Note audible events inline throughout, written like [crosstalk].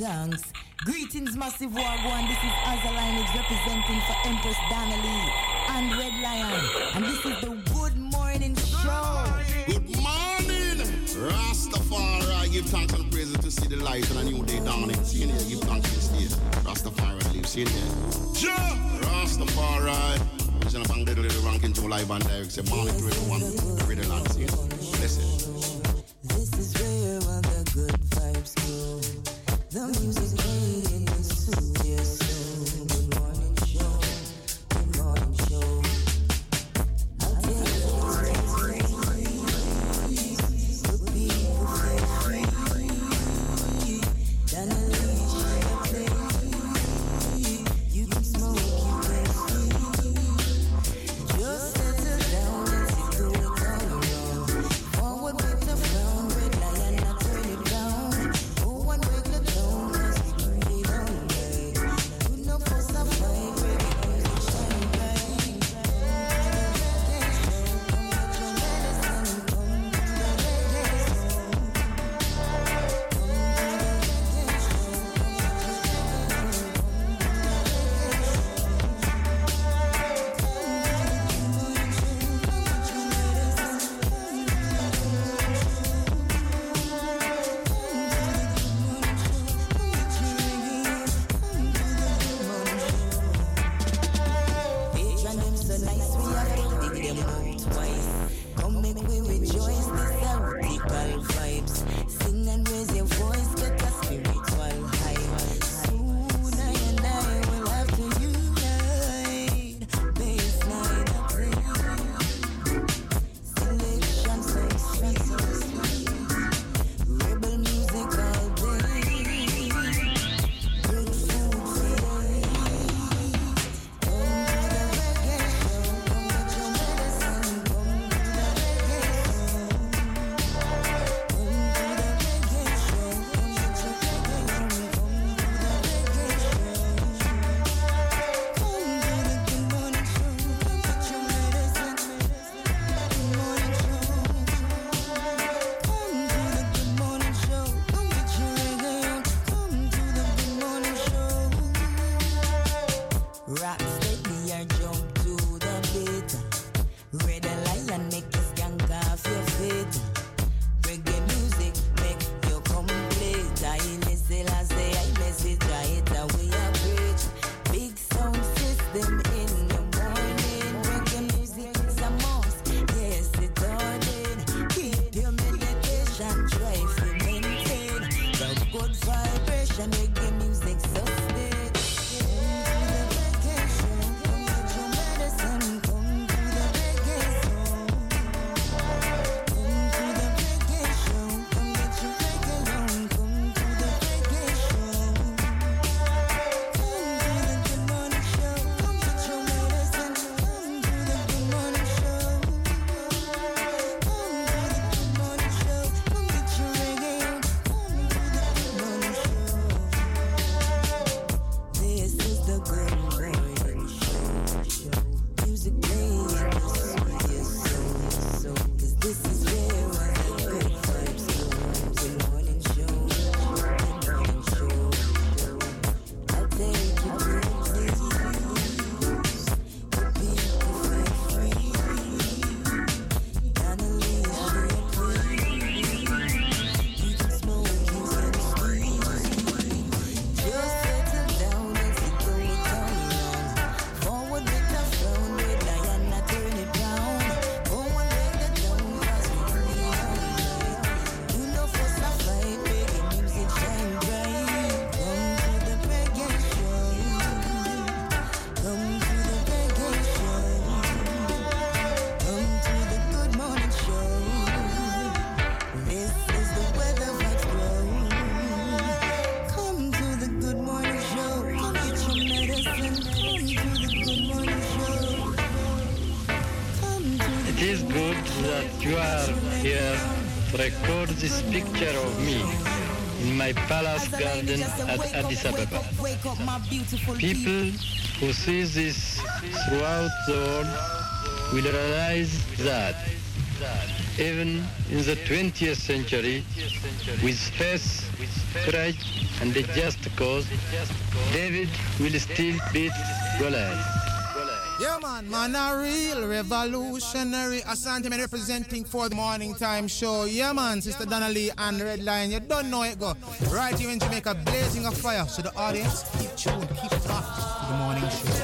thanks. Greetings, Massive Wagwan. This is Azalinage representing for Empress Donnelly and Red Lion. And this is the Good Morning Show. Good morning, Rastafari. Give thanks and praises to see the light and a new day dawning. See it Give thanks to this day. Rastafari live. See it there. Rastafari. Vision of Bangladesh, the ranking Joe Live and Direct. Say, morning to everyone. The Radio Land. See it. care of me in my palace garden at Addis Ababa. People who see this throughout the world will realize that even in the 20th century, with faith, courage, and a just cause, David will still beat Goliath. Man, man, a real revolutionary. Asante man representing for the morning time show. Yeah, man, Sister Donnelly and Red Lion. You don't know it go. Right here in Jamaica, blazing a fire. So the audience, keep tuned, keep it off. The morning show.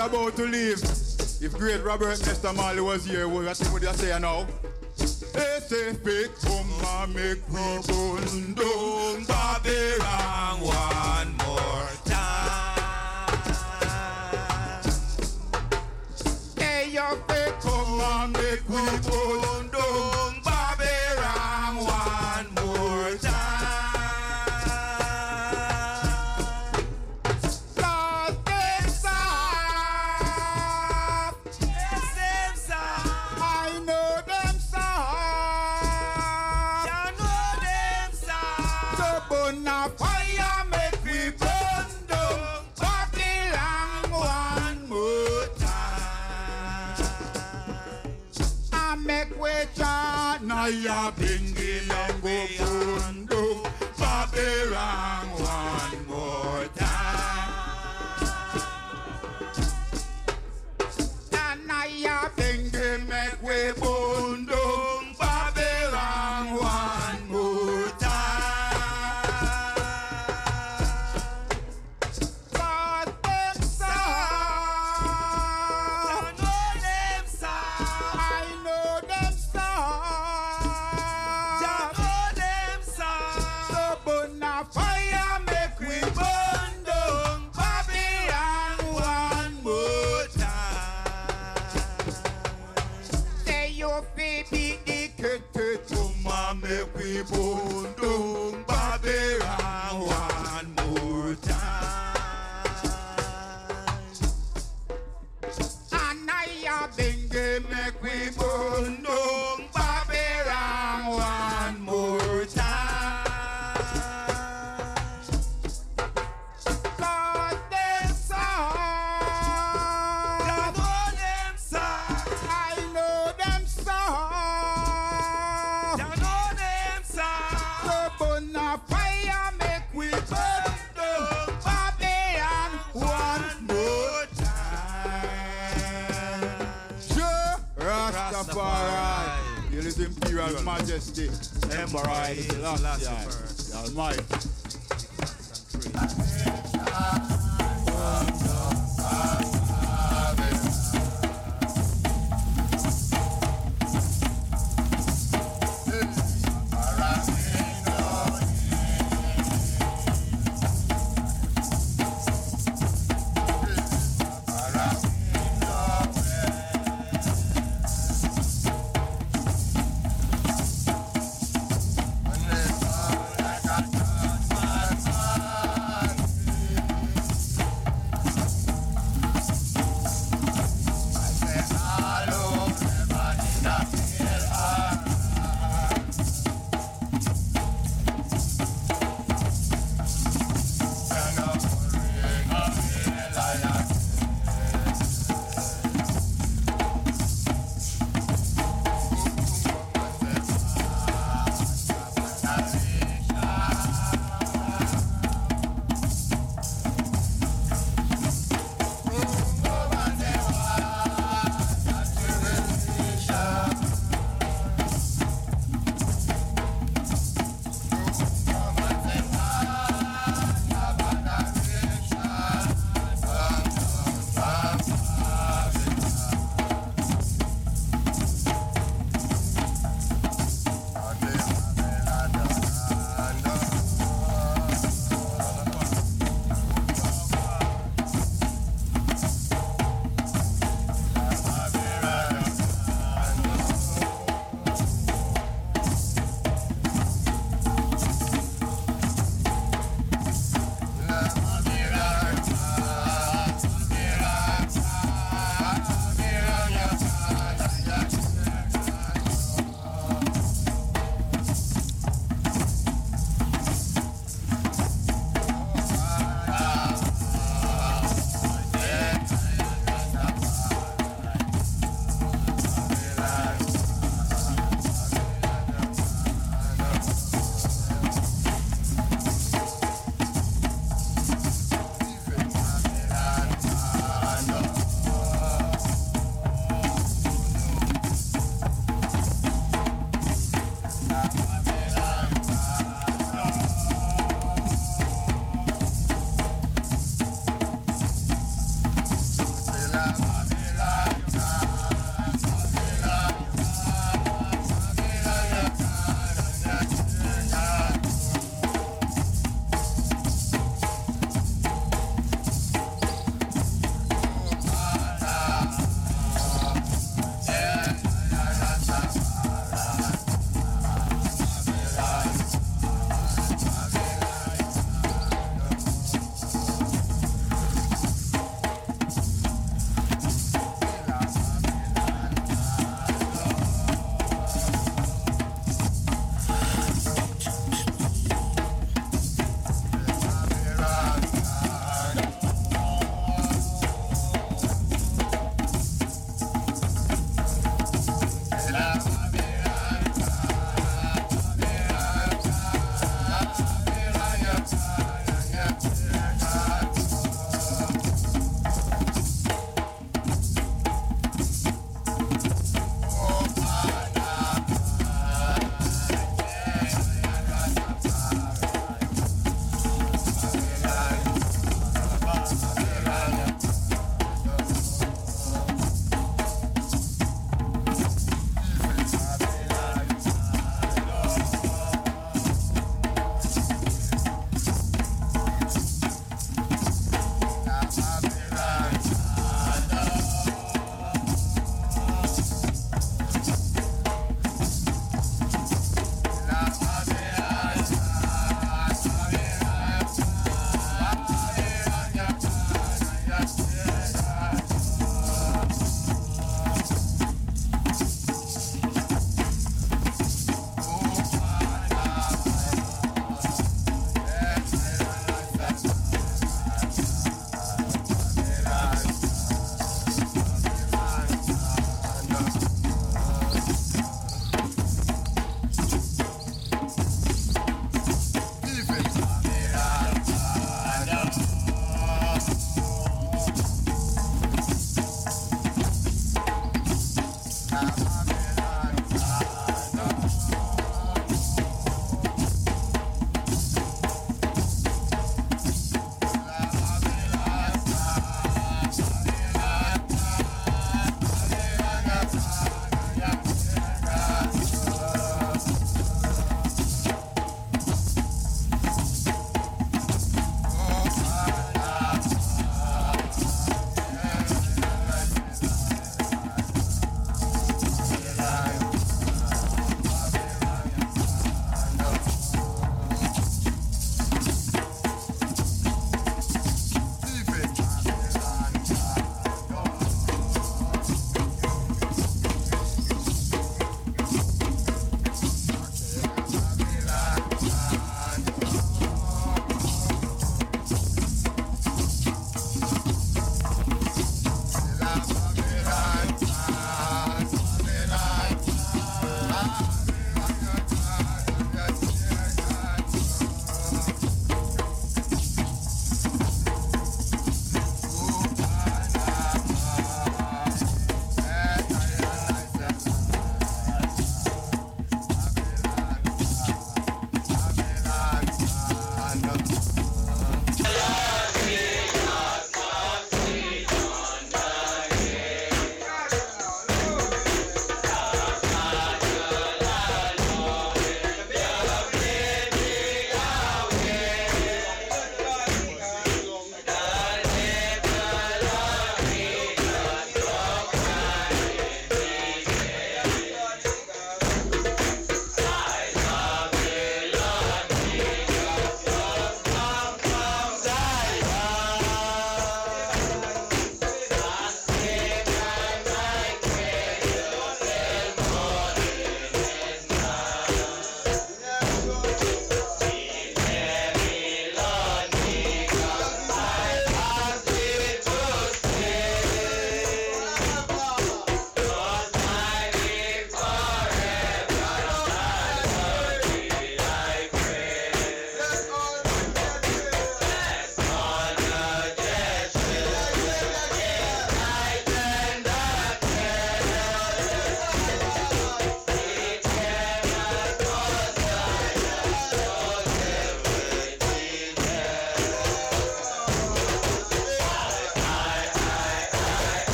about to leave. If great Robert Mr. Marley was here, what would you say now? They say fake and make me burn down Babylon one more time. Hey, your fake and make me burn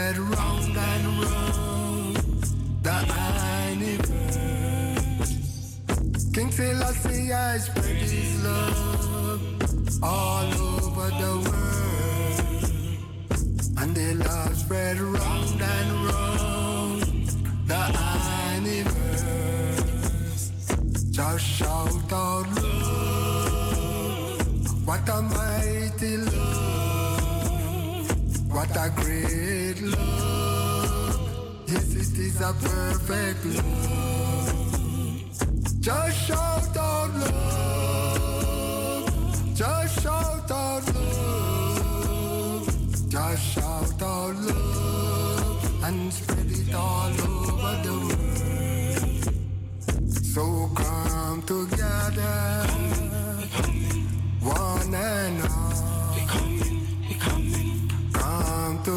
went round and round the universe. King Philosophy I spread his love all over the world. What a great love. Yes, it is a perfect love. Just shout out love. Just shout out love. Just shout out love and spread it all over the world. So come together, one and all.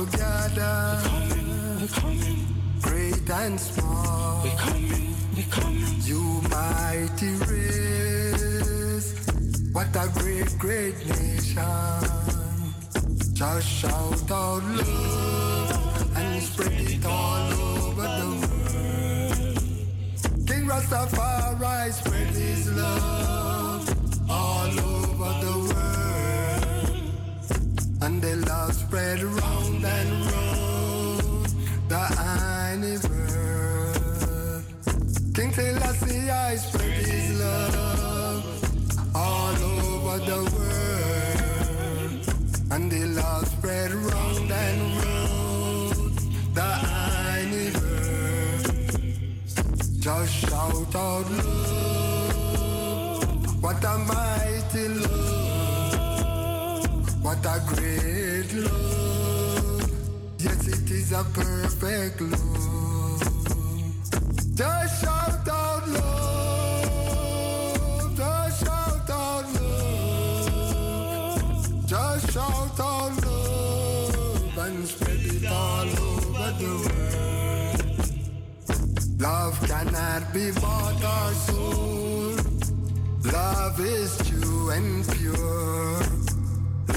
Together, great and small. You mighty race, what a great, great nation. Just shout out love and spread it all over the world. King Rastafari spread his love all over the world. And the love spread round and round the universe. King Selassie I spread his love all over the world. And the love spread round and round the universe. Just shout out love. What a mighty love. What a great a perfect love. Just shout out love. Just shout out love. Just shout out love and spread it all over the world. Love cannot be bought or sold. Love is true and pure.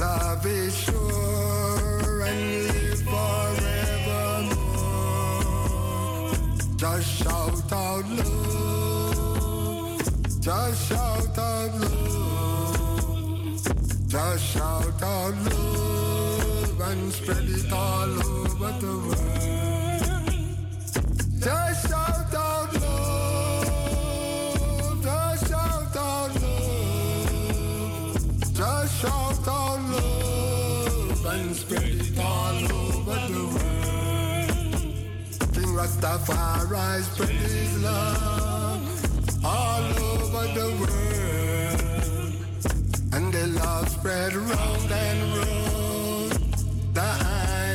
Love is sure and live forevermore. Just shout out love. Just shout out love. Just shout out love and spread it all over the world. Just shout out love. Just shout out love. Just shout out love and spread it all over Rastafari spread his love all over the world. And the love spread round and round the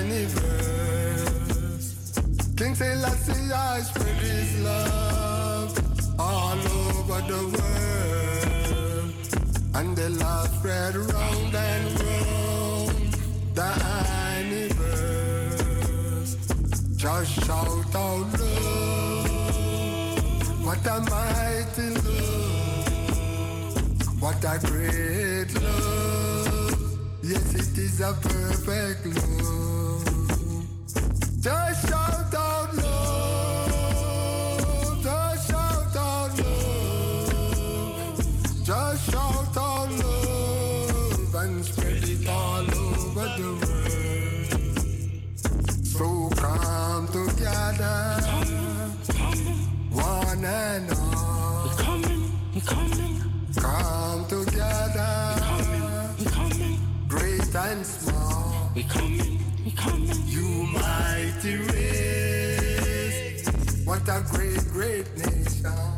universe. King Selassie I spread out love. What a mighty love. What a great love. Yes, it is a perfect love. And all. Come together, We coming, we coming. great and small. We coming, we coming. You mighty race, what a great, great nation.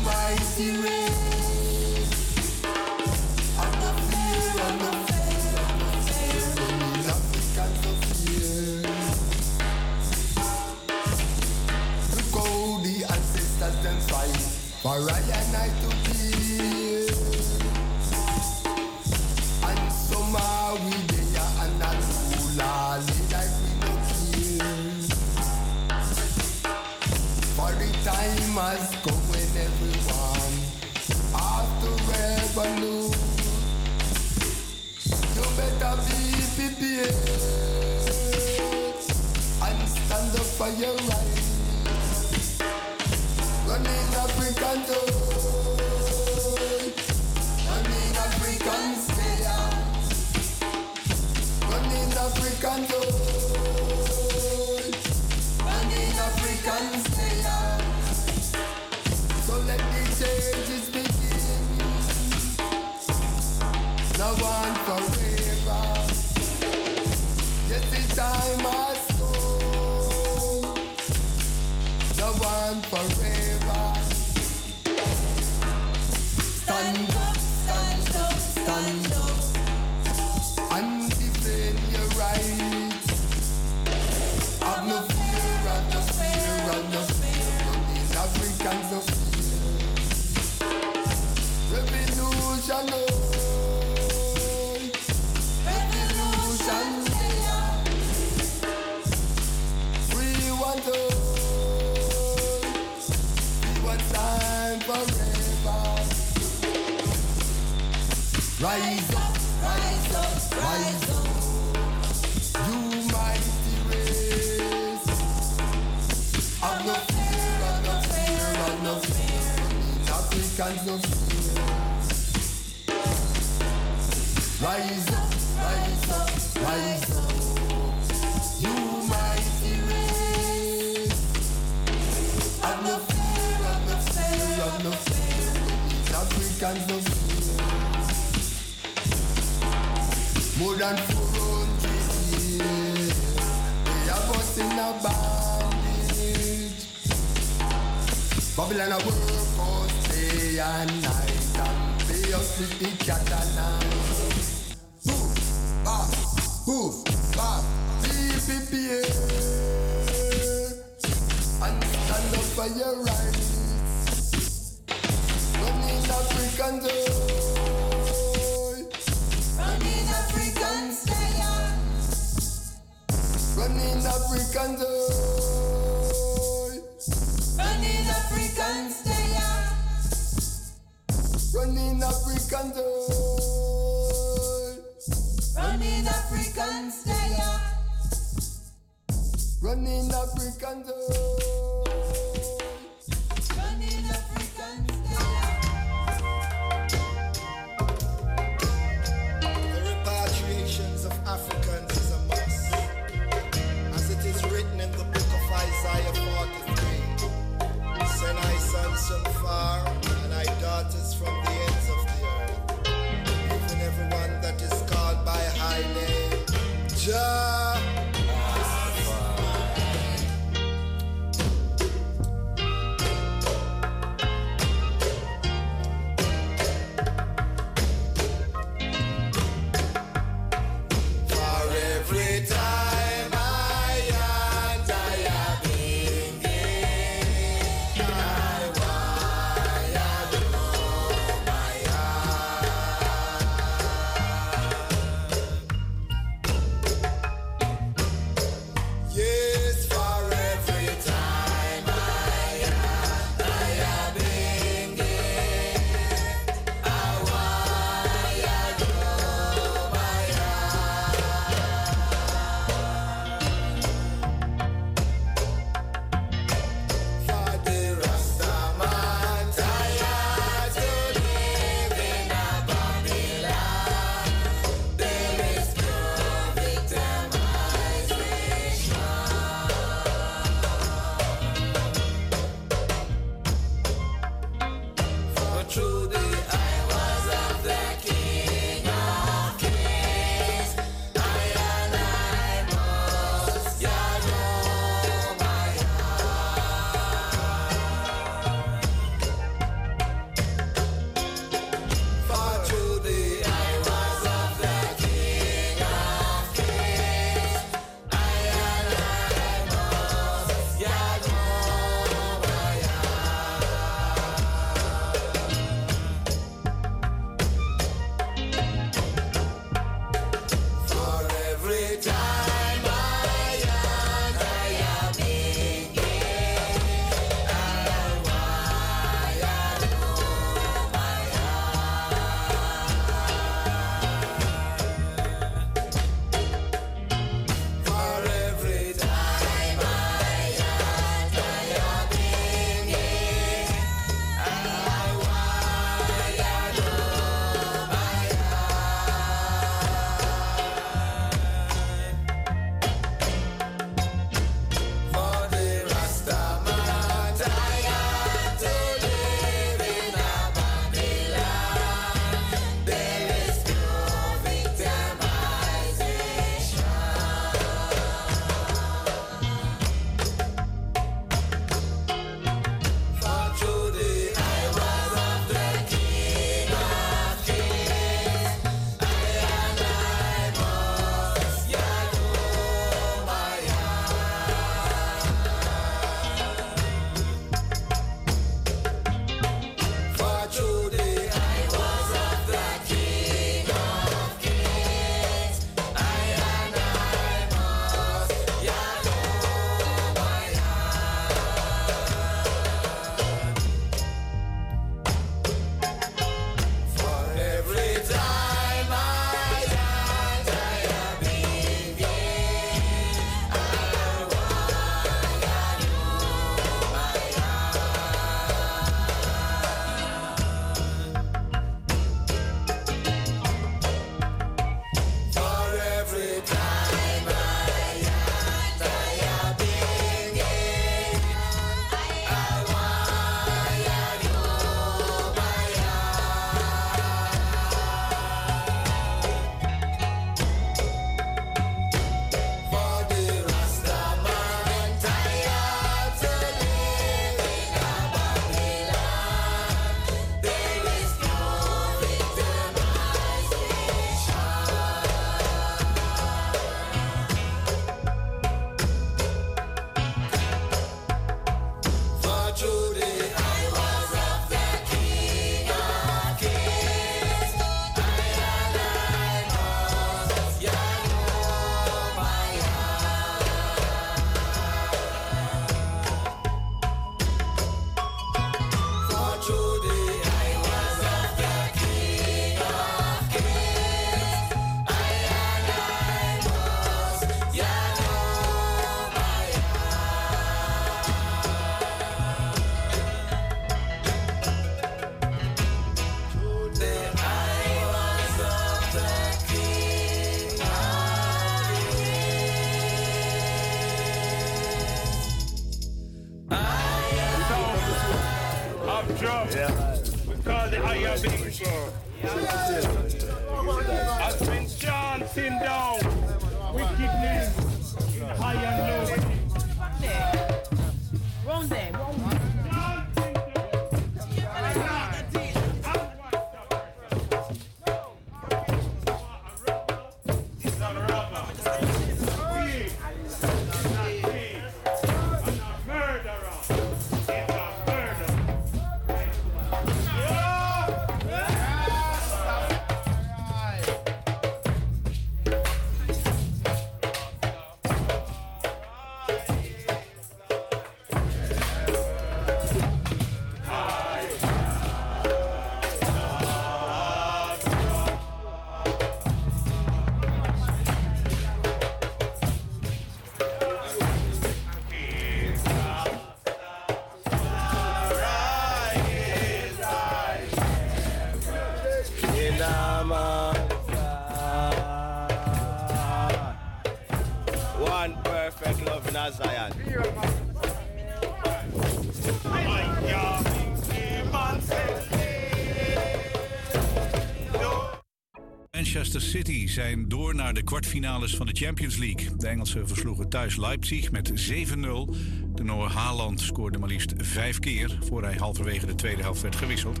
Zijn door naar de kwartfinales van de Champions League. De Engelsen versloegen thuis Leipzig met 7-0. De Noor Haaland scoorde maar liefst vijf keer... voor hij halverwege de tweede helft werd gewisseld.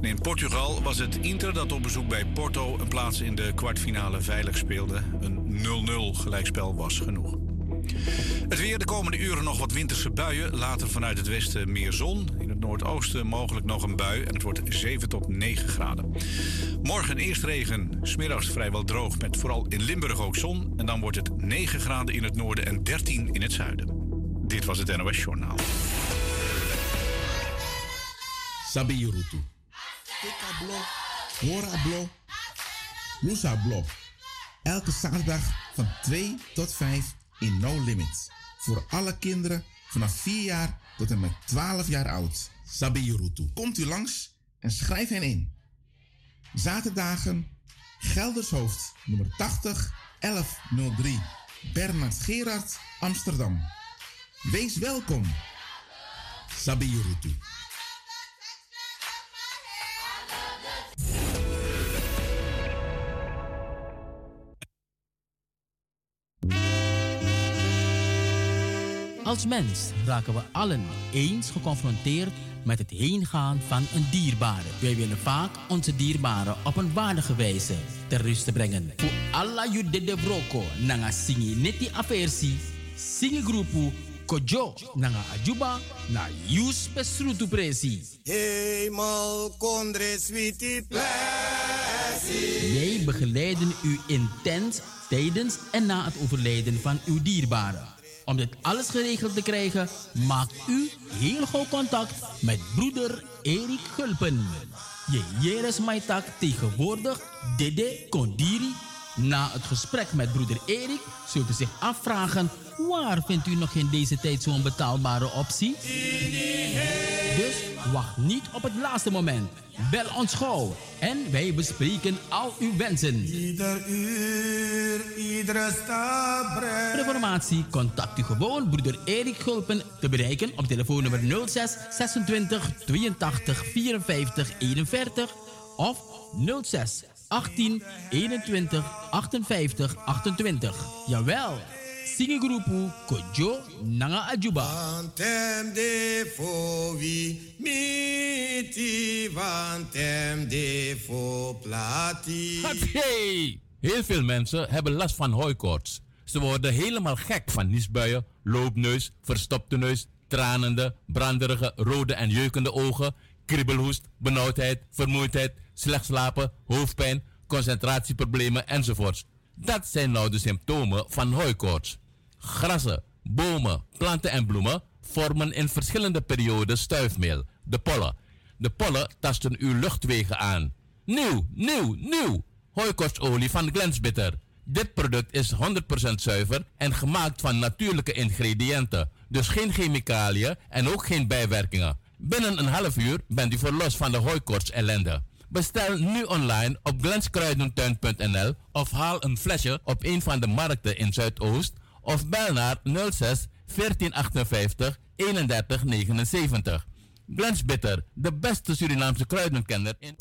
In Portugal was het Inter dat op bezoek bij Porto... een plaats in de kwartfinale veilig speelde. Een 0-0 gelijkspel was genoeg. Het weer de komende uren nog wat winterse buien. Later vanuit het westen meer zon. Noordoosten mogelijk nog een bui. En het wordt 7 tot 9 graden. Morgen eerst regen. Smiddags vrijwel droog met vooral in Limburg ook zon. En dan wordt het 9 graden in het noorden en 13 in het zuiden. Dit was het NOS Journaal. Sabi Yurutu. Blo, Lusa Blo. Elke zaterdag van 2 tot 5 in No Limits. Voor alle kinderen vanaf 4 jaar tot en met 12 jaar oud. Sabi Yurutu. Komt u langs en schrijf hen in. Zaterdagen Geldershoofd nummer 80 1103 Bernard Gerard Amsterdam. Wees welkom. Sabi Als mens raken we allen eens geconfronteerd met het heengaan van een dierbare. Wij willen vaak onze dierbaren op een waardige wijze ter rust brengen. Voor alla jude de broko nanga singi neti aversi, singi groepu kojo nanga ajuba na yus pesrutu presi. Hemel kondre sweetie blessing. Wij begeleiden u intens tijdens en na het overlijden van uw dierbaren. Om dit alles geregeld te krijgen, maakt u heel gauw contact met broeder Erik Gulpen. Je Jeres Maitak tegenwoordig Dede Kondiri. Na het gesprek met broeder Erik zult u zich afvragen... waar vindt u nog in deze tijd zo'n betaalbare optie? Dus wacht niet op het laatste moment. Bel ons gauw en wij bespreken al uw wensen. Ieder uur, iedere stap Voor informatie contact u gewoon broeder Erik Gulpen te bereiken op telefoonnummer 06 26 82 54 41 of 06 18 21 58 28. Jawel, Singigroepu Kojo Nanga Ajuba. Vantem de fo wi miti, vantem de fo plati. Hey! Heel veel mensen hebben last van hooikoorts. Ze worden helemaal gek van niesbuien, loopneus, verstopte neus, tranende, branderige, rode en jeukende ogen, kriebelhoest, benauwdheid, vermoeidheid, slecht slapen, hoofdpijn, concentratieproblemen enzovoorts. Dat zijn nou de symptomen van hooikoorts. Grassen, bomen, planten en bloemen vormen in verschillende perioden stuifmeel, de pollen. De pollen tasten uw luchtwegen aan. Nieuw, nieuw, nieuw! Hooikoortsolie van Glensbitter. Dit product is 100% zuiver en gemaakt van natuurlijke ingrediënten. Dus geen chemicaliën en ook geen bijwerkingen. Binnen een half uur bent u verlost van de hooikoorts ellende. Bestel nu online op glenskruidentuin.nl of haal een flesje op een van de markten in Zuidoost of bel naar 06 1458 3179. Glens Bitter, de beste Surinaamse kruidenkenner in...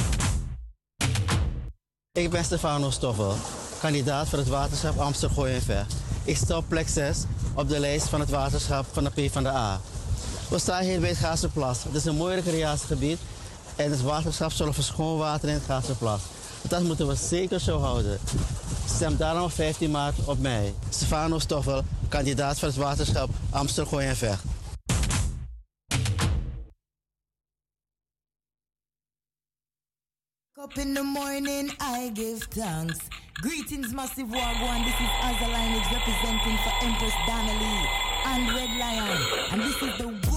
Ik ben Stefano Stoffel, kandidaat voor het waterschap Amsterdam en Vecht. Ik sta op plek 6 op de lijst van het waterschap van de A. We staan hier bij het Gaasterplas. Het is een mooi recreatiegebied en het waterschap zorgt voor schoon water in het Gaasterplas. Dat moeten we zeker zo houden. Stem daarom op 15 maart op mij. Stefano Stoffel, kandidaat voor het waterschap Amsterdam en Vecht. Up in the morning, I give thanks. Greetings, Massive Wagwan. This is Azaline representing for Empress Donnelly and Red Lion. And this is the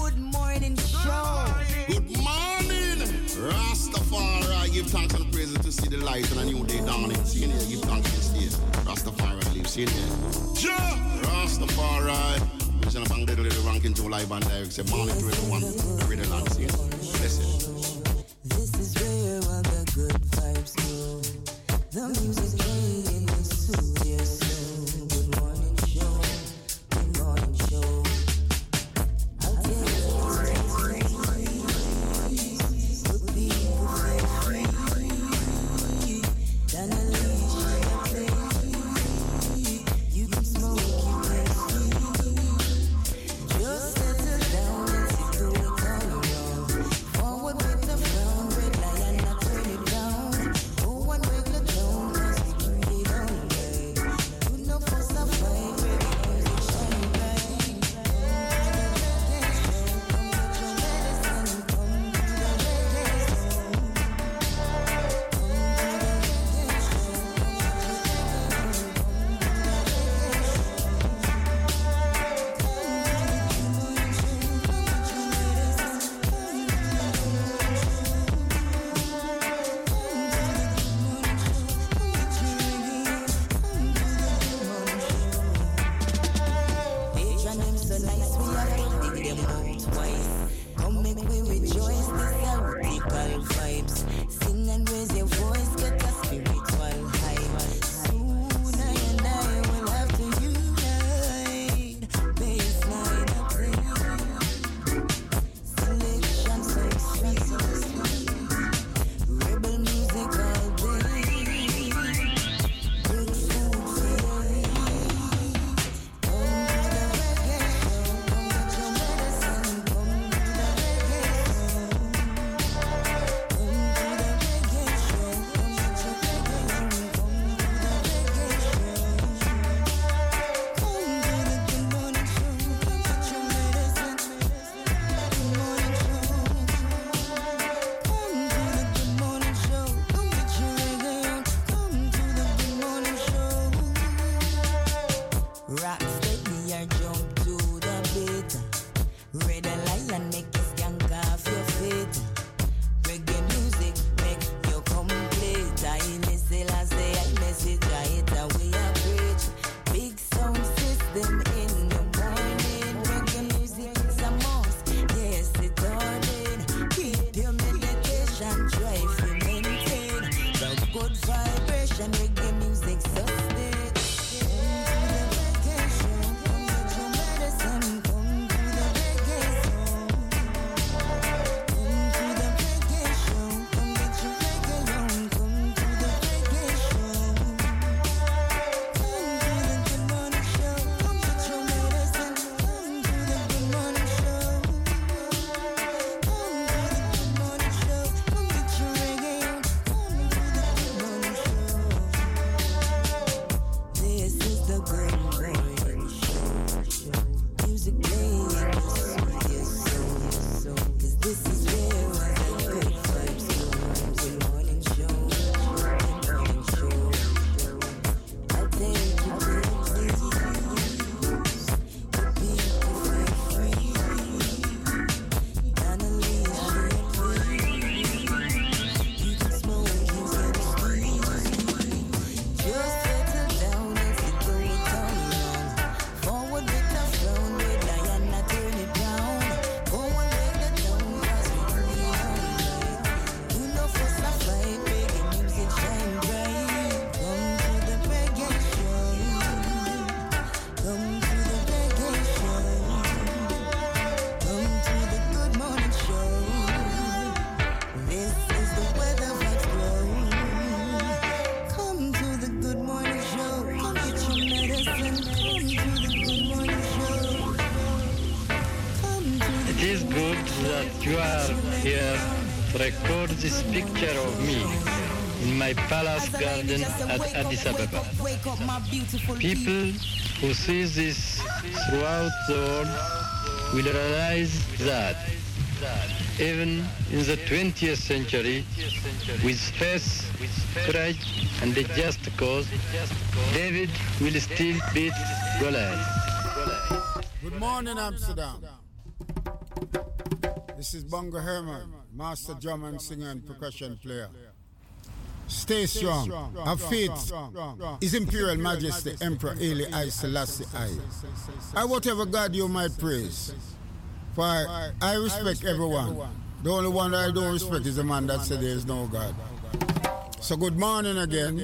Give thanks and praises to see the light and a new day dawning. See you there. Give thanks to stay. Rastafari live. See you there. Ja, Rastafari. Vision of Bang Little Little Ranking July Band Direct. Say morning to everyone. Every day land. See you. Blessed. This is where all the good vibes go. The music this picture of me in my palace garden at Addis Ababa. People who see this throughout the world will realize that even in the 20th century, with faith, courage, and a just cause, David will still beat Goliath. Good morning, Amsterdam. This is Bongo Herman, master drum and singer and percussion player. Stay strong. Have faith. His Imperial Majesty Emperor Haile I Selassie I. I whatever God you might praise. For I, I respect everyone. The only one that I don't respect is the man that said there is no God. So good morning again.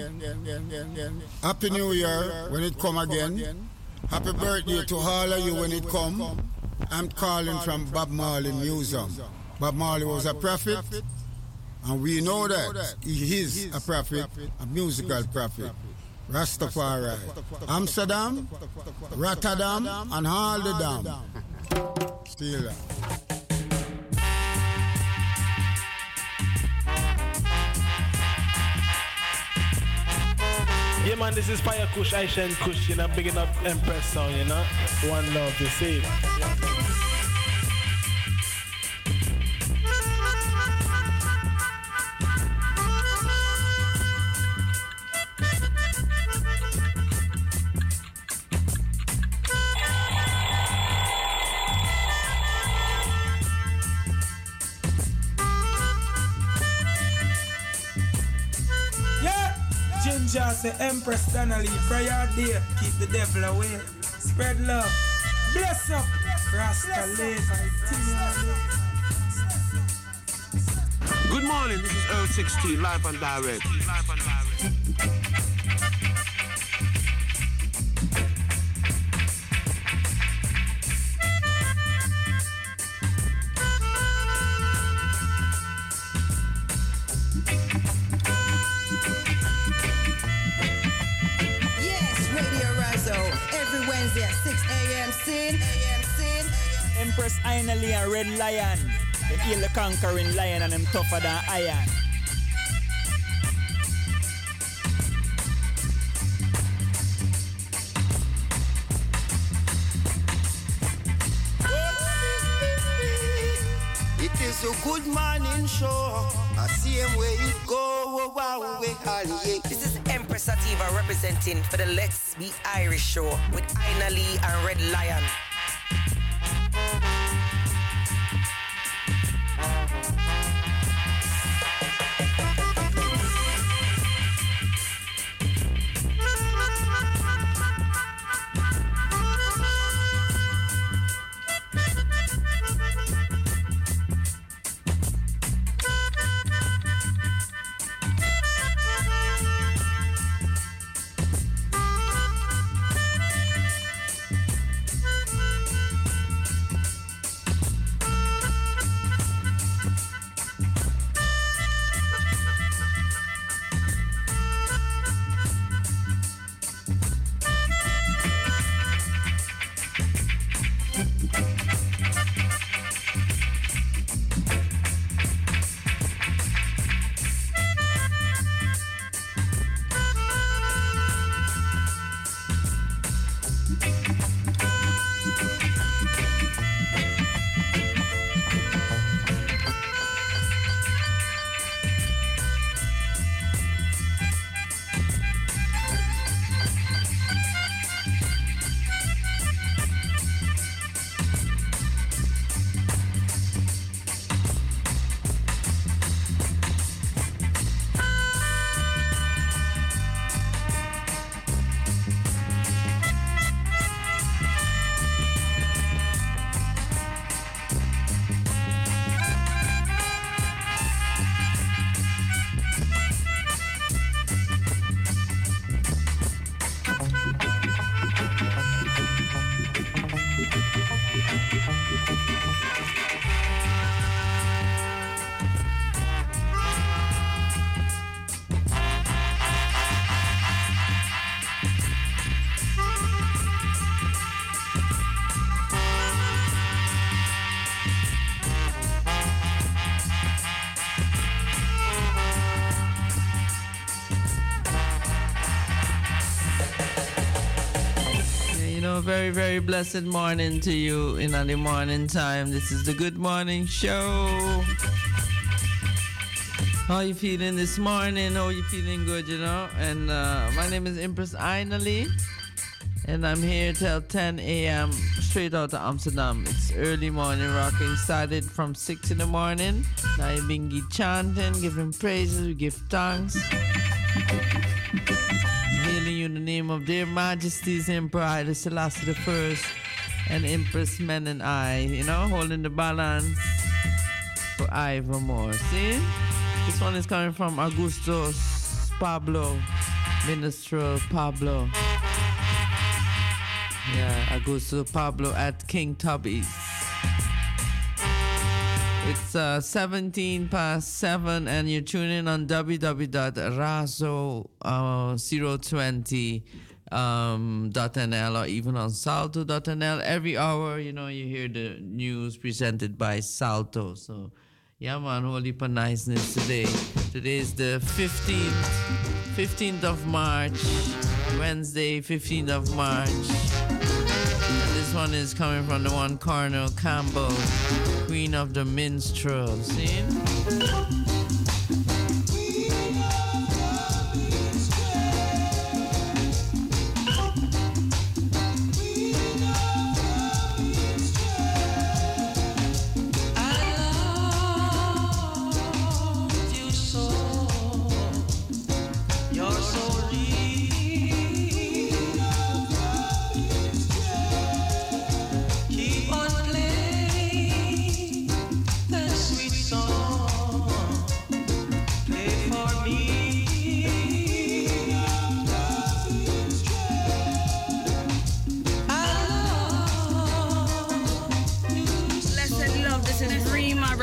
Happy New Year when it come again. Happy birthday to all of you when it come. I'm calling from Bob Marley Museum. Bob Marley was a prophet, and we know that he is a prophet, a musical prophet. Rastafari. Amsterdam, Rotterdam, and all the dam. Still. Uh, yeah, man, this is Fire Kush, Aishan Kush, you know, bigging up Empress Sound, you know. One love to see. Say Empress Donnelly, prayer day, keep the devil away. Spread love, bless up, Rasta live. Good morning, this is Earl 16, live and direct. 6 a.m. Sin. Empress Aina Lee and Red Lion. Them heal the conquering lion and them tougher than iron. A good morning show. I see him where it go. Oh, wow, oh, we yeah. This is Empress Sativa representing for the Let's Be Irish show with Aina Lee and Red Lion. Very, blessed morning to you in the morning time. This is the Good Morning Show. How you feeling this morning? How you feeling good, you know? And uh, my name is Empress Ainali. And I'm here till 10 a.m. straight out of Amsterdam. It's early morning rocking. Started from 6 in the morning. Now you've been chanting, giving praises, we give thanks. Hailing in the name of their majesties Emperor Haile Selassie the First and Empress Menen, you know, holding the balance for Ivermore. See? This one is coming from Augustus Pablo, Minister Pablo. Yeah, Augustus Pablo at King Tubby's. It's uh, 17 past 7, and you're tuning in on www.razo020 um, .nl or even on salto.nl. Every hour, you know, you hear the news presented by Salto. So, yeah, man, holy for niceness today. Today is the 15th, 15th of March, Wednesday, 15th of March. This one is coming from the one Cornell Campbell, Queen of the Minstrels. See?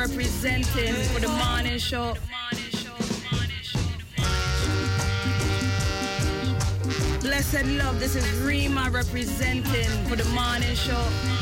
Representing for the morning show. Blessed love, this is Rima representing for the morning show.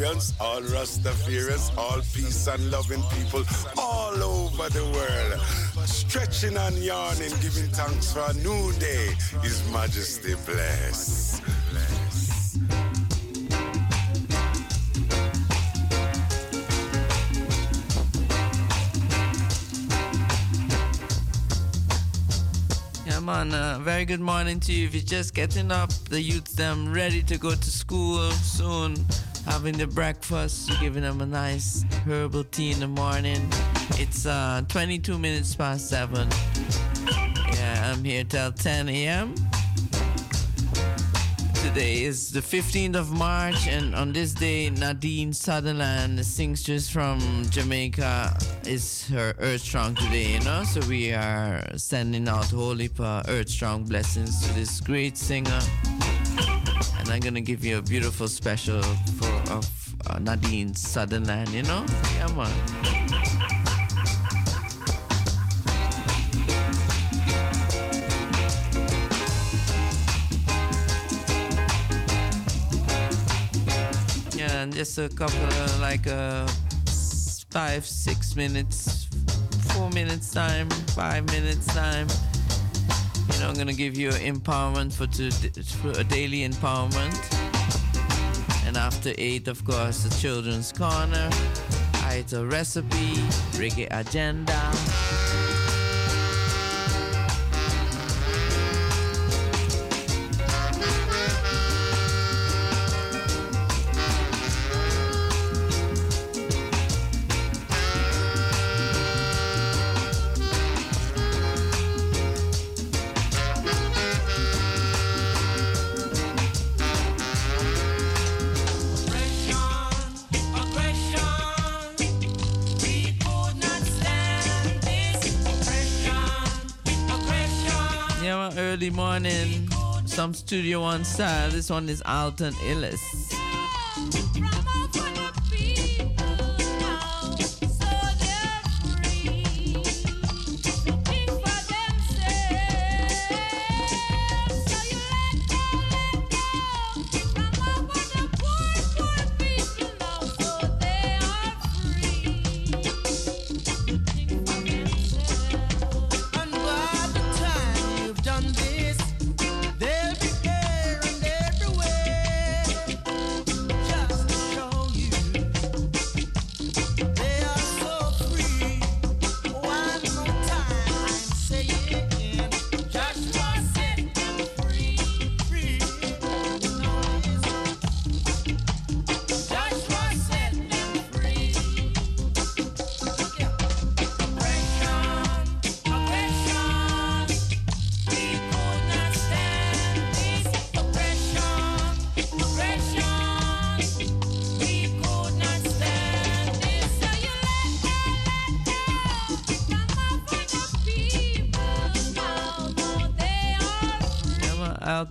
Ethiopians, all Rastafarians, all peace and loving people all over the world. Stretching and yawning, giving thanks for a new day. His Majesty bless. Yeah, man. Uh, very good morning to you. If you're just getting up, the youth them ready to go to school soon, having the breakfast, giving them a nice herbal tea in the morning. It's uh, 22 minutes past seven. Yeah, I'm here till 10 a.m. Today is the 15th of March, and on this day, Nadine Sutherland, the singstress from Jamaica, is her Earth Strong today, you know? So we are sending out holy Earth Strong blessings to this great singer. And I'm gonna give you a beautiful special uh, Nadine Sutherland, you know? Yeah, man. Yeah, and just a couple of like uh, five, six minutes, four minutes time, five minutes time. You know, I'm gonna give you empowerment for, to, for a daily empowerment. And after eight, of course, the children's corner, a recipe, reggae agenda. Well, early morning, some Studio One style. This one is Alton Ellis.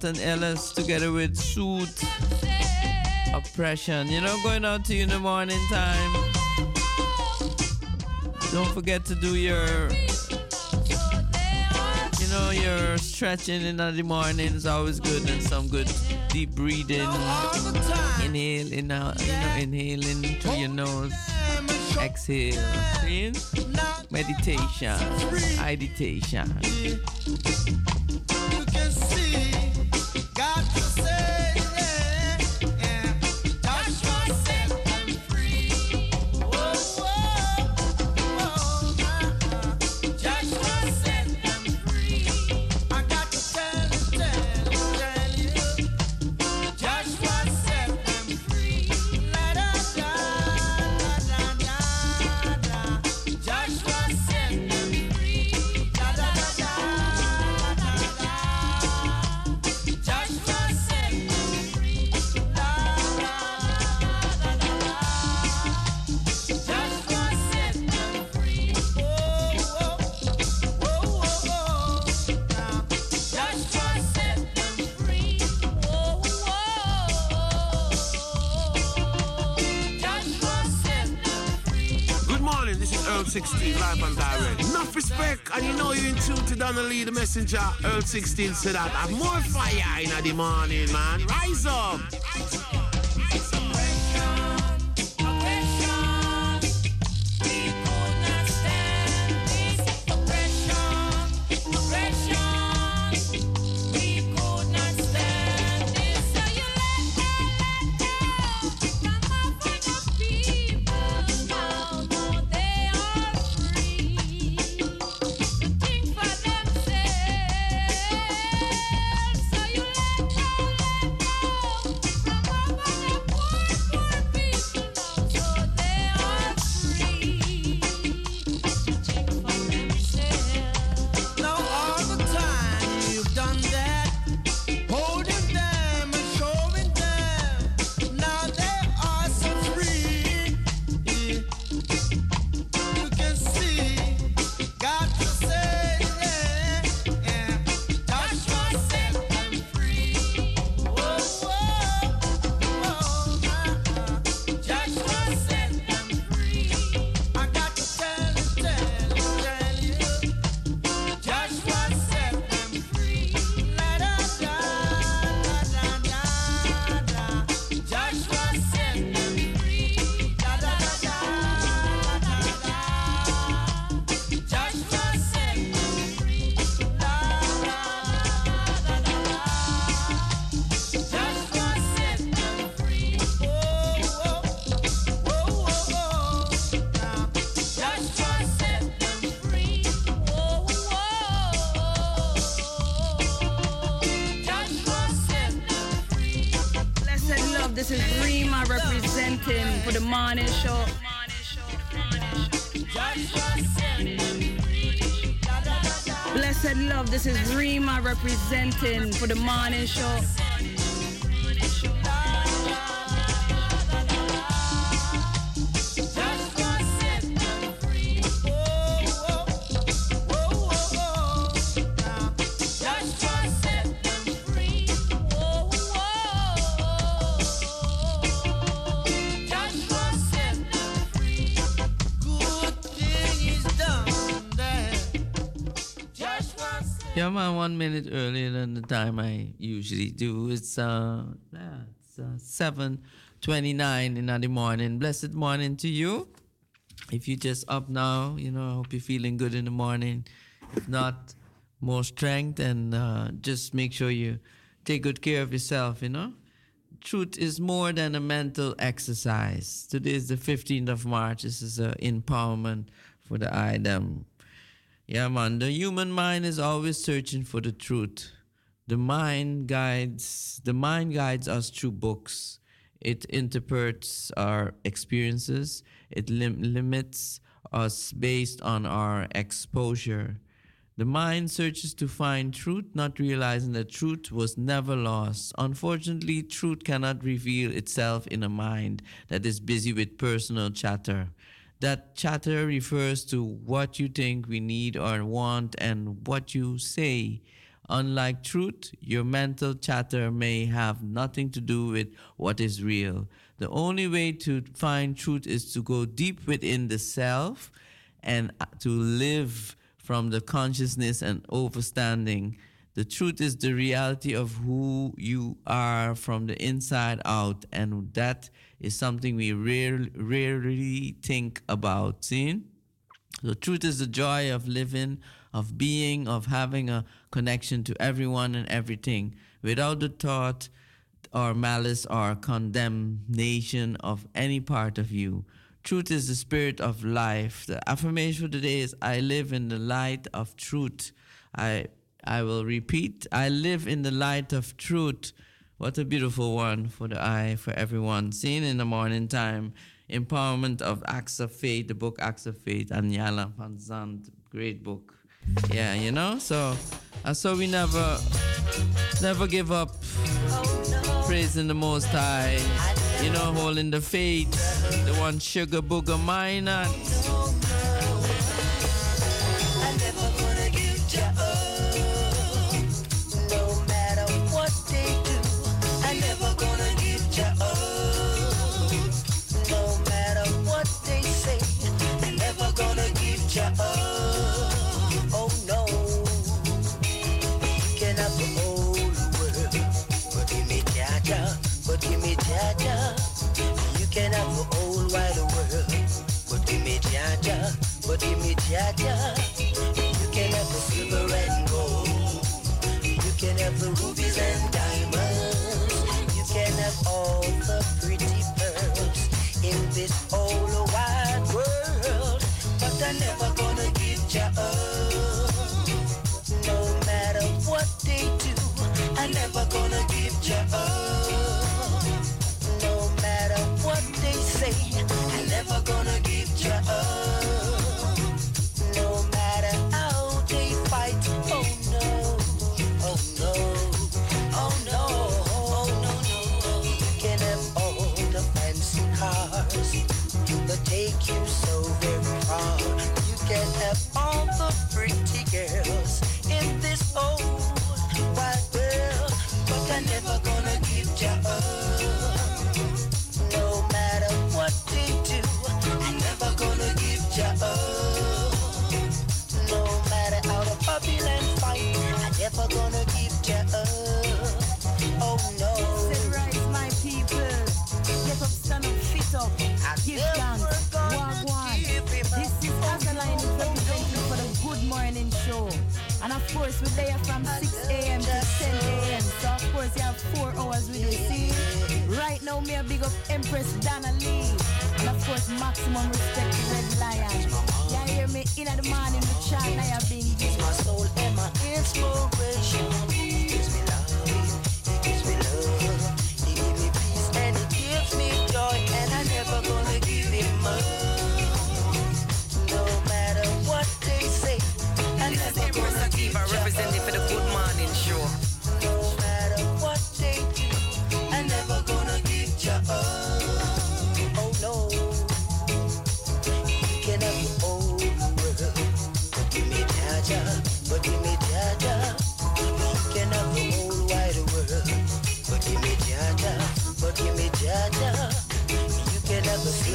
Alton Ellis together with Suit Oppression. You know, going out to you in the morning time. Don't forget to do your, you know, your stretching in the morning is always good and some good deep breathing. Inhale, in out, you know, inhaling through your nose. Exhale. Meditation. Meditation. Messenger. Earl 16 said that. Have more fire in the morning, man. Rise up. For the morning show. Yeah, man, one minute earlier than the time I usually do. It's uh, yeah, it's uh, seven twenty-nine in the morning. Blessed morning to you. If you just up now, you know, I hope you're feeling good in the morning. If not, more strength and uh, just make sure you take good care of yourself. You know, truth is more than a mental exercise. Today is the fifteenth of March. This is an empowerment for the item. Yeah, man. The human mind is always searching for the truth. The mind guides. The mind guides us through books. It interprets our experiences. It lim- limits us based on our exposure. The mind searches to find truth, not realizing that truth was never lost. Unfortunately, truth cannot reveal itself in a mind that is busy with personal chatter. That chatter refers to what you think we need or want and what you say. Unlike truth, your mental chatter may have nothing to do with what is real. The only way to find truth is to go deep within the self and to live from the consciousness and overstanding. The truth is the reality of who you are from the inside out, and that is something we rare, rarely think about. See? The truth is the joy of living, of being, of having a connection to everyone and everything without the thought or malice or condemnation of any part of you. Truth is the spirit of life. The affirmation for today is I live in the light of truth. I I will repeat, I live in the light of truth. What a beautiful one for the eye, for everyone. Seen in the morning time. Empowerment of Acts of Faith, the book Acts of Faith, Iyanla Vanzant, great book. Yeah, you know? So uh, so we never never give up praising the most high. You know, holding the faith. The one sugar booger minor. Me Jaja. You can have the silver and gold. You can have the rubies and diamonds. You can have all the pretty pearls in this whole wide world. But I'm never gonna give ya up. Course, we're there from 6 a.m. to 10 a.m. So of course, you have four hours with you. See? Right now, me a big up Empress Donna Lee. And of course, maximum respect to Red Lion. You hear me in the morning the with Sean Naya being My soul my inspiration.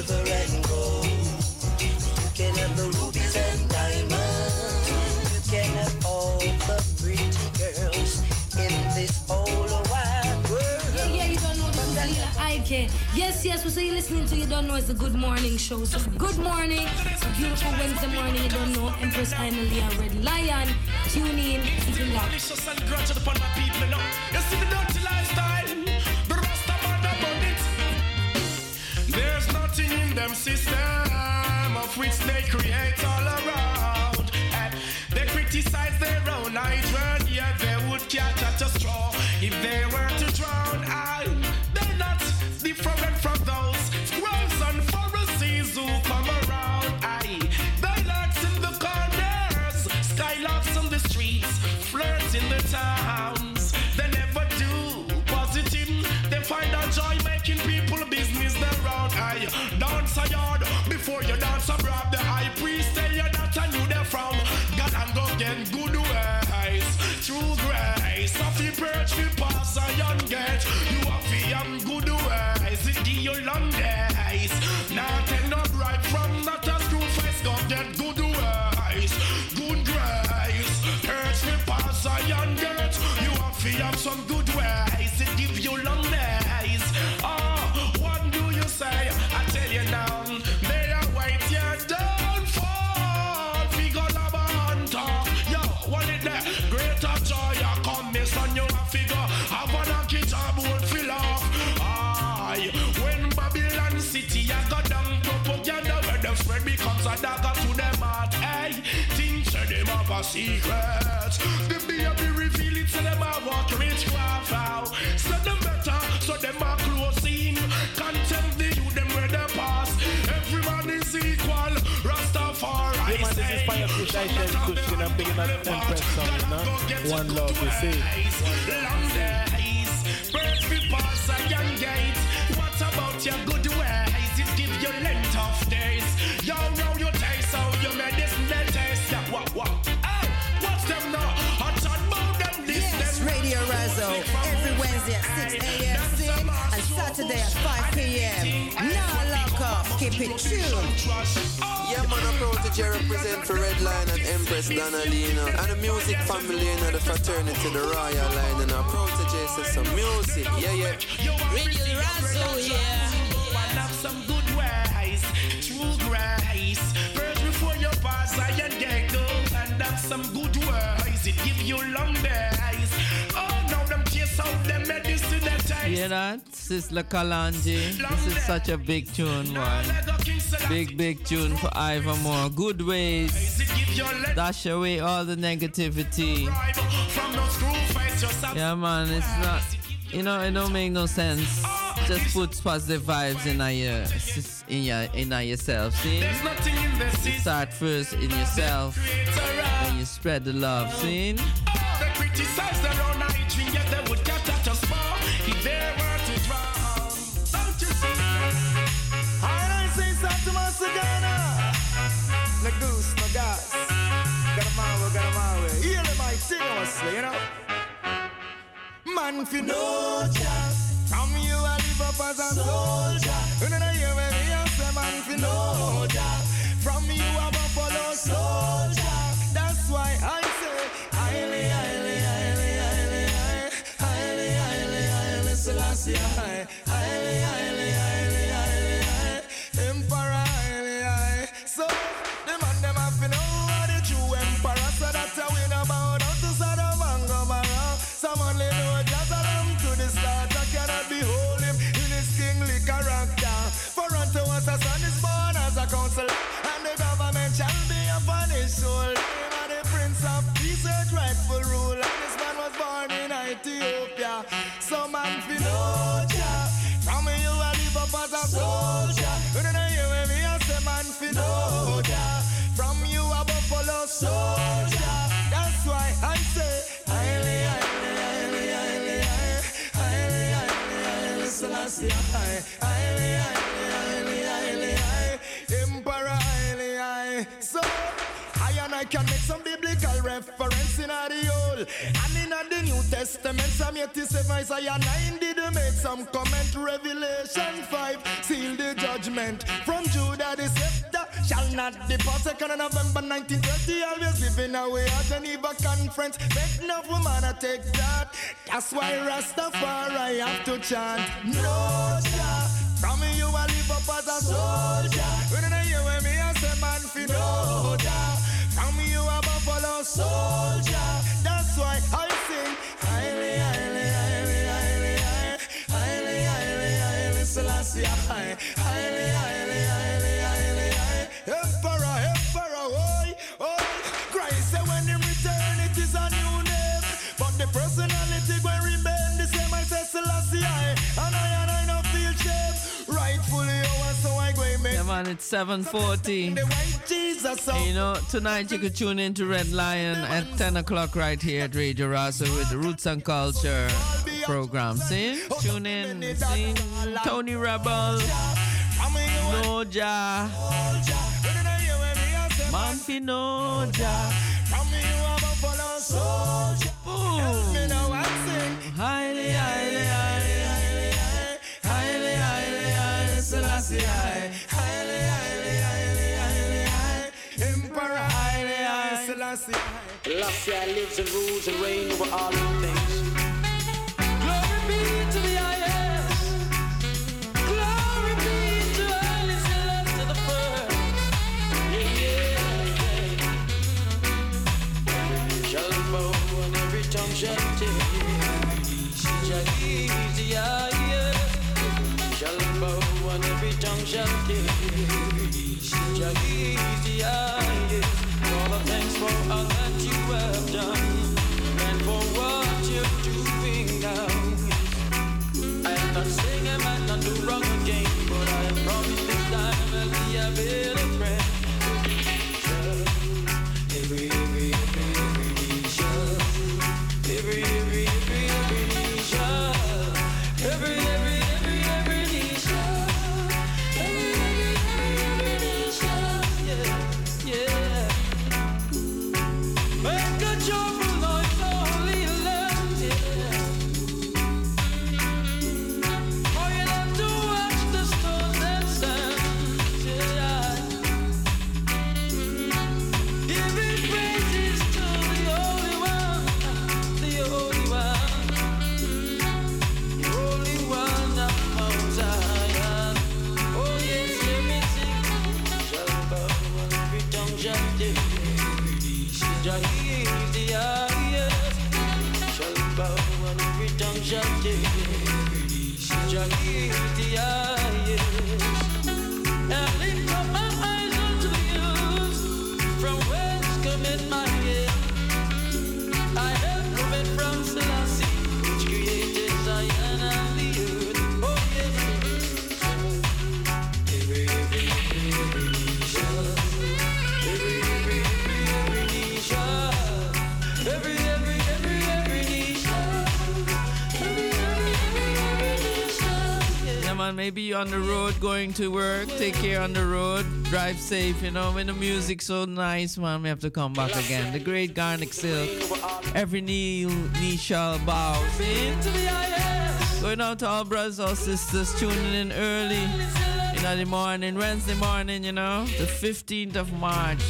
Silver and gold. You can have the rubies and diamonds. You can have all the pretty girls in this whole wide world. Yeah, yeah, you don't know this is. Yes, yes, we say you're listening to You Don't Know it's the Good Morning Show. So good morning. It's a beautiful Wednesday morning. You don't know Empress Lee Red Lion. Tune in, keep it locked. System of which they create them have a secret. The baby reveal it, so them walk witchcraft out. So them better, so them a close in. Contempt the youth, them where they pass. Every man is equal. Rastafari. Yeah, man, this is Fire Kush, I Shell Kush, you know, big enough Empress song, you know. One love, you see. Long days, birds we pass a young gate. And Saturday at 5 p.m. Now lock up, keep it tuned. Yeah, man, a protege represent for Red Line and Empress Donalina. And the music family, you know, the fraternity, the royal line. And our protege says some music. Yeah, yeah. Radio Razo, yeah. Have hear that? Sister Kalanji. This is such a big tune, boy. Big, big tune for Ivor Moore. Good ways. Dash away all the negativity. Yeah, man, it's not, you know, it don't make no sense. Just put positive vibes in your, in your, in yourself. See? you Start first in yourself, and you spread the love. See? Them you know. Man, fi no job. From you, I live up as a soldier. You know, you hear me, I say, man, fi no job. From you, I'm a follow soldier. That's why I say, highly, highly, highly, highly, highly, highly, highly, highly, Selassie, high, highly, fi know ya. From you a buffalo soldier. That's why I say, highly, highly, highly, highly, highly, highly, highly, Selassie, highly, highly, highly, highly, highly, Emperor, highly, highly. So I and I can make some biblical reference in the old and in the New Testament. Psalm 87, Isaiah 9 did make some comment. Revelation 5 seal the judgment from Judah the shall not depart. Second of November 1930, always living away at Geneva conference. Make no woman to take that. That's why Rastafari have to chant. No, Jah. From you a live up as a soldier. When I hear me I say man fi know Jah. From you a buffalo soldier. That's why I sing highly, highly, highly, highly, high, highly, highly, highly, Selassie, high, highly, highly, highly, highly, high. Emperor, emperor, oi, oi. Christ said when him return it is a new name, but the personality going remain the same. I say Selassie, and I and I no feel shame. Rightfully oh, yours, so I go make. Yeah, man, it's 740. And, you know, tonight you could tune in to Red Lion at 10 o'clock right here at Radio Rasa with the Roots and Culture program. See? Tune in. See? Tony Rebel. No ja. Man fi no ja. From me you a buffalo soldier. Help me now I sing. Highly, highly, highly, highly, highly, highly, highly, Selassie, highly, highly, highly, highly, highly, Emperor, highly, highly, Selassie. Selassie lives and rules and reigns over all things. Shall tell. Shall easy. For the thanks for all that you have done and for what you're doing now. Am maybe on the road going to work. Take care on the road. Drive safe, you know. When the music's so nice, man, we have to come back again. The great Garnett Silk. Every knee, knee shall bow. Going out to all brothers, all sisters, tuning in early. in the morning, Wednesday morning, you know. The 15th of March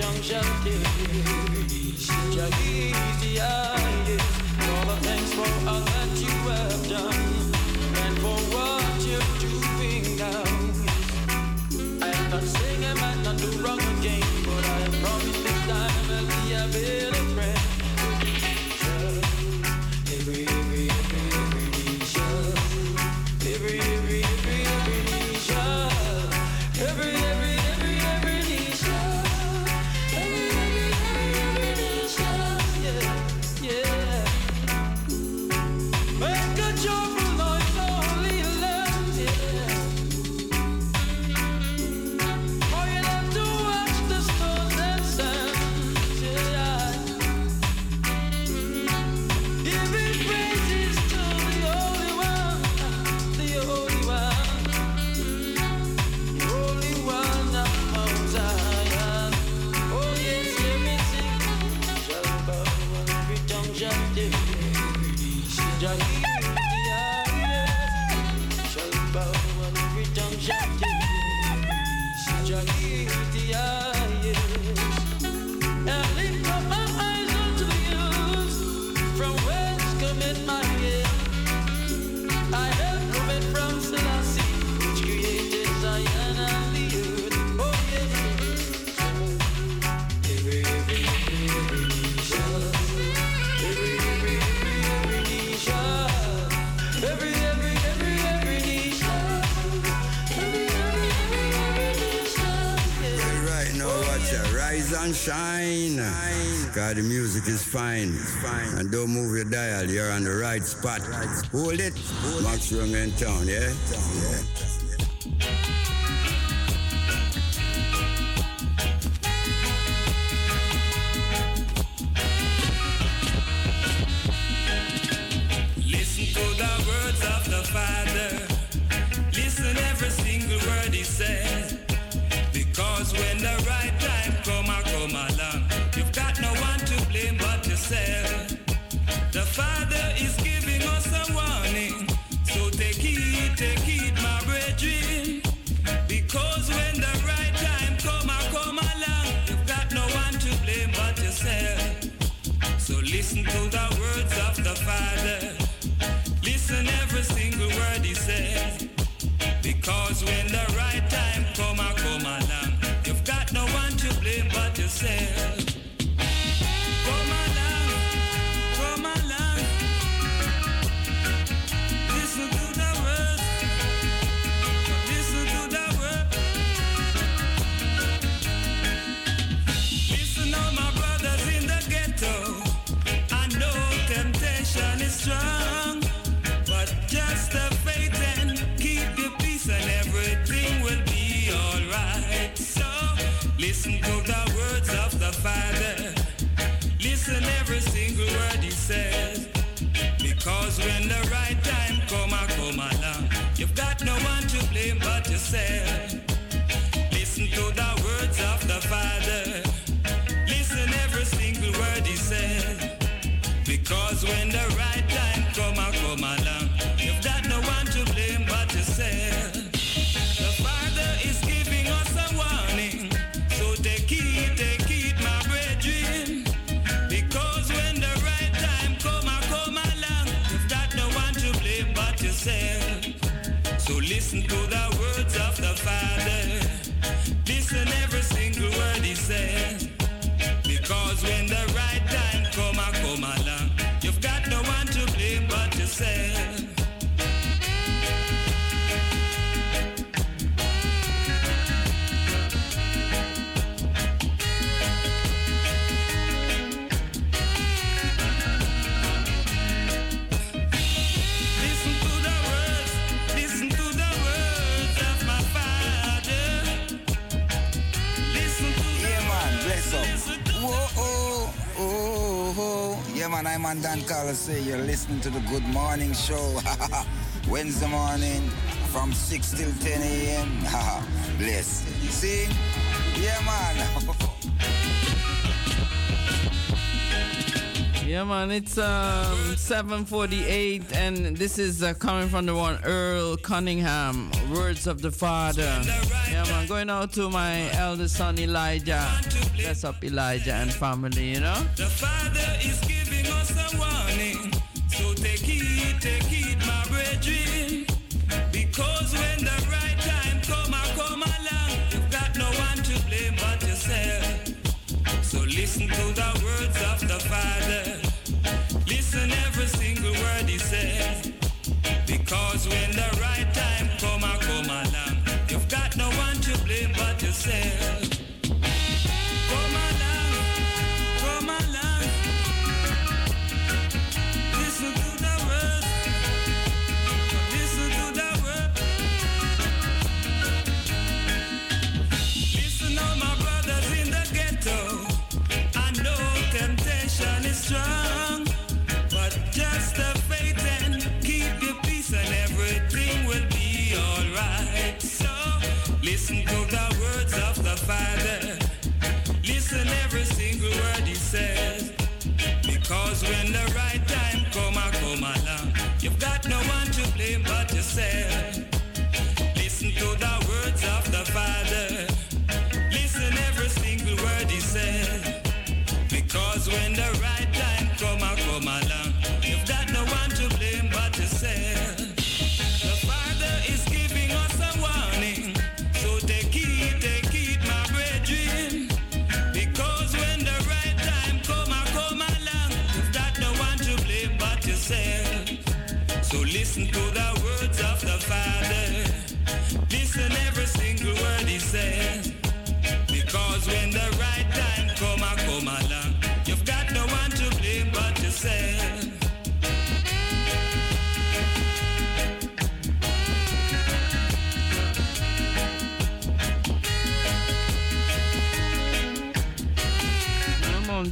tongue shall do. Shall easy I all the things for all that you have done. shine. God, the music is fine. And don't move your dial, you're on the right spot. Hold it. Max Young in town, yeah? yeah. comes when the right time man, I'm on Dan Carlos. Say you're listening to the Good Morning Show. [laughs] Wednesday morning from 6 till 10 a.m. [laughs] Bless. See? Yeah, man. [laughs] Yeah, man, it's um, 748, and this is uh, coming from the one Earl Cunningham, Words of the Father. Yeah, man, going out to my eldest son Elijah. Bless up Elijah and family, you know? The Father is giving us a warning. So take heed, take heed, my brethren. Because when the right time come, I come along. You've got no one to blame but yourself. So listen to the Because when the right time come, I come along. You've got no one to blame but yourself.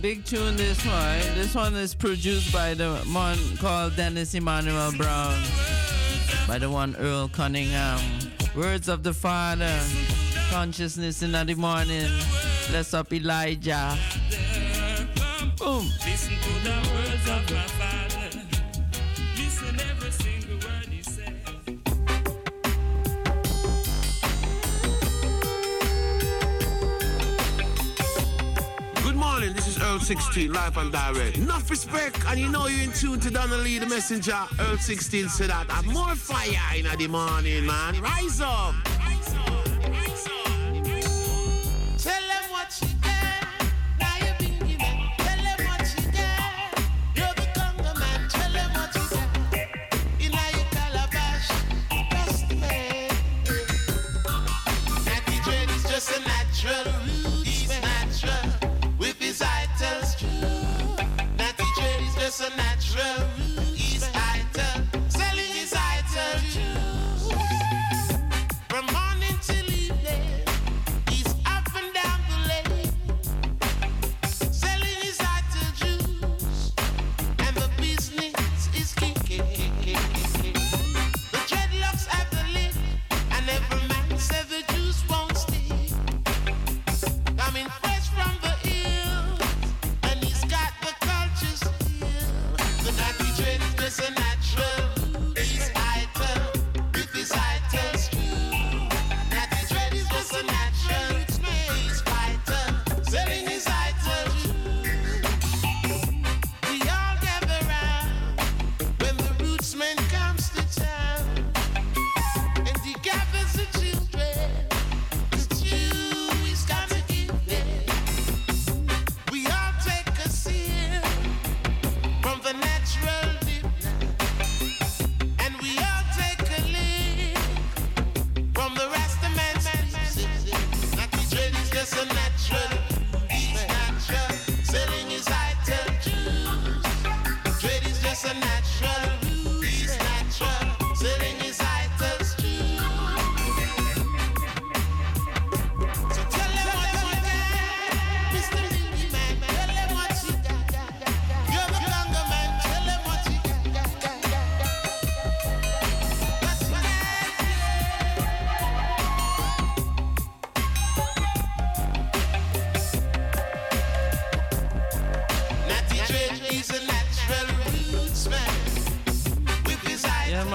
Big tune this one. This one is produced by the man called Dennis Emmanuel Brown. By the one Earl Cunningham. Words of the Father. Consciousness in the morning. Bless up Elijah. Boom. Listen to the words of my Father. Listen every single word he says. Good morning, this is Earl 16, live and direct. Enough respect, and you know you're in tune to Donnelly, the messenger. Earl 16 said that. I'm more fire in the morning, man. Rise up.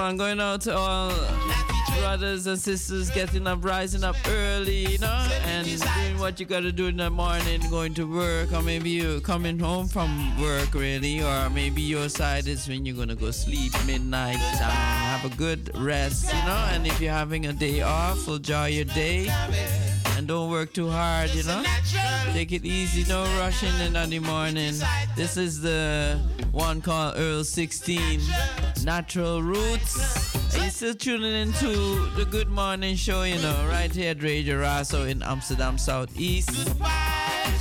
Man, going out to all brothers and sisters getting up, rising up early, you know, and doing what you gotta do in the morning, going to work, or maybe you're coming home from work, really, or maybe your side is when you're gonna go sleep midnight time. Have a good rest, you know, and if you're having a day off, enjoy your day and don't work too hard, you know. Take it easy, no rushing in in the morning. This is the one called Earl 16 Natural Roots. Are you still tuning into the Good Morning Show, you know, right here at Radio Raso in Amsterdam Southeast.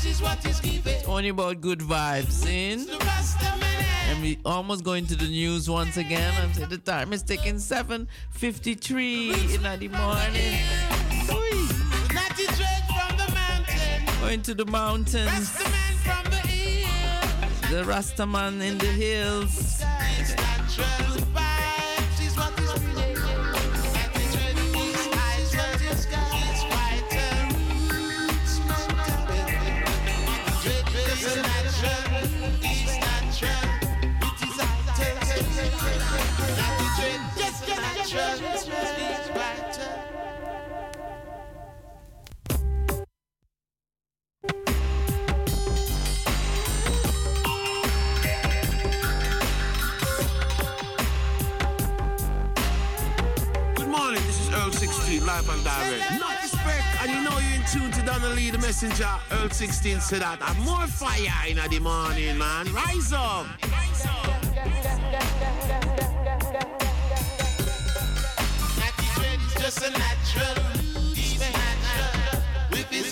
It's only about good vibes, in. And we almost going to the news once again. And the time is taking 7.53 in the morning. Going to the mountains. The Rastaman in the hills. Live and direct. Not respect, and you know you're in tune to Donnelly, the messenger. Earl 16 said that. I'm more fire in the morning, man. Rise up. Just a natural, he's natural, uh, with his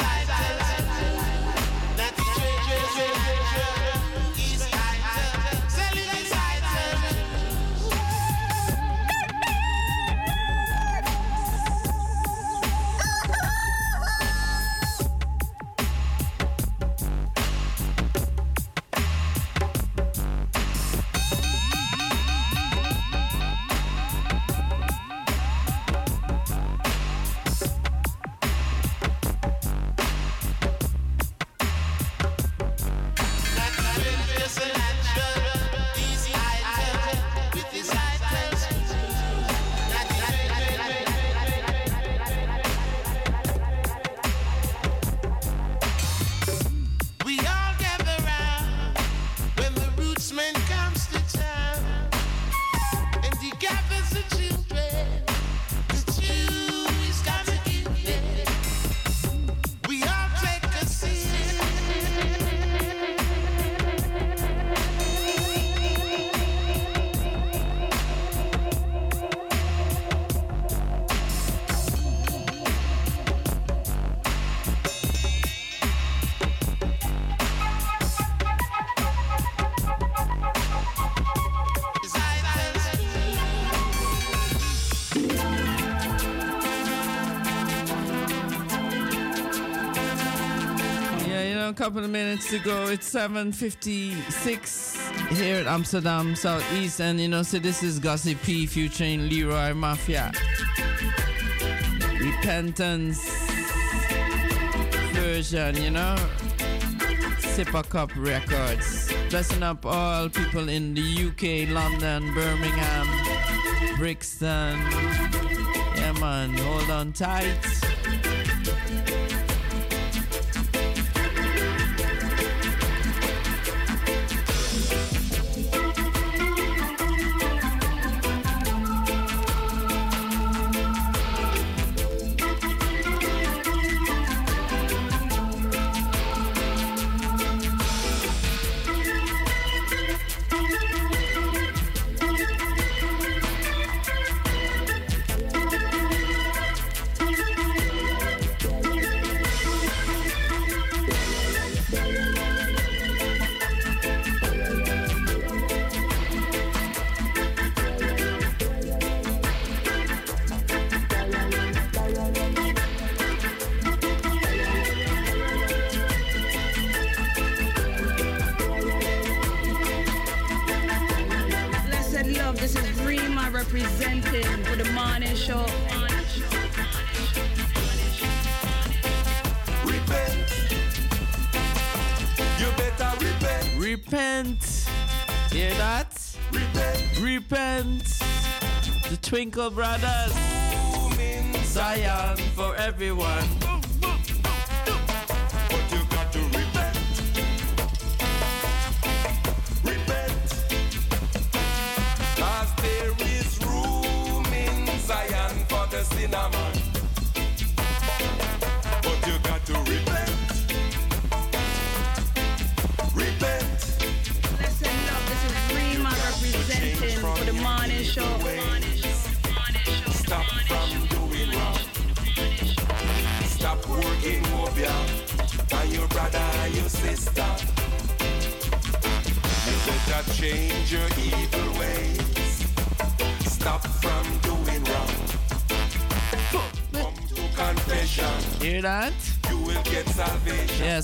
couple of minutes to go. It's 7.56 here at Amsterdam Southeast. And, you know, so this is Gussie P featuring Leroy Mafia. Repentance version, you know. Sip a Cup Records. Blessing up all people in the UK, London, Birmingham, Brixton. Yeah, man, hold on tight.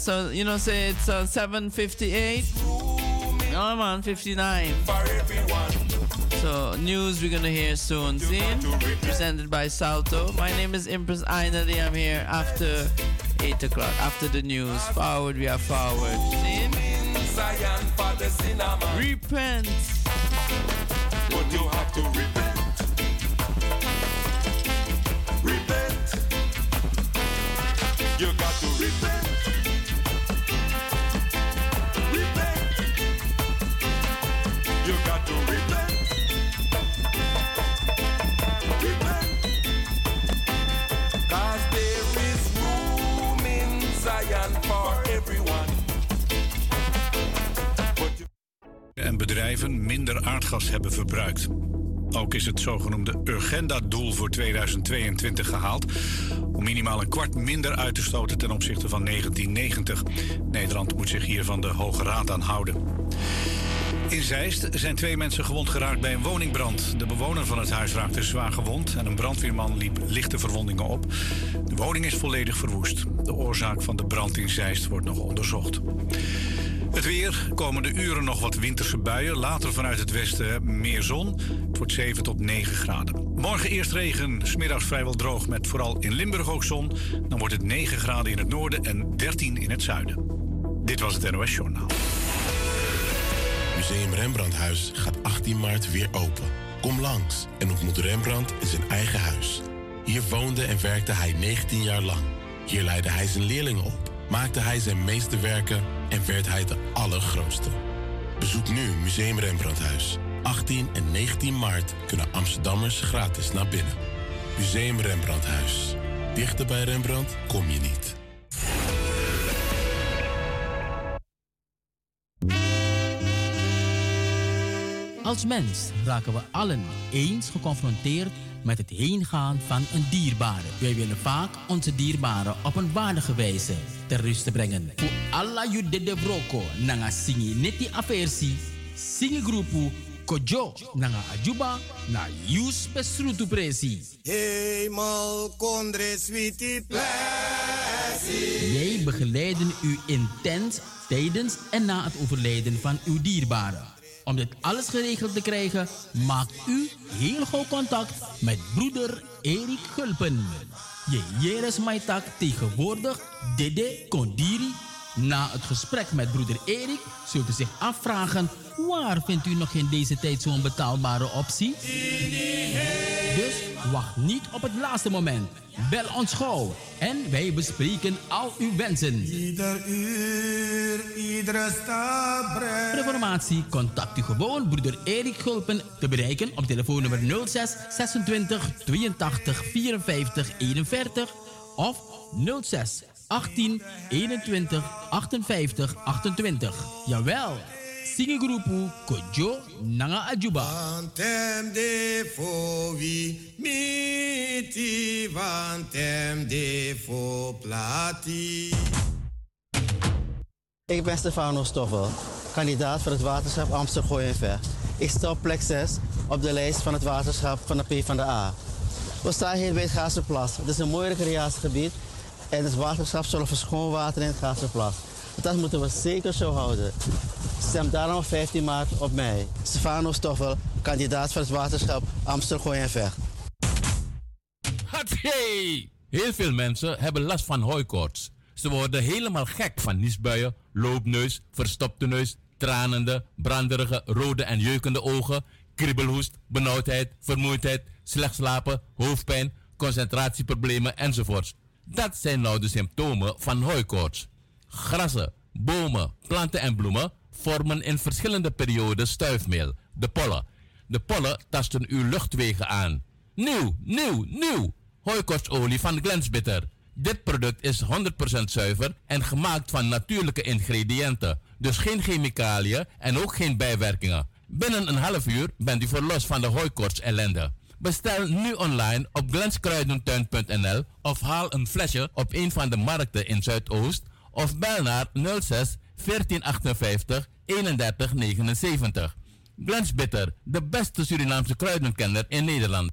So you know, say it's uh, 7:58. No man, 59. For everyone. So news we're gonna hear soon. See? Presented by Salto. My name is Empress Ainali. I'm here after 8 o'clock. After the news. Forward, we are forward. See? Repent. Voor 2022 gehaald. Om minimaal een kwart minder uit te stoten ten opzichte van 1990. Nederland moet zich hier van de Hoge Raad aan houden. In Zeist zijn twee mensen gewond geraakt bij een woningbrand. De bewoner van het huis raakte zwaar gewond en een brandweerman liep lichte verwondingen op. De woning is volledig verwoest. De oorzaak van de brand in Zeist wordt nog onderzocht. Het weer, komende uren nog wat winterse buien. Later vanuit het westen meer zon. Het wordt 7 tot 9 graden. Morgen eerst regen, smiddags vrijwel droog met vooral in Limburg ook zon. Dan wordt het 9 graden in het noorden en 13 in het zuiden. Dit was het NOS Journaal. Museum Rembrandthuis gaat 18 maart weer open. Kom langs en ontmoet Rembrandt in zijn eigen huis. Hier woonde en werkte hij 19 jaar lang. Hier leidde hij zijn leerlingen op, maakte hij zijn meeste werken en werd hij de allergrootste. Bezoek nu Museum Rembrandthuis. 18 en 19 maart kunnen Amsterdammers gratis naar binnen. Museum Rembrandthuis. Dichter bij Rembrandt kom je niet. Als mens raken we allen eens geconfronteerd met het heengaan van een dierbare. Wij willen vaak onze dierbaren op een waardige wijze ter rust brengen. Voor alla you de broko nanga singi neti aversi, singi groepu kojo nanga ajuba na yus besrutu presi. Hemel kondre plessie. Wij begeleiden u intens tijdens en na het overlijden van uw dierbaren. Om dit alles geregeld te krijgen, maakt u heel gauw contact met broeder Erik Gulpen. Je Jeres Maitak tegenwoordig Dede Kondiri. Na het gesprek met broeder Erik zult u zich afvragen... waar vindt u nog in deze tijd zo'n betaalbare optie? Dus wacht niet op het laatste moment. Bel ons gauw en wij bespreken al uw wensen. Ieder uur, iedere stap. Voor informatie contact u gewoon broeder Erik Gulpen te bereiken op telefoonnummer 06 26 82 54 41 of 06 18 21 58 28. Jawel, Singegroepu Kojo Nanga Ajuba. Vantem de fo vi miti, vantem de fo plati. Ik ben Stefano Stoffel, kandidaat voor het waterschap Amsterdam Gooi en Ver. Ik sta op plek 6 op de lijst van het waterschap van de PvdA. We staan hier bij het Gaasterplas. Het is een mooi recreatiegebied en het waterschap zorgt voor schoon water in het Gaasterplas. Dat moeten we zeker zo houden. Stem daarom op 15 maart op mij. Stefano Stoffel, kandidaat voor het waterschap Amsterdam Gooi en Ver. Hatsé! Heel veel mensen hebben last van hooikoorts. Ze worden helemaal gek van niesbuien, loopneus, verstopte neus, tranende, branderige, rode en jeukende ogen, kriebelhoest, benauwdheid, vermoeidheid, slecht slapen, hoofdpijn, concentratieproblemen enzovoorts. Dat zijn nou de symptomen van hooikoorts. Grassen, bomen, planten en bloemen vormen in verschillende perioden stuifmeel, de pollen. De pollen tasten uw luchtwegen aan. Nieuw, nieuw, nieuw! Hooikoortsolie van Glensbitter. Dit product is 100% zuiver en gemaakt van natuurlijke ingrediënten. Dus geen chemicaliën en ook geen bijwerkingen. Binnen een half uur bent u verlost van de hooikoorts ellende. Bestel nu online op glenskruidentuin.nl of haal een flesje op een van de markten in Zuidoost of bel naar 06 1458 31 79. Glens Bitter, de beste Surinaamse kruidenkenner in Nederland.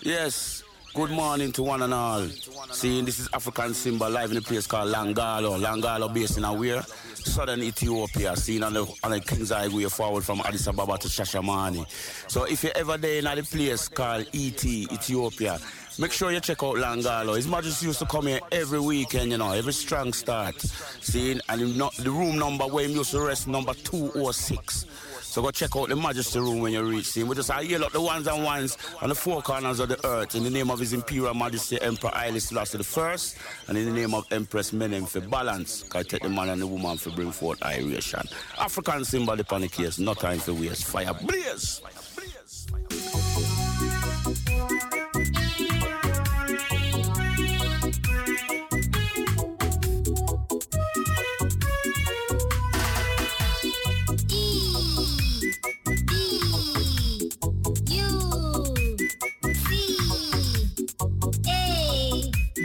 Yes. Good morning to one and all. Seeing this is African Simba live in a place called Langano. Langano based in Awir, southern Ethiopia. Seen on the, on the King's Highway forward from Addis Ababa to Shashamani. So if you're ever there in a place called ET, Ethiopia, make sure you check out Langano. His Majesty used to come here every weekend, you know, every strong start. Seeing, and not, the room number where he used to rest, number 206. So go check out the Majesty Room when you reach him. We just I yell up the ones and ones on the four corners of the earth in the name of His Imperial Majesty Emperor Haile Selassie the First, and in the name of Empress Menen for balance. Can I take the man and the woman for bring forth iration. African Simba the case, no time for waste. Fire blaze.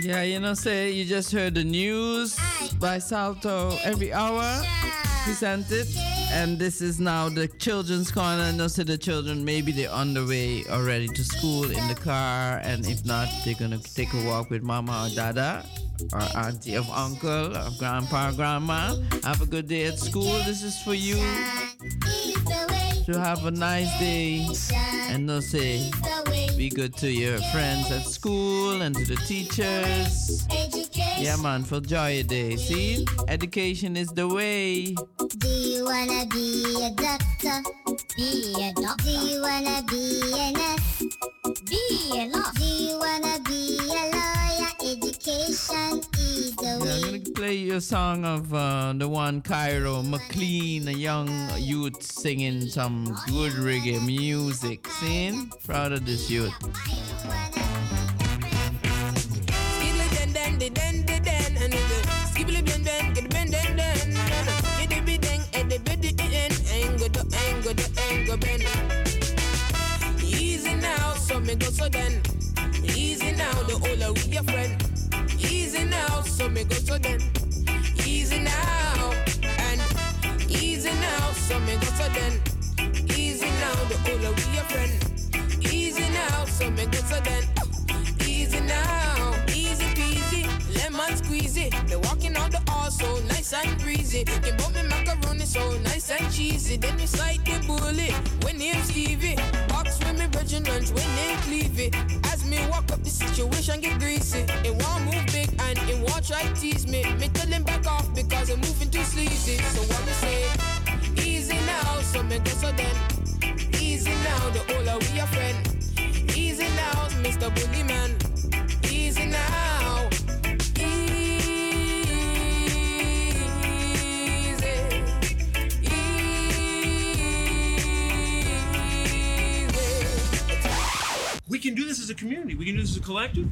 Yeah, you know, say you just heard the news by Salto every hour presented, and this is now the children's corner. And also the children maybe they're on the way already to school in the car, and if not, they're gonna take a walk with mama or dada. Or auntie or uncle or grandpa or grandma. Have a good day at school. This is for you to have a nice day and no say be good to your friends at school and to the teachers. Yeah, man, for joy day. See, education is the way. Do you wanna be a doctor? Be a doctor. Do you wanna be a nurse? Be a nurse. Do you wanna be a? Education is Yeah, I'm gonna play you a song of uh, the one Kairo McLean, a young youth singing some good reggae music. See, proud of this youth. Skibbly den den de den de den and the skibbly ben ben get ben den den get the bid ding and the bid in ain't go do ain't go do ain't go ben Easy now, so me go so then. Easy now, the older we your friend. Me go so then. Easy now, and easy now, so me go so then. Easy now, the older we your friend. Easy now, so me go so then. Easy now, easy peasy, lemon squeezy. Me walking out the hall so nice and breezy. You bought me macaroni so nice and cheesy. Then you slide the bully when name Stevie. With me lunch when name Cleavy. As me walk up, the situation get greasy. It won't move big and it won't try tease me. Me tell him back off because I'm moving too sleazy. So what me say? Easy now, so me go so then. Easy now, the older we are friend. Easy now, Mr. Bully Man. Easy now. We can do this as a community. We can do this as a collective.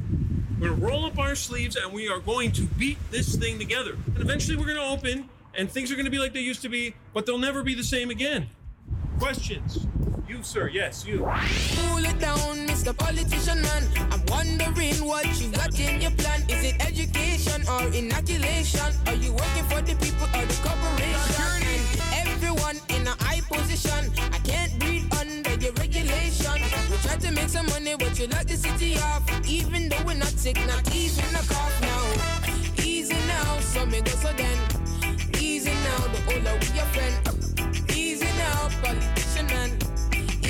We're going to roll up our sleeves and we are going to beat this thing together. And eventually we're going to open and things are going to be like they used to be, but they'll never be the same again. Questions? You, sir. Yes, you. Cool it down, Mr. Politician Man. I'm wondering what you got in your plan. Is it education or inoculation? Are you working for the people or the corporation? And everyone in a high position. Try to make some money, but you lock the city off. Even though we're not sick, not even a cough now. Easy now, so me go so then. Easy now, the older we your friend. Easy now, politician man.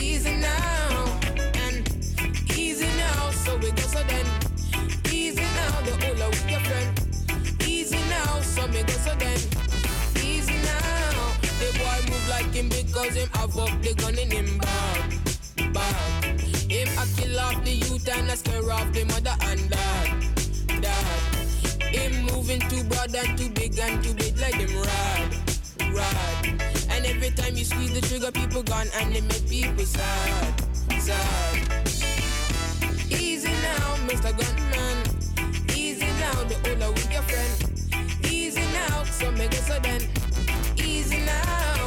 Easy now, and easy now, so we go so then. Easy now, the older we your friend. Easy now, so me go so then. Easy now, the boy move like him because him have up the gun in him bag. bad. Him a kill off the youth and a scare off the mother and dad. Dad. Him moving too broad and too big and too big like them rad. Rad. And every time you squeeze the trigger, people gone and they make people sad. Sad. Easy now, Mr. Gunman. Easy now, the older with your friend. Easy now, so make it so then. Easy now.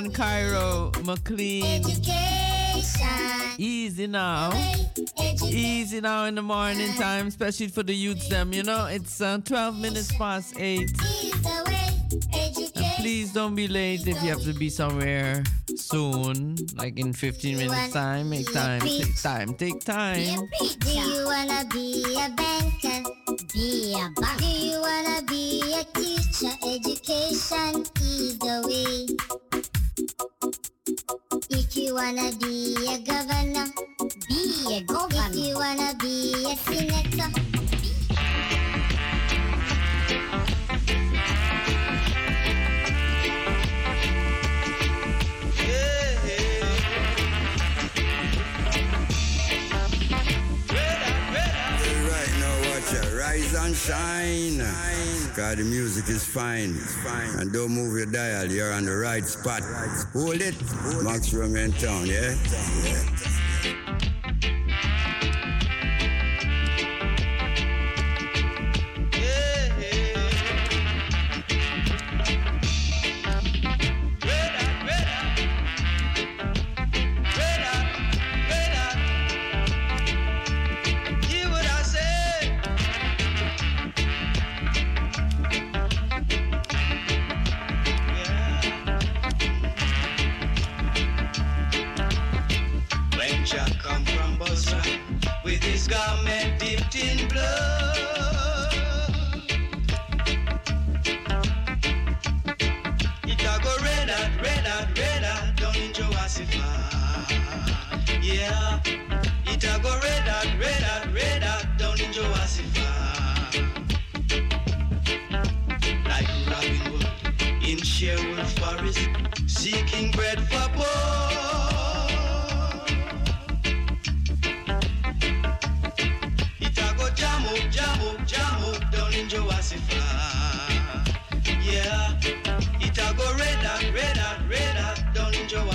Yeah, man, the one Kairo, McLean. Easy now. Easy now in the morning time, especially for the youths them. You know, it's uh, 12 minutes past 8. And please don't be late if you have to be somewhere soon, like in 15 minutes time. Make time, take time, take time. Do you wanna be a banker? Be a banker. Do you wanna be a teacher? Education is the way. You wanna be a governor, be a governor. If you wanna be a senator, out. Rise and shine. Cause the music is fine. And don't move your dial. You're on the right spot. Hold it. Max Rum in town, yeah? Hear garment dipped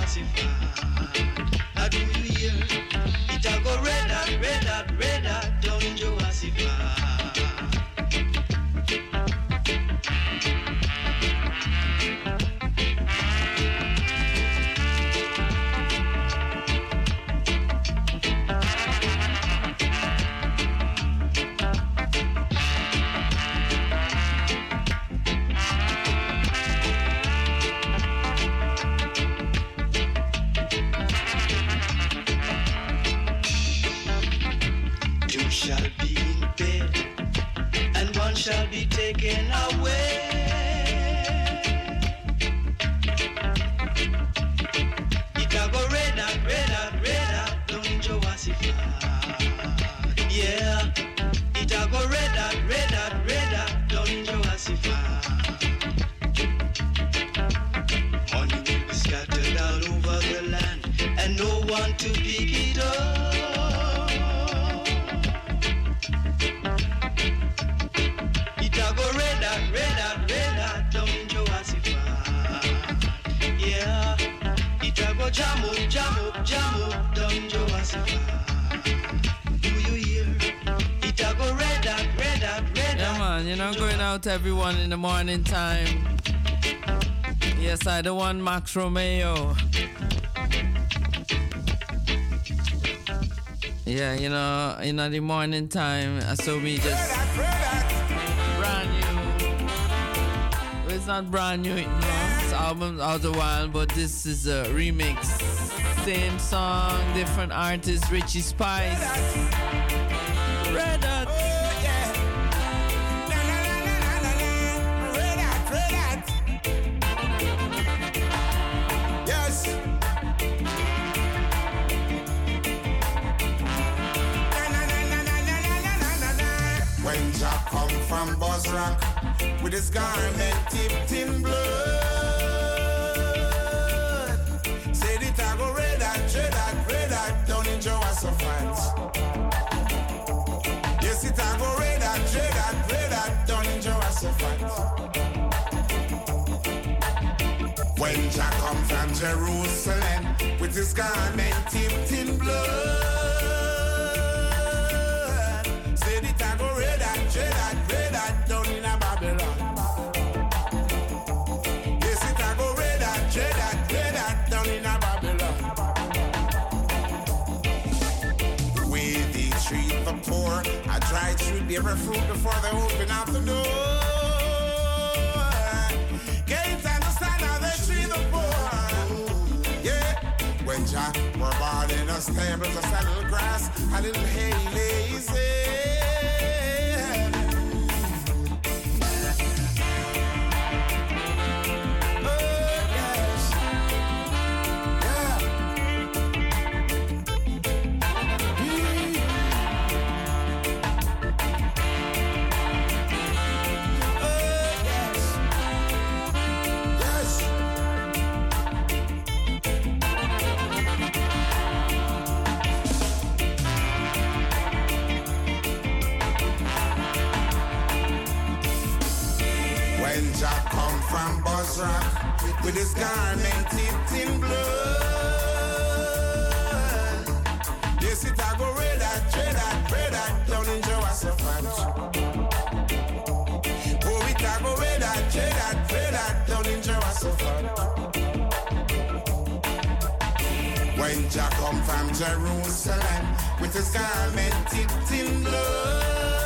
down shall be to everyone in the morning time. Yes, I the one Max Romeo. Yeah, you know, in the morning time, uh, I saw me just brand new. It's not brand new, you know, this album's out a while, but this is a remix. Same song, different artist, Richie Spice. With his garment tipped in blood, said it I go red hot, red hot, red hot down in Jehoshaphat. Yes, it I go red hot, red hot, red hot down in Jehoshaphat. When Jack come from Jerusalem with his garment tipped in blood, bear fruit before they open up the door. Can't understand how they treat the poor. Yeah, when Jack were born in a stable, a little grass, a little hay Jerusalem with his garment tipped in blood.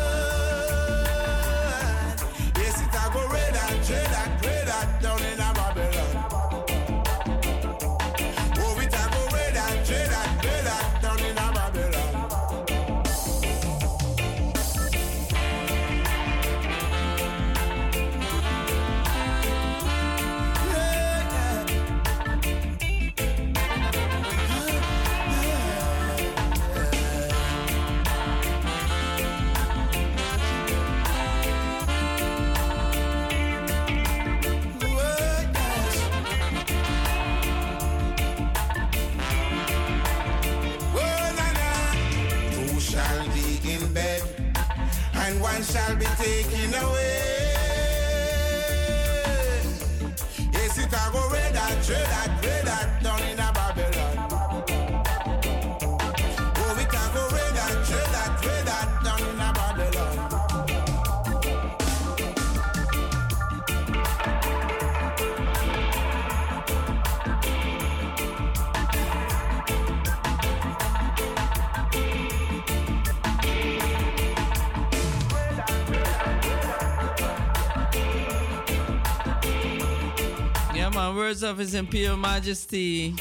Of His Imperial Majesty.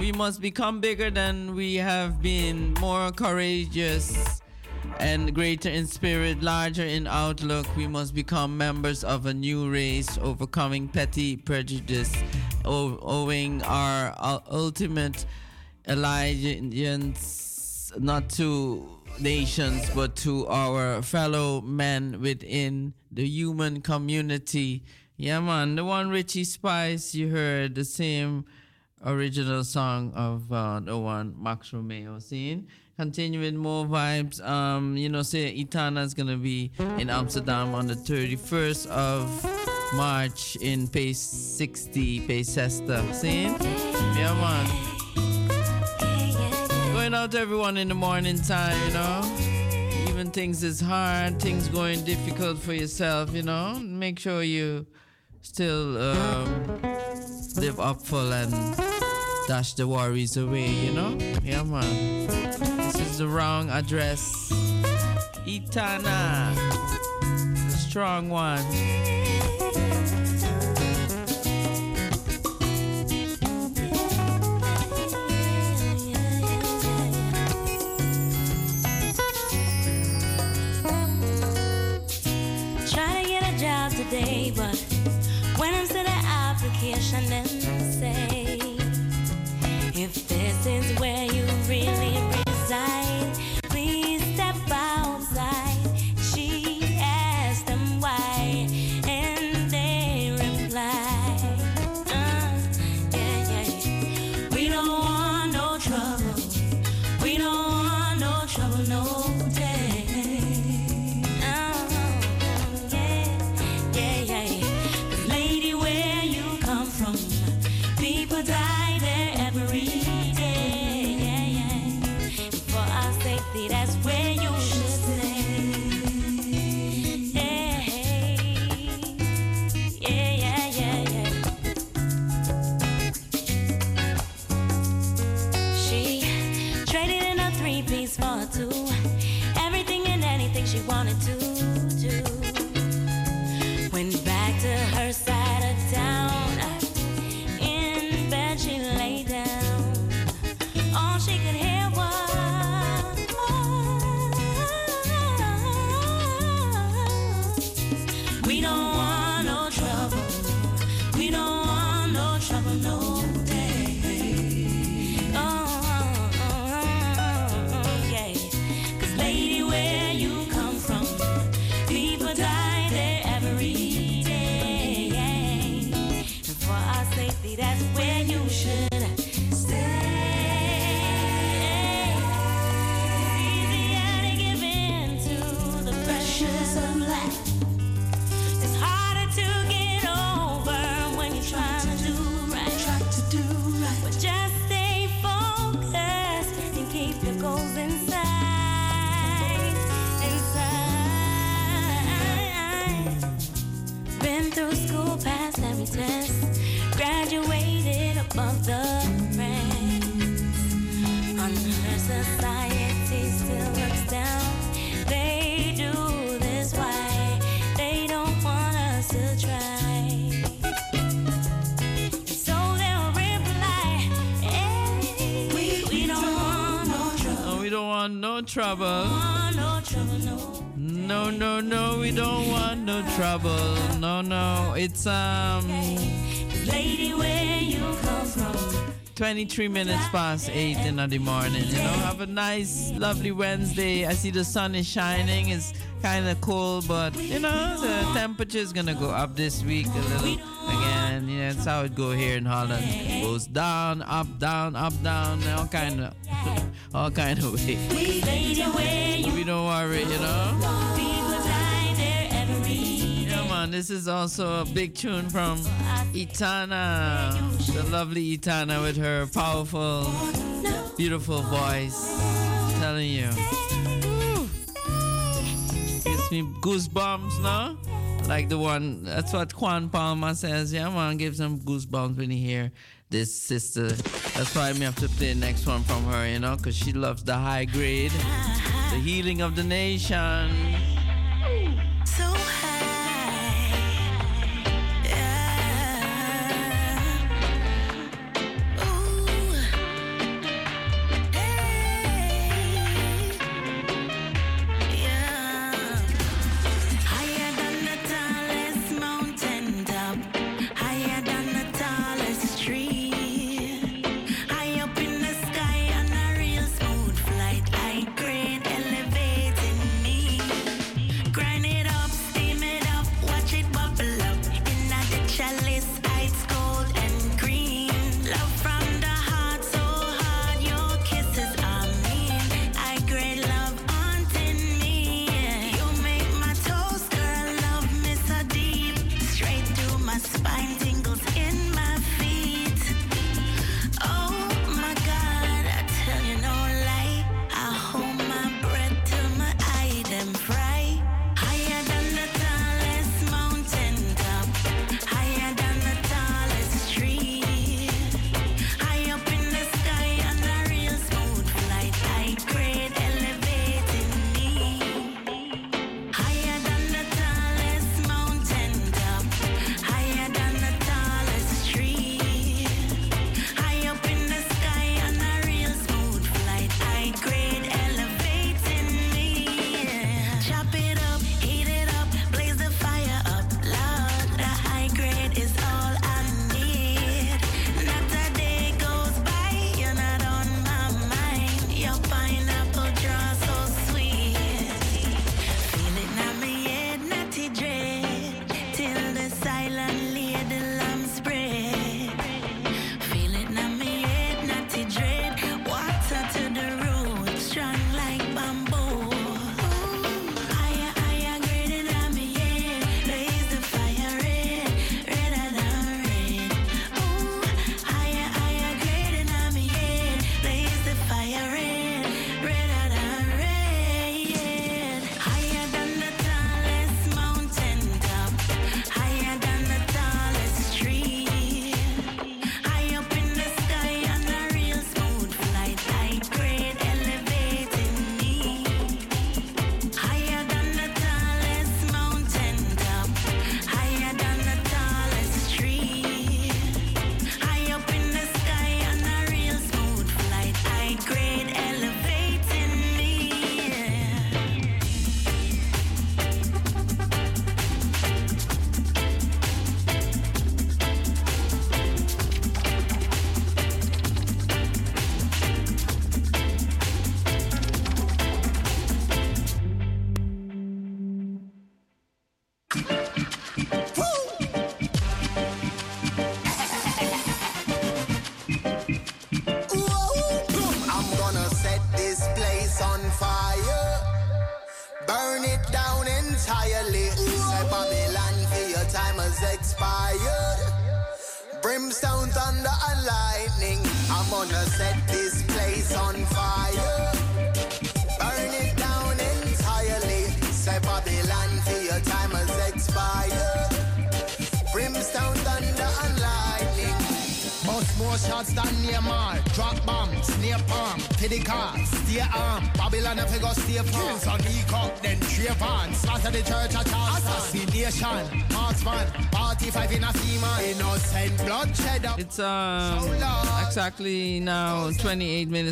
We must become bigger than we have been, more courageous and greater in spirit, larger in outlook. We must become members of a new race, overcoming petty prejudice, owing our ultimate allegiance not to nations but to our fellow men within the human community. Yeah, man, the one Richie Spice you heard, the same original song of uh, the one Max Romeo sing. Continuing more vibes. Um, you know, say Etana's gonna be in Amsterdam on the 31st of March in Pace 60, Pace Sesta. See? Yeah, man. Going out to everyone in the morning time, you know. Even things is hard, things going difficult for yourself, you know, make sure you still um, live up full and dash the worries away, you know? Yeah, man. This is the wrong address. Etana, the strong one. Say, if this is no trouble. No no. No, no, no, we don't want no trouble. No, no, it's um Lady, where you come from? 23 minutes past 8 in the morning. You know, have a nice, lovely Wednesday. I see the sun is shining. It's kind of cold, but you know, the temperature is gonna go up this week a little again. Yeah, that's how it go here in Holland. Goes down, up, down, up, down, all kind of, [laughs] all kind of way. [laughs] We don't worry, you know. Yeah, man, this is also a big tune from Etana, the lovely Etana with her powerful, beautiful voice. telling you. Gives me goosebumps, no? Like the one, that's what Quan Palma says. Yeah, man, gives them goosebumps when you hear this sister. That's why I have to play the next one from her, you know, because she loves the high grade, the healing of the nation.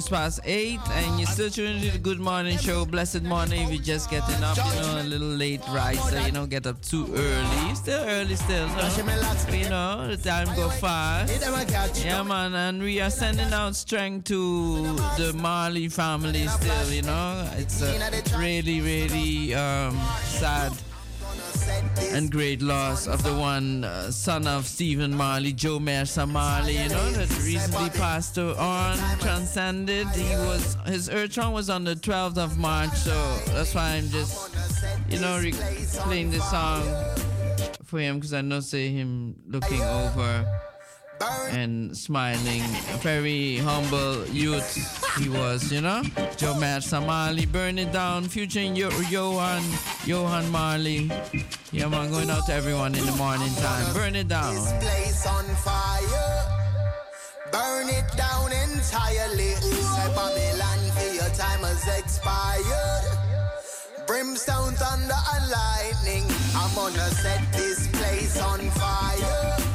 28 minutes past 8 and you're still tuning to the Good Morning Show. Blessed morning you're just getting up, you know, a little late riser, you know, get up too early. Still early still, no? You know, the time go fast. Yeah man, and we are sending out strength to the Marley family still, you know. It's a really, really um, sad and great loss of the one uh, son of Stephen Marley, Jo Mersa Marley, you know, that recently passed on, transcended. He was his song was on the 12th of March, so that's why I'm just, you know, re- playing this song for him because I know say him looking over and smiling. Very humble youth he was, you know. Jo Mersa Marley, burn it down, featuring Yo- Johan, Johan Marley. Yeah, man, going out to everyone in the morning time. Burn it down. place on fire. Burn it down entirely. Say Babylon, for your time has expired. Brimstone, thunder, and lightning. I'm gonna set this place on fire.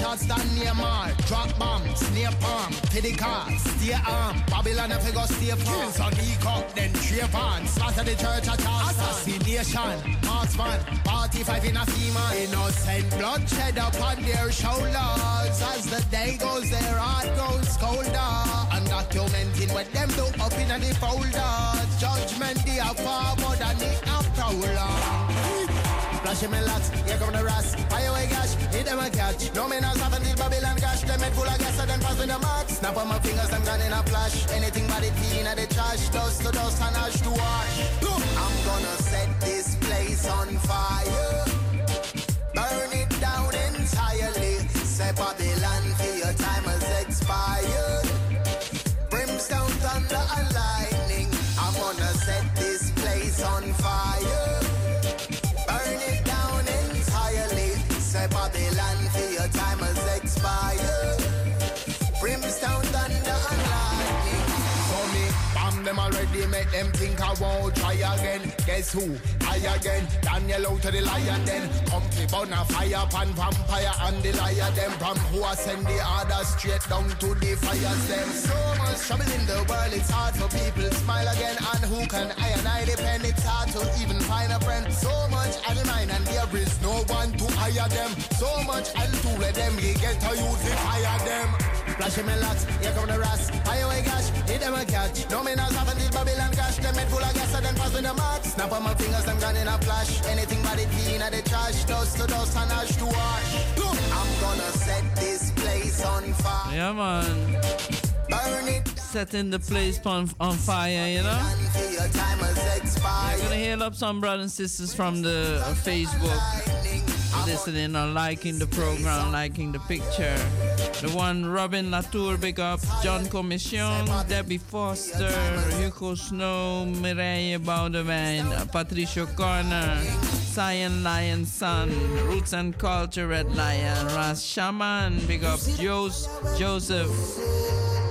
Shots than Neymar. Drop bombs, near palm, to the car, stay arm. Babylon if you go stay farm. Kills on E-Cup, then Trayvon. Slaughter the church at Charleston. Assassination, marksman, party five in a FEMA. Innocent bloodshed upon their shoulders. As the day goes, their heart grows colder. And Undocumented what them do up in the folders. Judgment, they are far more than the prowler. Flashing my locks, here come the rats. Fire away gash, hit them a catch. No man has till Babylon cash. Them head full of gas, then pass me the mark. Snap on my fingers, them gone in a flash. Anything but it be in the trash. Dust to dust and ash to ash. I'm gonna set this place on fire. Burn it down entirely. Say Babylon, already, make them think I won't try again. Guess who? I again. Daniel out to the lion then. Company burn a fire pan vampire and the liar them. From who I send the order straight down to the fires them. So much trouble in the world, it's hard for people smile again. And who can I and I depend? It's hard to even find a friend. So much at mine and there is no one to hire them. So much I'll do with them, get to use the fire them. Flashing my locks, here come the rats. Fire away gash, hit them a catch. No man has happened till Babylon cash. Them head full of gas, and then pass me the mark. Snap on my fingers, them gone in a flash. Anything but it be in the trash. Dust to dust and ash to ash. I'm gonna set this place on fire. Yeah, man. Burn it Setting the place on, on fire, you know? till your time has expired. I'm gonna hail up some brothers and sisters from the uh, Facebook listening or liking the program, liking the picture. The one Robin Latour, big up. John Commission, Debbie Foster, Hugo Snow, Mireille Boudewijn, Patricio Corner, Cyan Lion Sun, Roots and Culture Red Lion, Ras Shaman, big up. Jos- Joseph.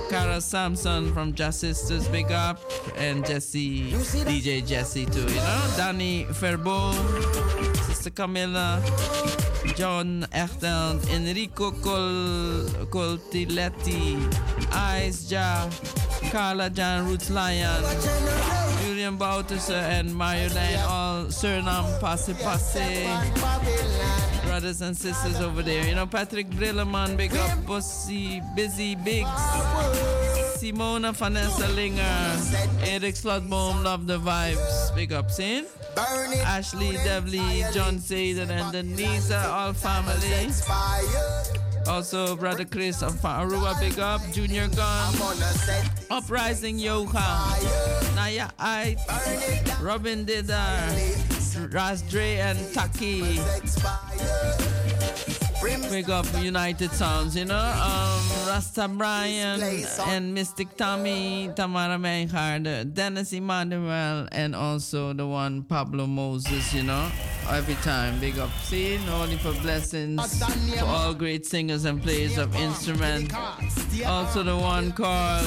Cara Samson from Just Sisters, big up, and Jesse, DJ Jesse too, you know. Danny Ferbo, Sister Camilla, John Echtel, Enrico Col Coltiletti, Ice Ja, Carla Jan Roots Lion, Julian Bouterse, and Mario Lane, all Suriname Passe Passe brothers and sisters over there. You know, Patrick Brilleman, big up Bossy, Busy Biggs, Simona Vanessa Linger. Eric Slotboom, love the vibes. Big up, sin. Ashley Devley, John Saden, and Denisa, all family. Also, Brother Chris of Aruba, big up. Junior Gun. Uprising Yoga. Naya Ait. Robin Didar. Ras Dre and Taki. Big up United Sounds, you know. Um, Rasta Brian and Mystic Tommy, Tamara Meinhardt, Dennis Emmanuel, and also the one Pablo Moses, you know. Every time, big up. See, only for blessings for all great singers and players of instruments. Also the one called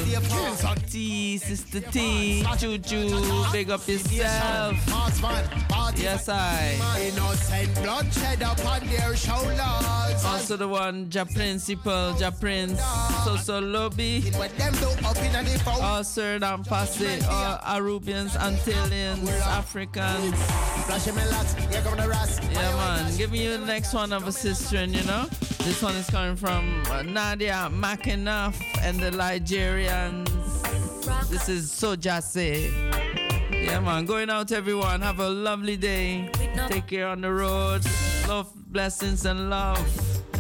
T, Sister T, Choo Choo, big up yourself. Yes, I. Also the one Ja Principal, Ja Prince, So So Lobby. All Suriname Passe, all Arubians, Antillians, Africans. Yeah, man. Give me the next one of a sister, and you know. This one is coming from uh, Nadia McAnuff and the Ligerians. This is so Sojase. Yeah, man. Going out, everyone. Have a lovely day. Take care on the road. Love, blessings, and love.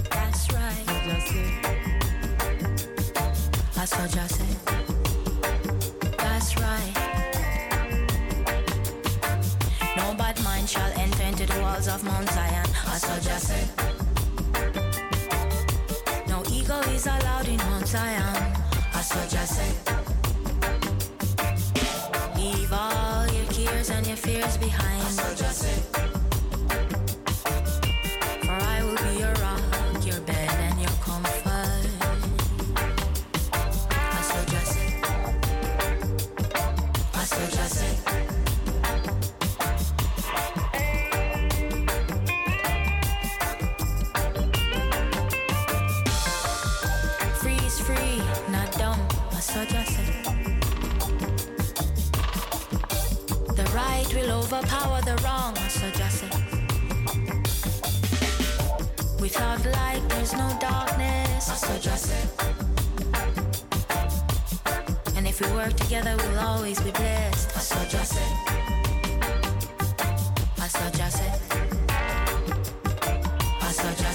That's right. That's what I said. That's right. No bad mind shall enter into the walls of Mount Zion. I said. No ego is allowed in Mount Zion. I said. Leave And if we work together, we'll always be blessed. I. That's what I. That's what I.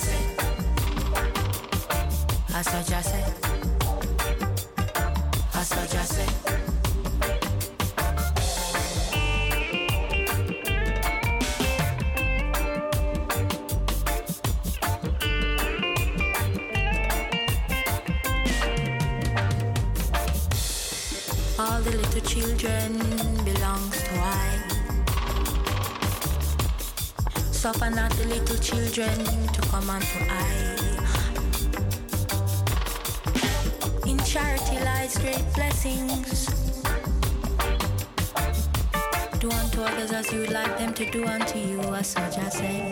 That's what I. That's little children to come unto I. In charity lies great blessings. Do unto others as you would like them to do unto you, as such I say.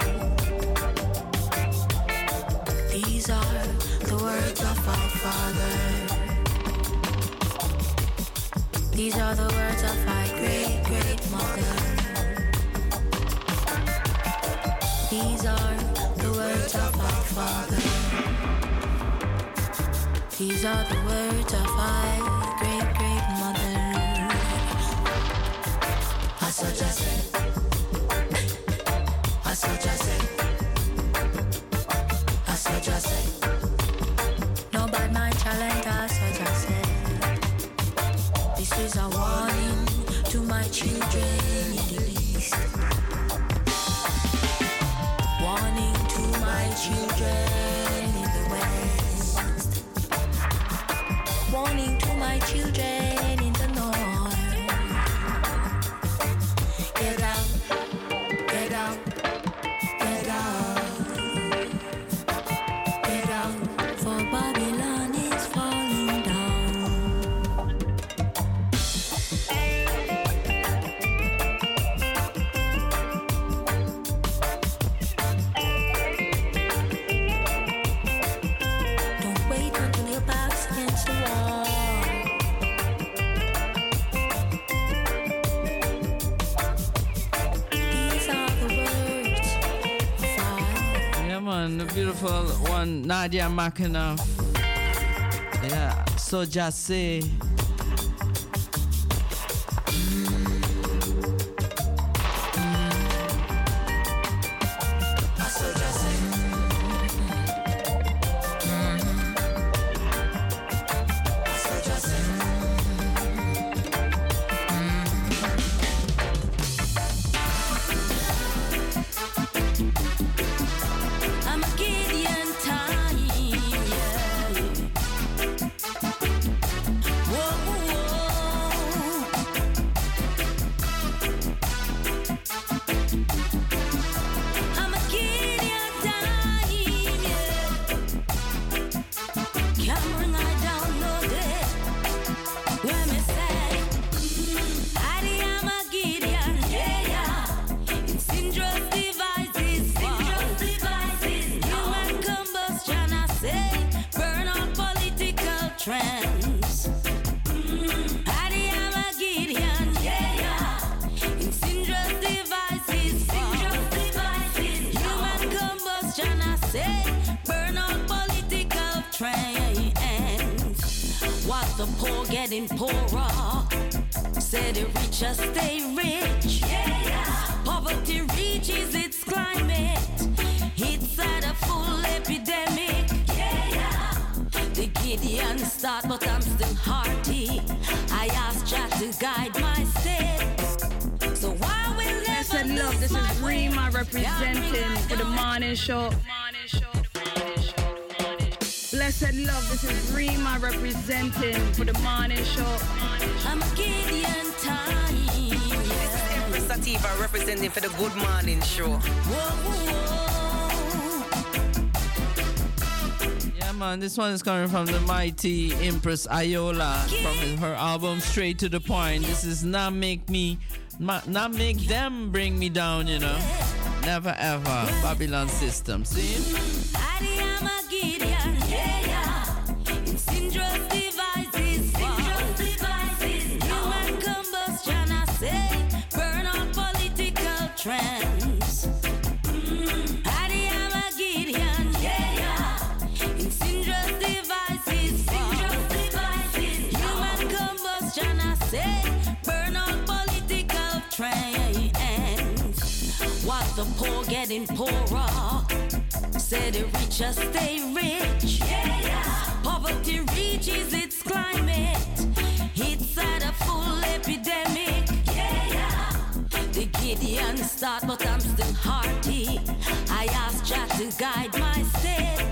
These are the words of our Father. These are the words of my great great mother. These are the words of our father. These are the words of my great great mother. I saw Nadia McAnuff. Yeah, so just say. for the morning show. I'm Gideon time. Yeah. This is Sativa representing for the Good Morning Show. Whoa, whoa. Yeah, man, this one is coming from the mighty Empress Ayeola from her album Straight to the Point. This is not make me, not make them bring me down, you know. Never ever. Babylon system. See? getting poorer. Said the rich just stay rich. Yeah, yeah. Poverty reaches its climate. It's at a full epidemic. Yeah, yeah. The Gideon start, but I'm still hearty. I ask Jah to guide my steps.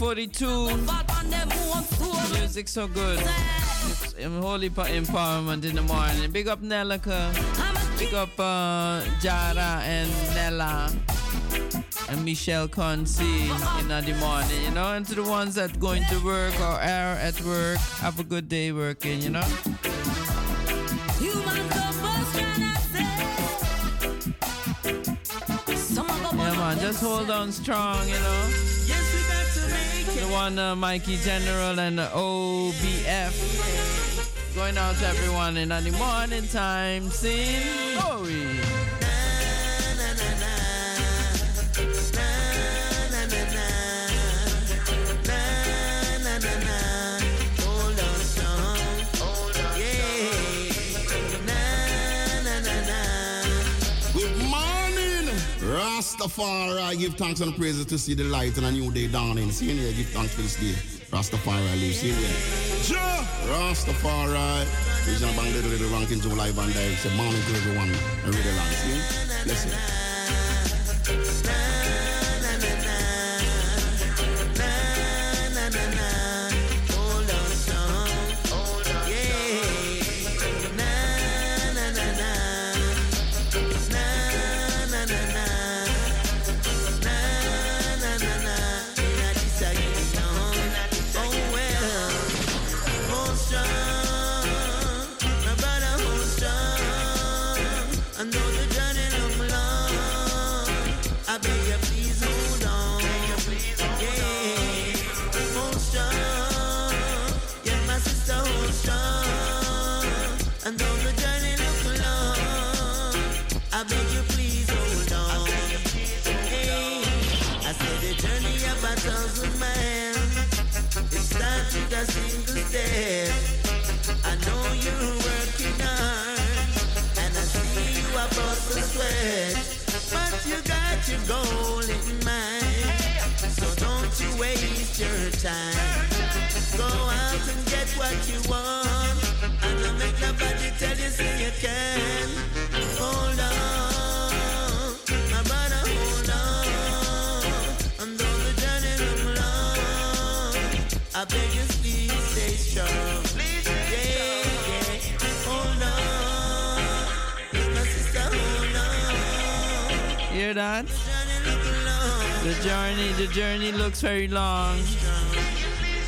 42. Music so good. It's holy empowerment in the morning. Big up Nellika. Big up uh, Jara and Nella. And Michelle Concy in the morning, you know. And to the ones that going to work or are at work, have a good day working, you know. Yeah, man, just hold on strong, you know. One, uh, Mikey General and OBF. Going out to everyone in the morning time. Sing glory. Rastafari. Give thanks and praises to see the light and a new day dawning. See you give thanks for this day. Rastafari live. See you. Ja, Rastafari. Regional bang Little Little Ranking Live and Direct. Say morning to everyone. I really like See? Bless you. What you want, and don't make nobody tell you say you can. Hold on, my brother, hold on. And though the journey look long, I beg you please stay strong. Yeah, yeah, hold on. My sister, hold on. Hear that? The journey, the journey looks very long.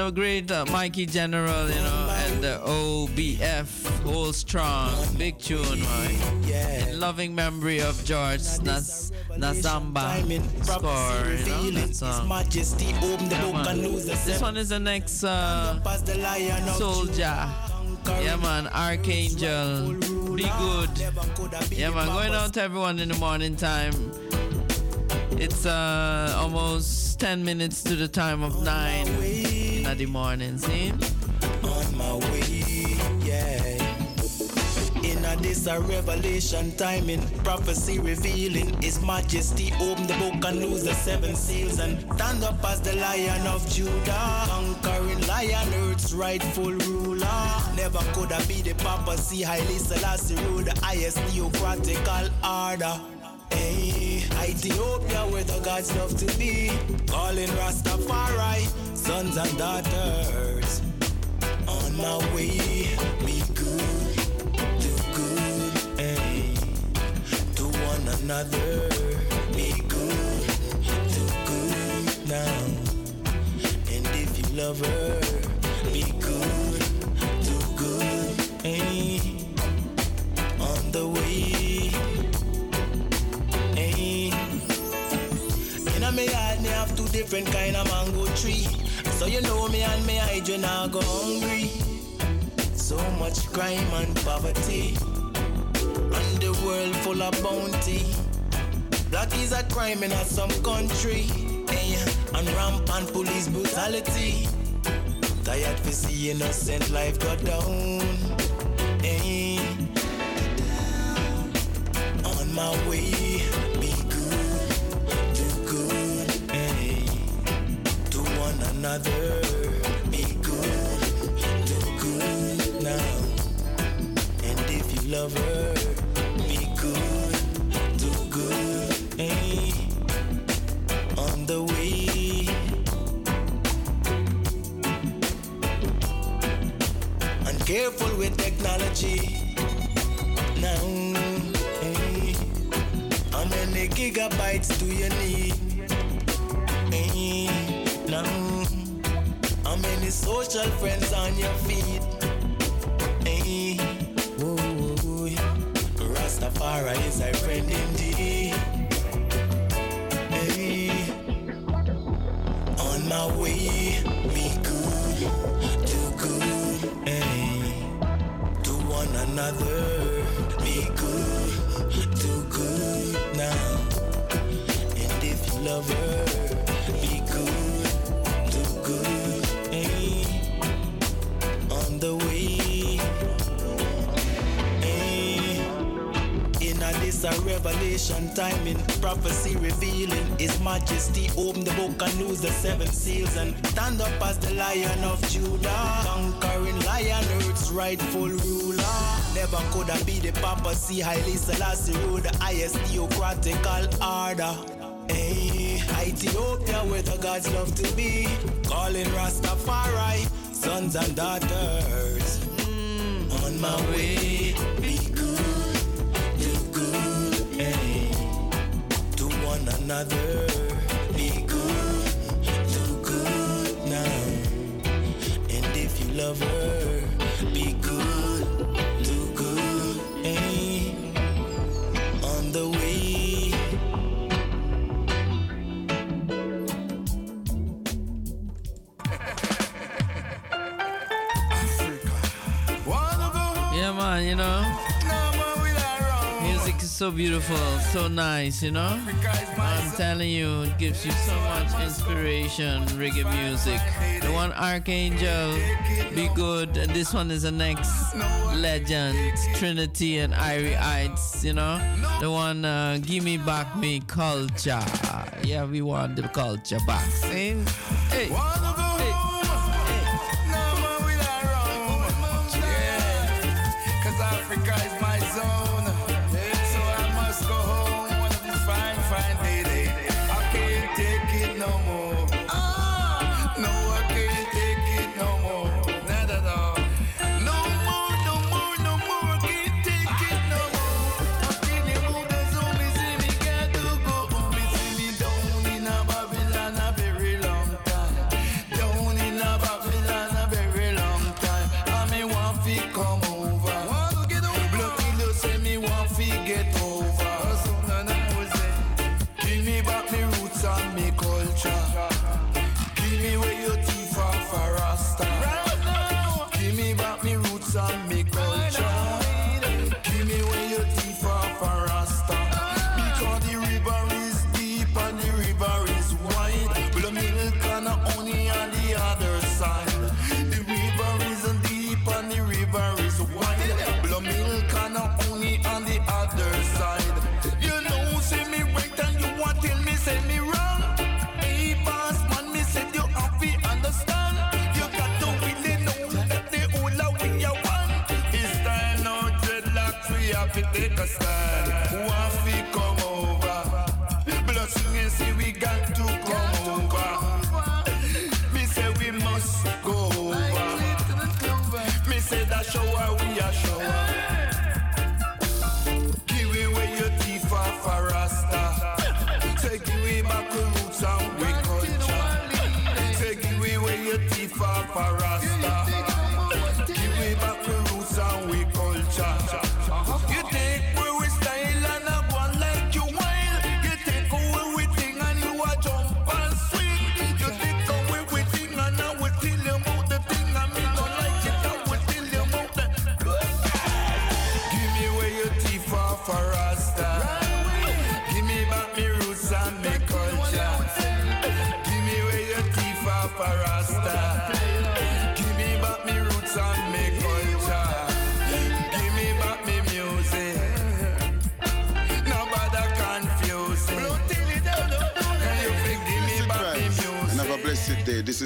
man, the great uh, Mikey General, you know, and the OBF, Hold Strong, big tune, man. In loving memory of George Nas Nazamba score, you know, that song. Yeah, man. This one is the next uh, Soldier. Yeah, man, Archangel, be good. Yeah, man, going out to everyone in the morning time. It's uh, almost 10 minutes to the time of 9 in the morning, see? Eh? on my way, yeah. In a this a revelation timing, prophecy revealing His Majesty open the book and lose the seven seals and stand up as the Lion of Judah, conquering Lion, Earth's rightful ruler. Never could have be the Papa papacy, Haile Selassie rule the highest theocratical order. Hey, Ethiopia where the gods love to be, calling Rastafari, sons and daughters on my way. Be good, do good, hey, to one another. Be good, do good now. And if you love her, be good, do good, hey, on the way. Hey. In me yard, me have two different kind of mango tree. So you know me and me hide you now go hungry. So much crime and poverty. And the world full of bounty. Black is a crime in some country. Hey, and rampant police brutality. Tired to see innocent life go down. Hey. On my way, another. Be good, do good now. And if you love her, be good, do good, hey, on the way. And careful with technology. Now, hey, how many gigabytes do you need? Hey, now, how social friends on your feed? Hey, whoa, whoa, whoa. Rastafari is our friend indeed. Hey, on my way, be good, do good, hey, to one another. Be good, do good now. And if you love her, revelation timing, prophecy revealing His Majesty open the book and lose the seven seals and stand up as the Lion of Judah, conquering Lion, Earth's rightful ruler. Never could have be the papa, papacy, Haile Selassie rule the highest theocratical order. Hey, Ethiopia where the gods love to be, calling Rastafari, sons and daughters. Mm. On my way, another. So beautiful, so nice, you know. I'm telling you, it gives you so much inspiration, reggae music. The one Archangel, Be Good, and this one is the next legend, Trinity and Irie Heights, you know. The one, uh, Give Me Back Me Culture. Yeah, we want the culture back. Hey. músico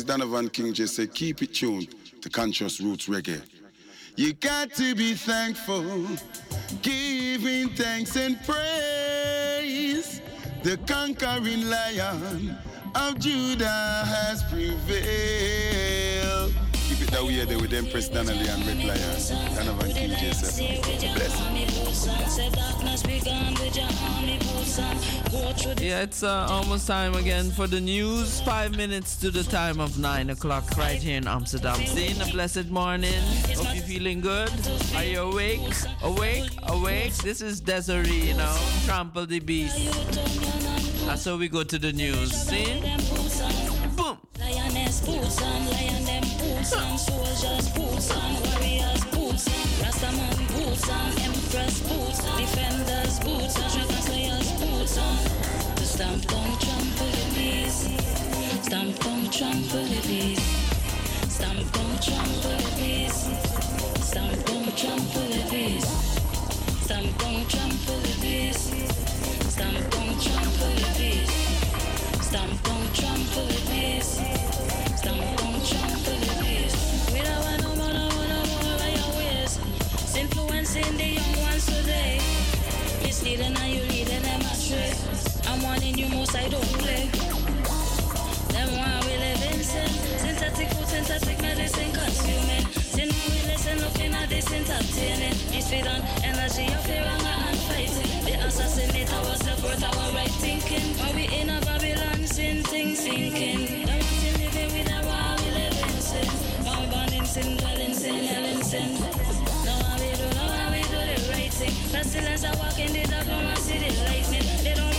is Donovan Kingjay. Say, keep it tuned to Conscious Roots Reggae. You got to be thankful, giving thanks and praise. The conquering lion of Judah has prevailed. Keep it that way there with Empress Donnelly and Red Lion. Donovan Kingjay. Bless. Yeah, it's uh, almost time again for the news. Five minutes to the time of nine o'clock right here in Amsterdam. Seeing a blessed morning. Hope you're feeling good. Are you awake? Awake? Awake? This is Desiree, you know. Trample the beast. That's how we go to the news. See? Boom. On, on, soldiers boots on, warriors boots on, Rastaman boots on, empress boots defenders boots on, dragon slayers boots on. To stamp down, trample the beast. Stamp down, trample the beast. Stamp down, trample the beast. Stamp down, trample the beast. Stamp down, trample the beast. Stamp down, trample the beast. Stamp down, trample the beast. I don't play. Them we live in sin. Synthetic food, synthetic medicine consuming. Sin when we listen, looking at this entertaining. This feed energy of fear, and fighting. They assassinate our support, our right thinking. While we in a Babylon, sin things sinking. Them to live in with a while we live in sin. We born in sin, dwell in sin, hell in sin. We we. Pestilence are walking the dark, no one see the lightning. They don't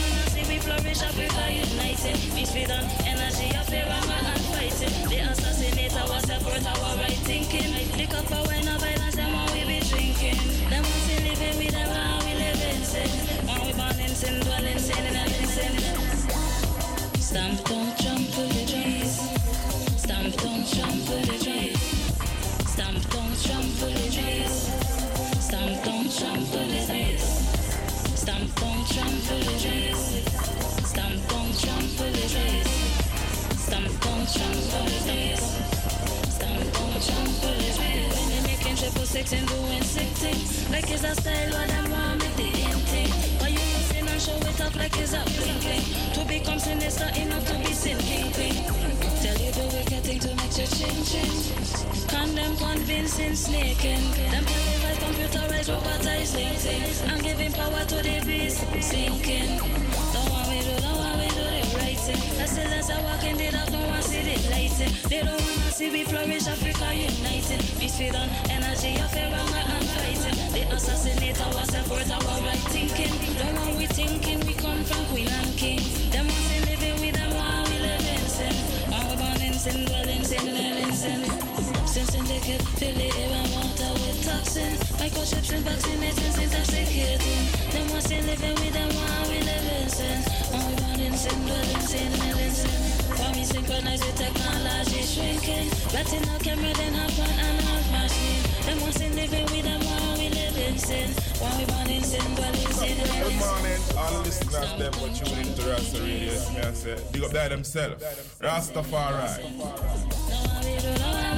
flourish, Africa united. We feed on energy of fear, anger and fighting. Eh? They assassinate our support, our right thinking. Lick up our wine of violence, them what we be drinking. Them to live in with them, how we live in sin. When we born in sin, dwell in sin, and in sin. Stamp down, trample the trees. Stamp down, trample the trees. Stamp down, trample the trees. Stamp down, trample the trees. Stamp down, trample the trees. Triple six and doing sick things, like it's a style what them want make the in thing. But you sin and show it up like it's a bling. To become sinister enough to be sin king queen. Tell you the wicked thing to make you change. Condemn, convincing, snaking. Them televised, computerized, robotized things. And giving power to the beast, sinking. The right thing. The silence are walking the dark, no one see the lighting. They don't wanna see we flourish, Africa united. We feed on energy of fear, anger and fighting. They assassinate our support, our right thinking. Don't want we thinking we come from queen and king. Them want to living with them while we live in sin. We born in sin, dwell in sin, live in sin toxins syndicate, living with them while we living sin. When we running sin, dwelling sin, living sin. While we synchronize with technology shrinking. Letting our camera then hop on and off machine. Them what's living with them while we living sin. While we running sin, dwelling sin, living sin. Good morning, all listeners, them what you into Rasta Radio. May dig up that themselves. Rastafari. Rastafari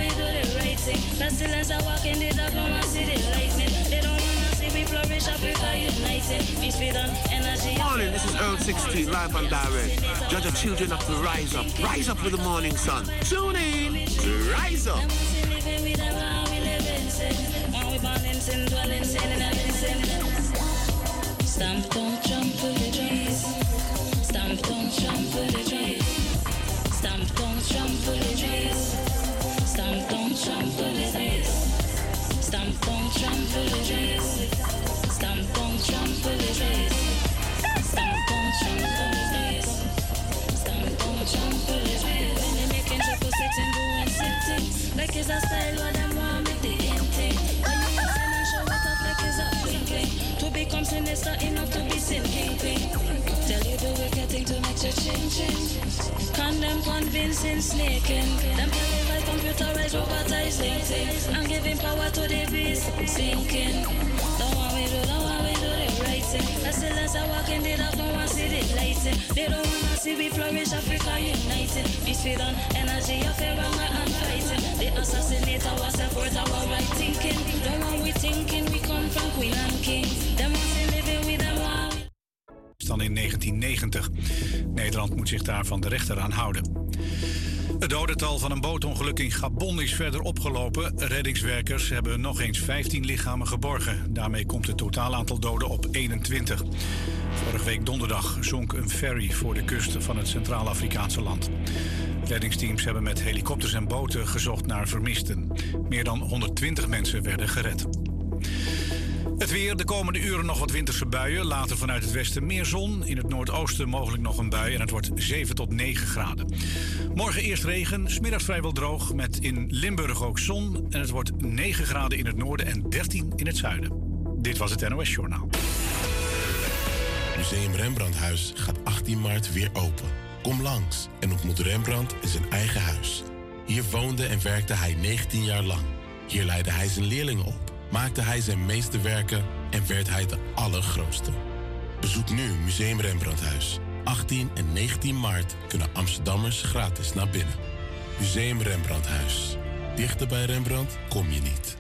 do, now how we do the right thing. Pestilence are the dark, no one see the lightning. They don't wanna see we flourish, Africa united. Peace, freedom, energy. Morning, this is Earl 16, live and direct. Judge of children have to rise up. Rise up with the morning sun. Tune in to Rise Up. Living with them, how we live in sin. When we born in sin, dwell in sin, and live in sin. Stamp, don't trample the trees. Stamp, don't trample the trees. Stamp, don't trample the trees. Stampon, trampolines. Stampon, trampolines. Stampon, trampolines. Stampon, trampolines. Stampon, trampolines. When they making triple six and doing sitting, like it's a style what them want with the intake. When you use and show it like it's a pink To become sinister enough to be sin king. The thing to make you change change. Condemn, convincing, snaking. Them televised, computerized, robotized, LinkedIn. And giving power to the beast, sinking. Don't want we do, don't want we do the right thing. The silence I walk in the dark, don't want to see the lighting. They don't wanna see we flourish, Africa united. Peace, freedom, energy, of fair hunger and fighting. They assassinate our support, our right thinking. Don't want we thinking we come from queen and king. Them want to living with them want dan in 1990. Nederland moet zich daar van de rechter aan houden. Het dodental van een bootongeluk in Gabon is verder opgelopen. Reddingswerkers hebben nog eens 15 lichamen geborgen. Daarmee komt het totaal aantal doden op 21. Vorige week donderdag zonk een ferry voor de kust van het Centraal-Afrikaanse land. Reddingsteams hebben met helikopters en boten gezocht naar vermisten. Meer dan 120 mensen werden gered. Het weer, de komende uren nog wat winterse buien. Later vanuit het westen meer zon. In het noordoosten mogelijk nog een bui en het wordt 7 tot 9 graden. Morgen eerst regen, smiddags vrijwel droog. Met in Limburg ook zon. En het wordt 9 graden in het noorden en 13 in het zuiden. Dit was het NOS Journaal. Museum Rembrandthuis gaat 18 maart weer open. Kom langs en ontmoet Rembrandt in zijn eigen huis. Hier woonde en werkte hij 19 jaar lang. Hier leidde hij zijn leerlingen op, maakte hij zijn meeste werken en werd hij de allergrootste. Bezoek nu Museum Rembrandthuis. 18 en 19 maart kunnen Amsterdammers gratis naar binnen. Museum Rembrandthuis. Dichter bij Rembrandt kom je niet.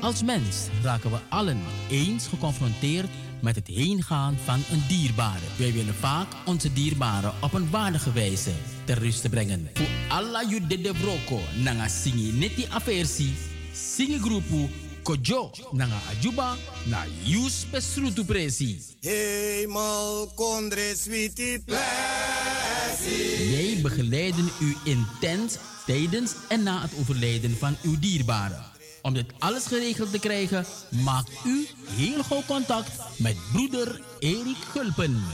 Als mens raken we allen eens geconfronteerd met het heengaan van een dierbare. Wij willen vaak onze dierbaren op een waardige wijze ter rust brengen. Voor alla jude de broko nanga singi neti aversi, singi groepu kojo nanga ajuba na yus besrutu presi. Hemel kondre sweetie plessie. Wij begeleiden u intens tijdens en na het overlijden van uw dierbaren. Om dit alles geregeld te krijgen, maakt u heel gauw contact met broeder Erik Gulpen.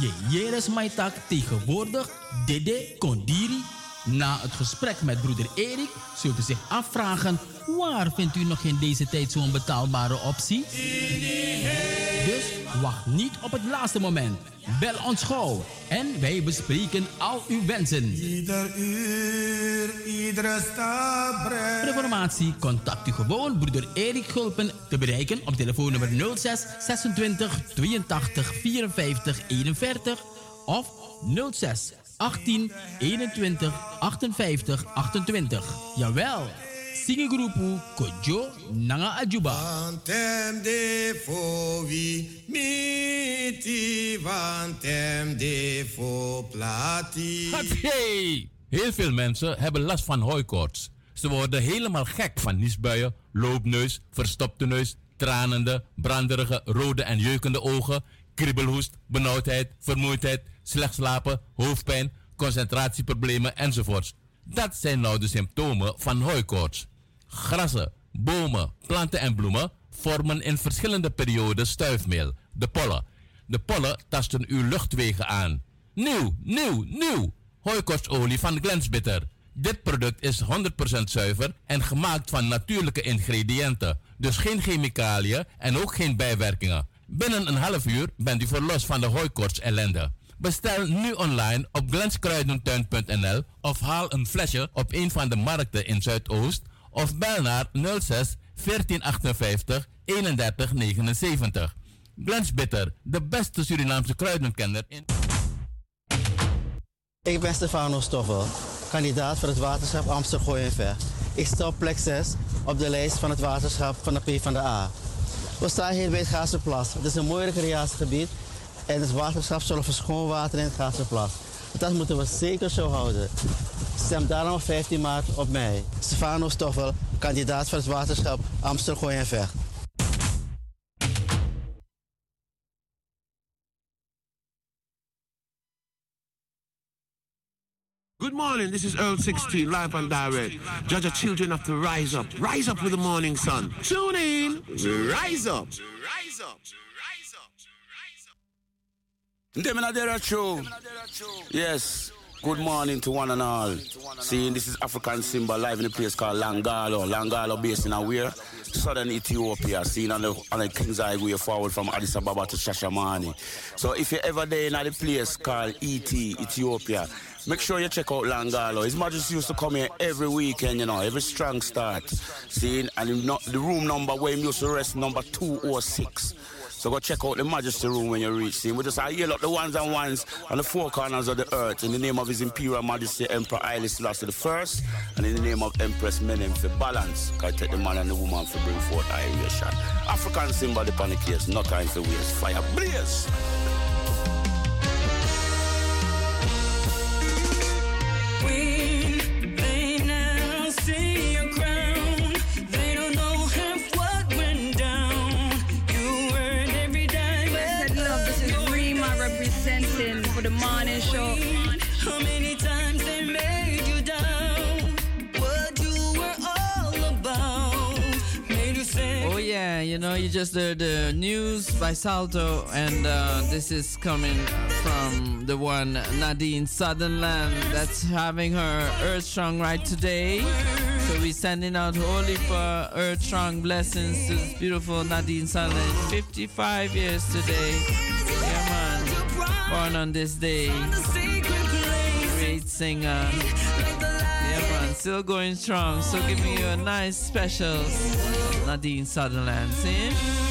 Je Jeres Maitak tegenwoordig Dede Kondiri. Na het gesprek met broeder Erik zult u zich afvragen... waar vindt u nog in deze tijd zo'n betaalbare optie? Dus wacht niet op het laatste moment. Bel ons gauw en wij bespreken al uw wensen. Ieder uur, iedere stap Voor informatie contact u gewoon broeder Erik Gulpen te bereiken op telefoonnummer 06 26 82 54 41 of 06 18 21 58 28. Jawel, Singegroepu Kojo Nanga Ajuba. Vantem de fovi miti, vantem de fo plati. Hey! Heel veel mensen hebben last van hooikoorts. Ze worden helemaal gek van niesbuien, loopneus, verstopte neus, tranende, branderige, rode en jeukende ogen, kriebelhoest, benauwdheid, vermoeidheid, slecht slapen, hoofdpijn, concentratieproblemen enzovoorts. Dat zijn nou de symptomen van hooikoorts. Grassen, bomen, planten en bloemen vormen in verschillende perioden stuifmeel, de pollen. De pollen tasten uw luchtwegen aan. Nieuw, nieuw, nieuw! Hooikoortsolie van Glensbitter. Dit product is 100% zuiver en gemaakt van natuurlijke ingrediënten. Dus geen chemicaliën en ook geen bijwerkingen. Binnen een half uur bent u verlost van de hooikoorts ellende. Bestel nu online op glenskruidentuin.nl of haal een flesje op een van de markten in Zuidoost of bel naar 06 1458 31 79. Glens Bitter, de beste Surinaamse kruidenkenner in... Ik ben Stefano Stoffel kandidaat voor het waterschap Amsterdam en. Ik sta op plek 6 op de lijst van het waterschap van de P van de A. We staan hier bij het Gaasterplas. Het is een mooi recreatiegebied en het waterschap zorgt voor schoon water in het Gaasterplas. Dat moeten we zeker zo houden. Stem daarom op 15 maart op mij. Stefano Stoffel, kandidaat voor het waterschap Amsterdam Gooi en Vecht. Good morning, this is Earl 16, live and direct. Judge of children have to rise up. Rise up with the morning sun. Tune in. Rise up. Them in the show. Yes. Good morning to one and all. Seeing this is African Simba live in a place called Langano. Langano based in where? Southern Ethiopia. Seen on the, on the King's Highway forward from Addis Ababa to Shashamani. So if you're ever there in a place called ET, Ethiopia, make sure you check out Langano. His Majesty used to come here every weekend, you know, every strong start. Seeing, and the room number where he used to rest, number 206. So go check out the Majesty Room when you reach him. We just I yell out the ones and ones on the four corners of the earth in the name of His Imperial Majesty Emperor Haile Selassie the First, and in the name of Empress Menen for balance. Can take the man and the woman for bring forth iration. African Simba the panic case, no time for waste. Fire blaze. Queen, you know, you just heard the news by Salto, and uh, this is coming from the one Nadine Sutherland that's having her Earth Strong right today. So we're sending out holy for Earth Strong blessings to this beautiful Nadine Sutherland, 55 years today. Yeah, man, born on this day. Great singer. Yeah, man, still going strong. So giving you a nice special Nadine Sutherland. See?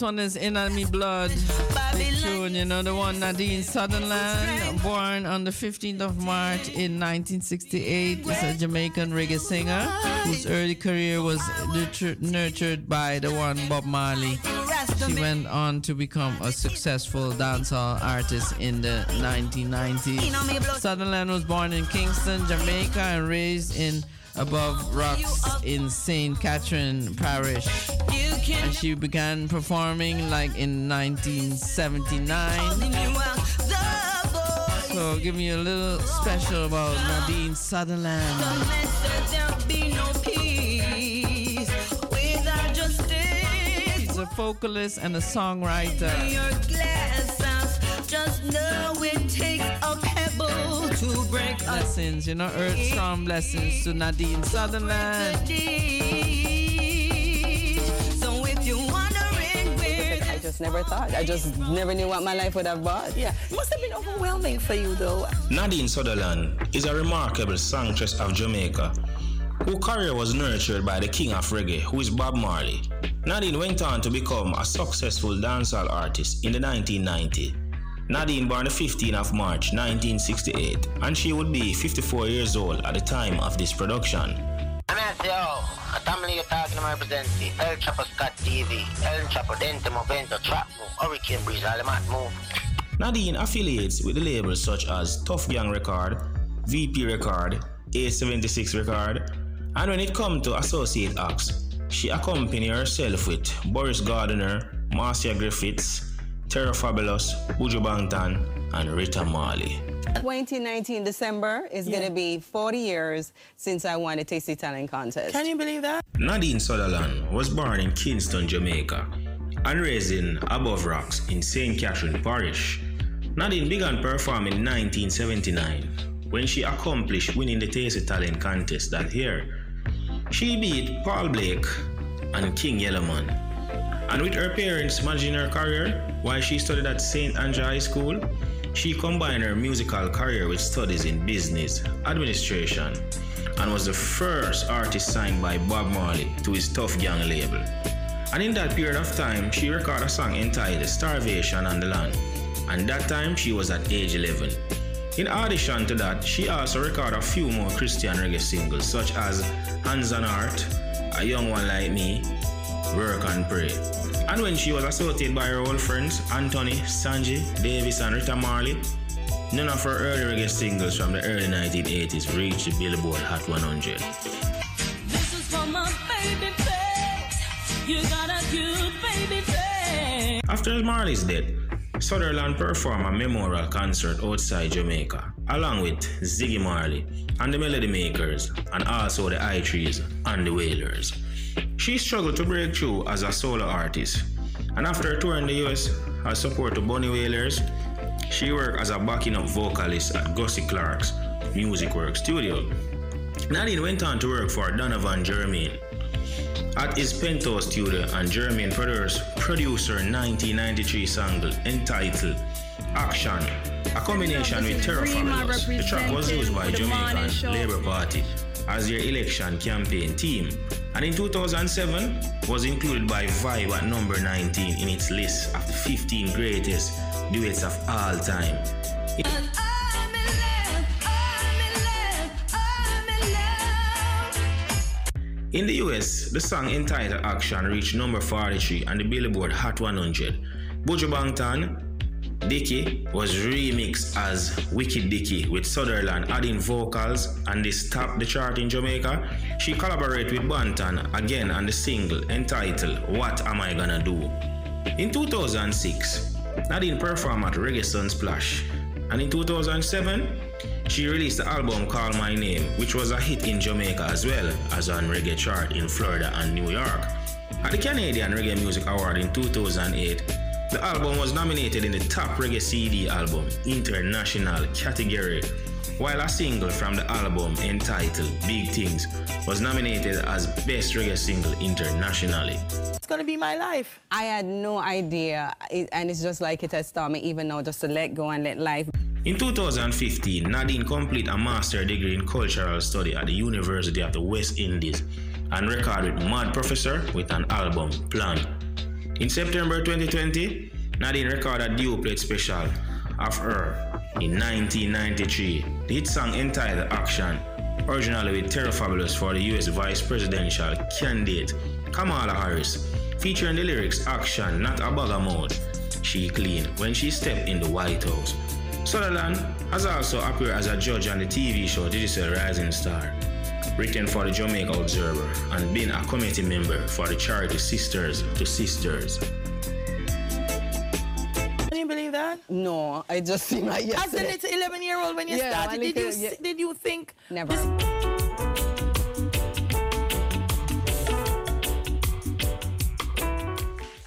This one is on blood. Tune, you know, the one Nadine Sutherland, born on the 15th of March in 1968, is a Jamaican reggae singer whose early career was nurtured by the one Bob Marley. She went on to become a successful dancehall artist in the 1990s. Sutherland was born in Kingston, Jamaica, and raised in above rocks in St. Catherine Parish. And she began performing like in 1979. So give me a little special about Nadine Sutherland. She's a vocalist and a songwriter. Just it takes a pebble to break you know, Earth Strong blessings to Nadine Sutherland. Just never thought. I just never knew what my life would have brought. Yeah, it must have been overwhelming for you though. Nadine Sutherland is a remarkable songstress of Jamaica, whose career was nurtured by the king of reggae, who is Bob Marley. Nadine went on to become a successful dancehall artist in the 1990s. Nadine born the 15th of March 1968, and she would be 54 years old at the time of this production. I'm at yo, a family you're talking about representing El Chapo Scott TV, El Chapo Dente Trap Move, Hurricane Breeze, Move. Nadine affiliates with labels such as Tuff Gong Record, VP Record, A76 Record, and when it comes to associate acts, she accompanies herself with Boris Gardiner, Marcia Griffiths, Terror Fabulous, Buju Banton, and Rita Marley. 2019 December is going to be 40 years since I won a Tasty Talent contest. Can you believe that? Nadine Sutherland was born in Kingston, Jamaica, and raised in Above Rocks in St. Catherine Parish. Nadine began performing in 1979 when she accomplished winning the Tasty Talent contest that year. She beat Paul Blake and King Yellowman. And with her parents managing her career while she studied at St. Andrew High School, she combined her musical career with studies in business administration and was the first artist signed by Bob Marley to his Tuff Gong label. And in that period of time, she recorded a song entitled Starvation on the Land, and that time she was at age 11. In addition to that, she also recorded a few more Christian reggae singles such as Hands on Heart, A Young One Like Me, Work and Pray. And when she was assaulted by her old friends Anthony, Sanji, Davis, and Rita Marley, none of her early reggae singles from the early 1980s reached the Billboard Hot 100. This is for my baby face. You got a cute baby face. After Marley's death, Sutherland performed a memorial concert outside Jamaica, along with Ziggy Marley and the Melody Makers, and also the I Threes and the Wailers. She struggled to break through as a solo artist, and after touring the US as support to Bunny Wailers, she worked as a backing up vocalist at Gussie Clarke's Music Work Studio. Nadine went on to work for Donovan Germain at his Penthouse studio, and Germain produced producer 1993 single entitled Action, a combination with Terror Fabulous. The track was used by Jamaican Labour Party as their election campaign team, and in 2007 was included by Vibe at number 19 in its list of the 15 greatest duets of all time. In the US, the song entitled Action reached number 43 on the Billboard Hot 100. Buju Banton, Dicky was remixed as Wicked Dicky with Sutherland adding vocals and this topped the chart in Jamaica. She collaborated with Banton again on the single entitled What Am I Gonna Do? In 2006, Nadine performed at Reggae Sun Splash, and in 2007, she released the album Call My Name, which was a hit in Jamaica as well as on reggae chart in Florida and New York. At the Canadian Reggae Music Award in 2008, the album was nominated in the Top Reggae CD Album International category, while a single from the album entitled Big Things was nominated as Best Reggae Single internationally. It's gonna be my life. I had no idea, it, and it's just like it has taught me even now just to let go and let life. In 2015, Nadine completed a master's degree in cultural study at the University of the West Indies and recorded Mad Professor with an album, Plan. In September 2020, Nadine recorded a duo-plate special of her in 1993. The hit song entitled Action, originally with Terror Fabulous for the US Vice Presidential candidate Kamala Harris, featuring the lyrics Action, not a bugger mode. She clean when she stepped in the White House. Sutherland has also appeared as a judge on the TV show Digital Rising Star, written for the Jamaica Observer, and been a committee member for the charity Sisters to Sisters. Can you believe that? No, I just seem like As yesterday. a little 11 year old when you Yeah, started, one did you, yeah. did you think? Never.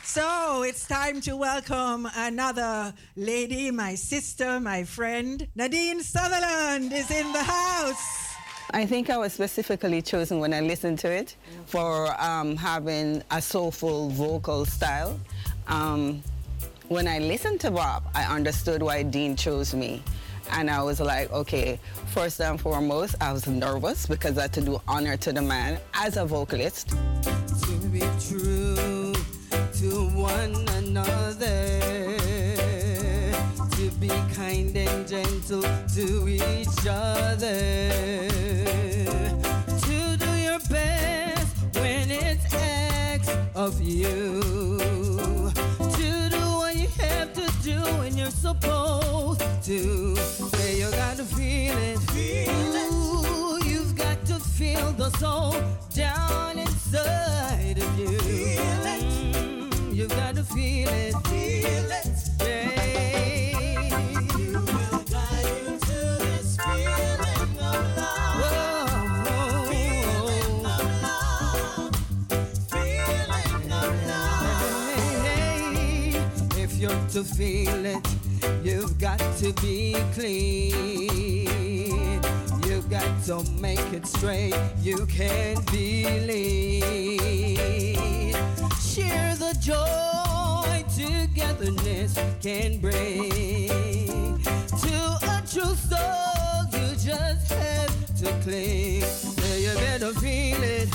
So it's time to welcome another lady, my sister, my friend. Nadine Sutherland is in the house. I think I was specifically chosen when I listened to it for um, having a soulful vocal style. Um, when I listened to Bob, I understood why Dean chose me. And I was like, okay, first and foremost, I was nervous because I had to do honor to the man as a vocalist. to be true to one another, be kind and gentle to each other, to do your best when it's acts of you, to do what you have to do when you're supposed to. Say you gotta feel it, Ooh, you've got to feel the soul down inside of you. Mm, You've got to feel it. Feel it. You to feel it, you've got to be clean. You've got to make it straight. You can't be lean. Share the joy togetherness can bring. To a true soul, you just have to cling. Yeah, you better feel it.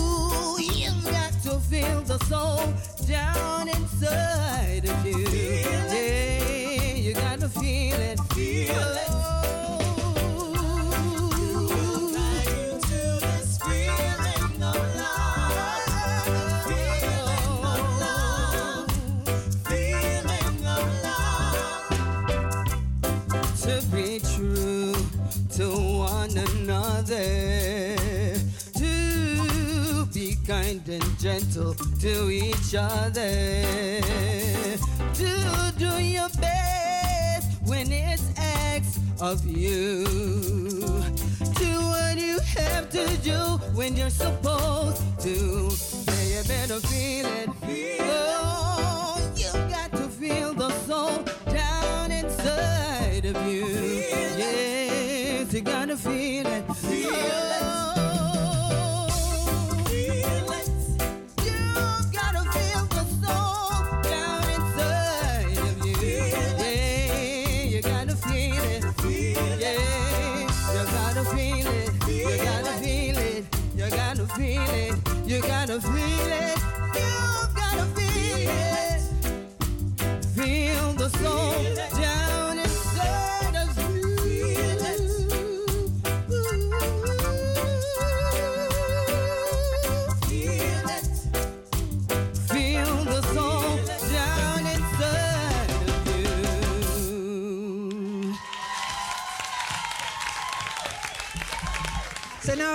Ooh, you've got to feel the soul down inside of you. Yeah, you got to feel it. Feel it. To be true to one another, gentle to each other, to do your best when it's acts of you. Do what you have to do when you're supposed to. Yeah, you better feel it. Oh, you got to feel the soul down inside of you. Yes, you gotta feel it. Feel it. You gotta feel it.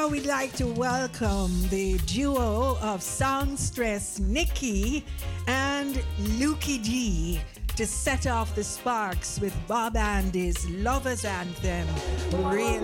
Now we'd like to welcome the duo of songstress Nikki and Lukey G to set off the sparks with Bob Andy's Lover's Anthem. Real.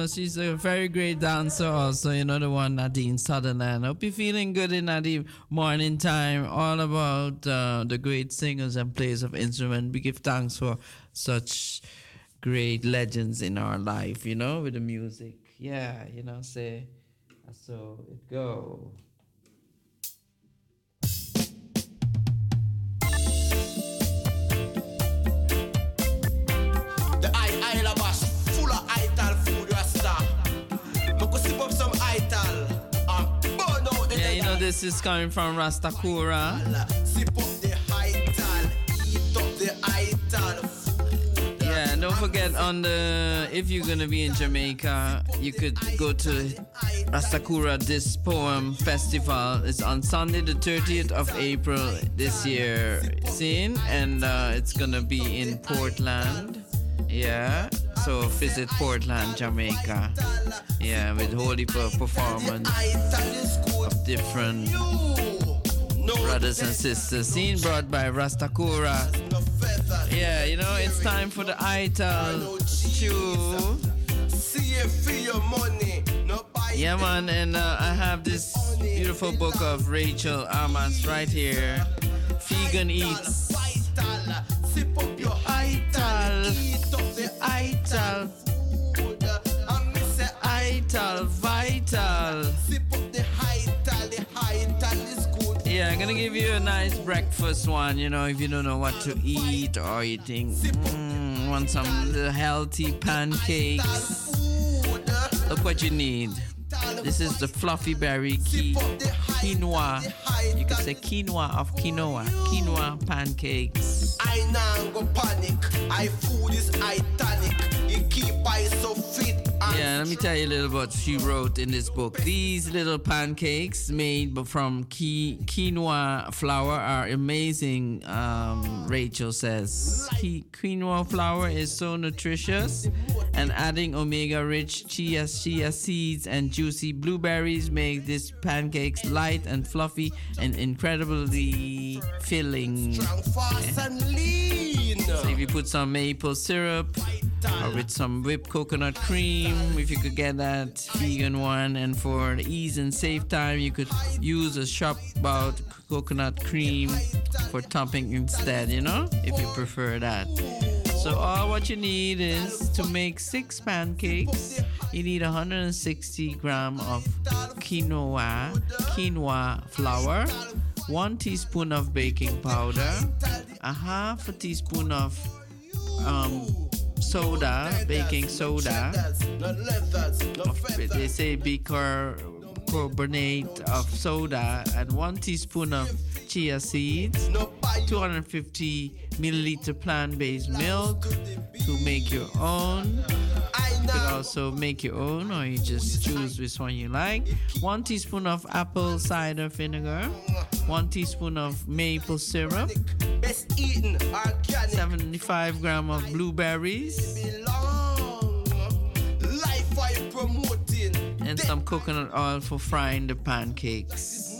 know, she's a very great dancer also, you know, the one Nadine Sutherland. Hope you're feeling good in that morning time. All about uh, the great singers and players of instrument. We give thanks for such great legends in our life, you know, with the music. Yeah, you know, say, so it go. The Isle of full of food rasta. Make we sip up some ital and burn out the Yeah, you know, this is coming from Rastakura. Sip up the ital, eat up the ital. Yeah, and don't forget on the if you're gonna be in Jamaica, you could go to Rastakura This Poem Festival. It's on Sunday the 30th of April this year, seen, and uh, it's gonna be in Portland. Yeah, so visit Portland, Jamaica. Yeah, with holy performance of different brothers and sisters. Seen brought by Rastakura. Yeah, you know, it's time for the Ital. No Yeah, man, and uh, I have this beautiful book of Rachel Ama's right here. Vegan Eats. Yeah, I'm gonna give you a nice breakfast one, you know, if you don't know what to eat or you think, mm, want some healthy pancakes. Look what you need. This is the fluffy berry ki- quinoa. You could say quinoa of quinoa. Quinoa pancakes. I now go panic. I food is italic. It keep I so fit. Yeah, let me tell you a little what she wrote in this book. These little pancakes made from qui- quinoa flour are amazing, um, Rachel says. Qui- quinoa flour is so nutritious, and adding omega rich chia, chia seeds and juicy blueberries make these pancakes light and fluffy and incredibly filling. fast and lean. So if you put some maple syrup or with some whipped coconut cream, if you could get that vegan one, and for ease and save time, you could use a shop bought coconut cream for topping instead, you know, if you prefer that. So all what you need is to make six pancakes. You need 160 gram of quinoa, quinoa flour, one teaspoon of baking powder, a half a teaspoon of um, soda, baking soda. They say bicarbonate of soda, and one teaspoon of chia seeds, 250 milliliter plant-based milk to make your own. You could also make your own, or you just choose which one you like. One teaspoon of apple cider vinegar, one teaspoon of maple syrup, Best eaten organic. 75 gram of blueberries. And some coconut oil for frying the pancakes.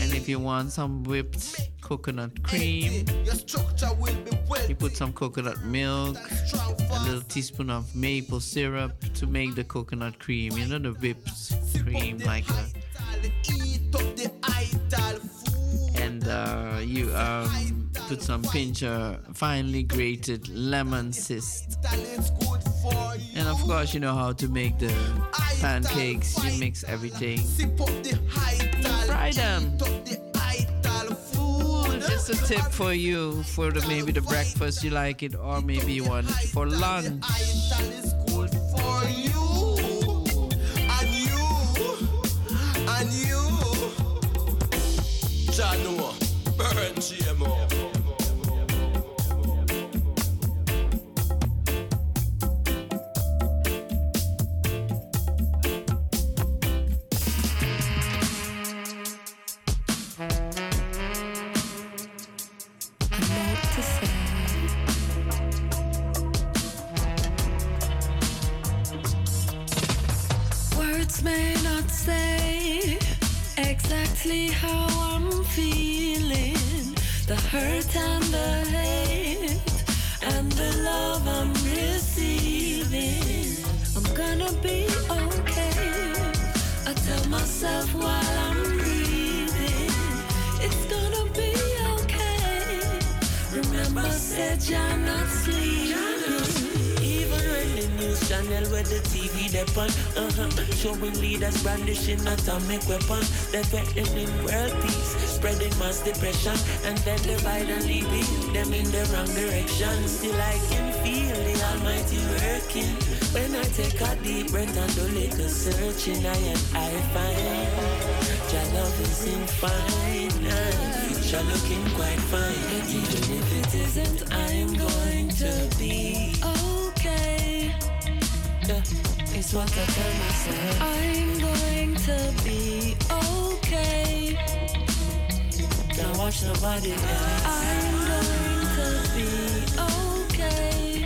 And if you want some whipped coconut cream, Your structure will be well. you put some coconut milk, a little teaspoon of maple syrup to make the coconut cream. You know the whipped cream, like a, Eat up the ital food. and uh, you um, put some pinch of finely grated lemon cyst. And of course, you know how to make the pancakes. You mix everything. Fry them. Just a tip for you for the maybe the breakfast you like it, or maybe you want it for lunch. Good exactly how I'm feeling. The hurt and the hate and the love I'm receiving. I'm gonna be okay. I tell myself while I'm breathing, it's gonna be okay. Remember, I said you're not sleeping. Channel where the TV depend, uh-huh, showing leaders brandishing atomic weapons, they're threatening world peace, spreading mass depression, and then divide and leading them in the wrong direction. Still I can feel the Almighty working. When I take a deep breath and do little searching, I and I find your love is infinite, future looking quite fine. Even if it isn't, I'm going to be. Yeah, it's what I tell myself. I'm going to be okay. Now watch nobody else. I'm going to be okay.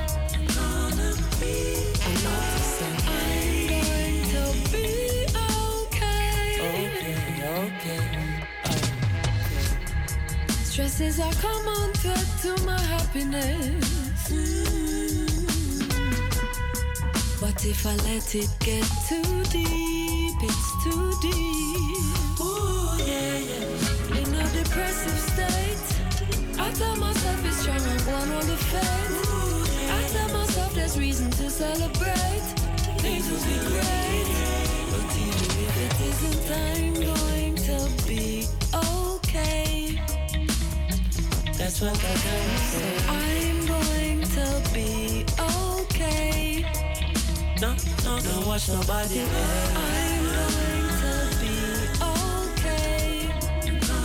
Gonna be. Know to say. I'm going to be okay. Okay, okay. Stresses are common threat to my happiness. Mm. But if I let it get too deep, it's too deep. Ooh, yeah, yeah. In a depressive state, I tell myself it's strong and one on the faith. I tell myself there's reason to celebrate. Things will be great. But even if it isn't, I'm going to be okay. That's what I tell myself. I'm going to be okay. No, no, don't watch nobody. I'm going to be okay.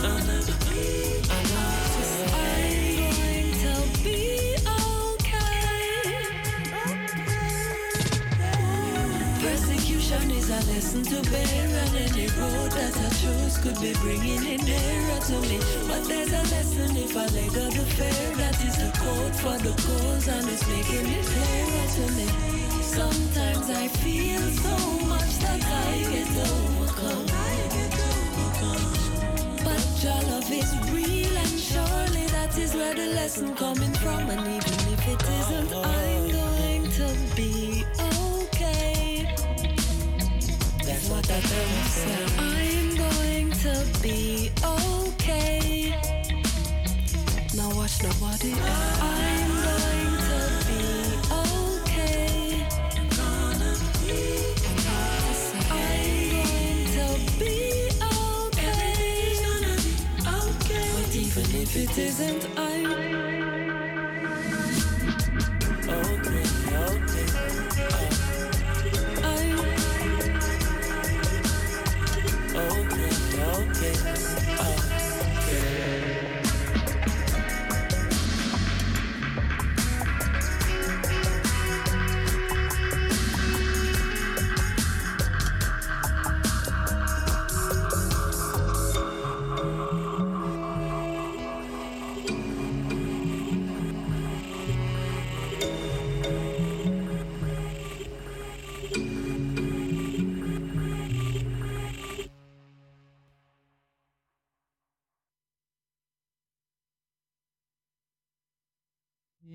I. I'm going to be okay. Persecution is a lesson to bear, and any road that I choose could be bringing it nearer to me. But there's a lesson if I let go the fear. That is the code for the cause, and it's making it clearer to me. Sometimes I feel so much that I get overcome. But your love is real, and surely that is where the lesson coming from. And even if it isn't, I'm going to be okay. That's what I tell myself. I'm going to be okay. Now watch nobody else. I'm if it isn't, I'm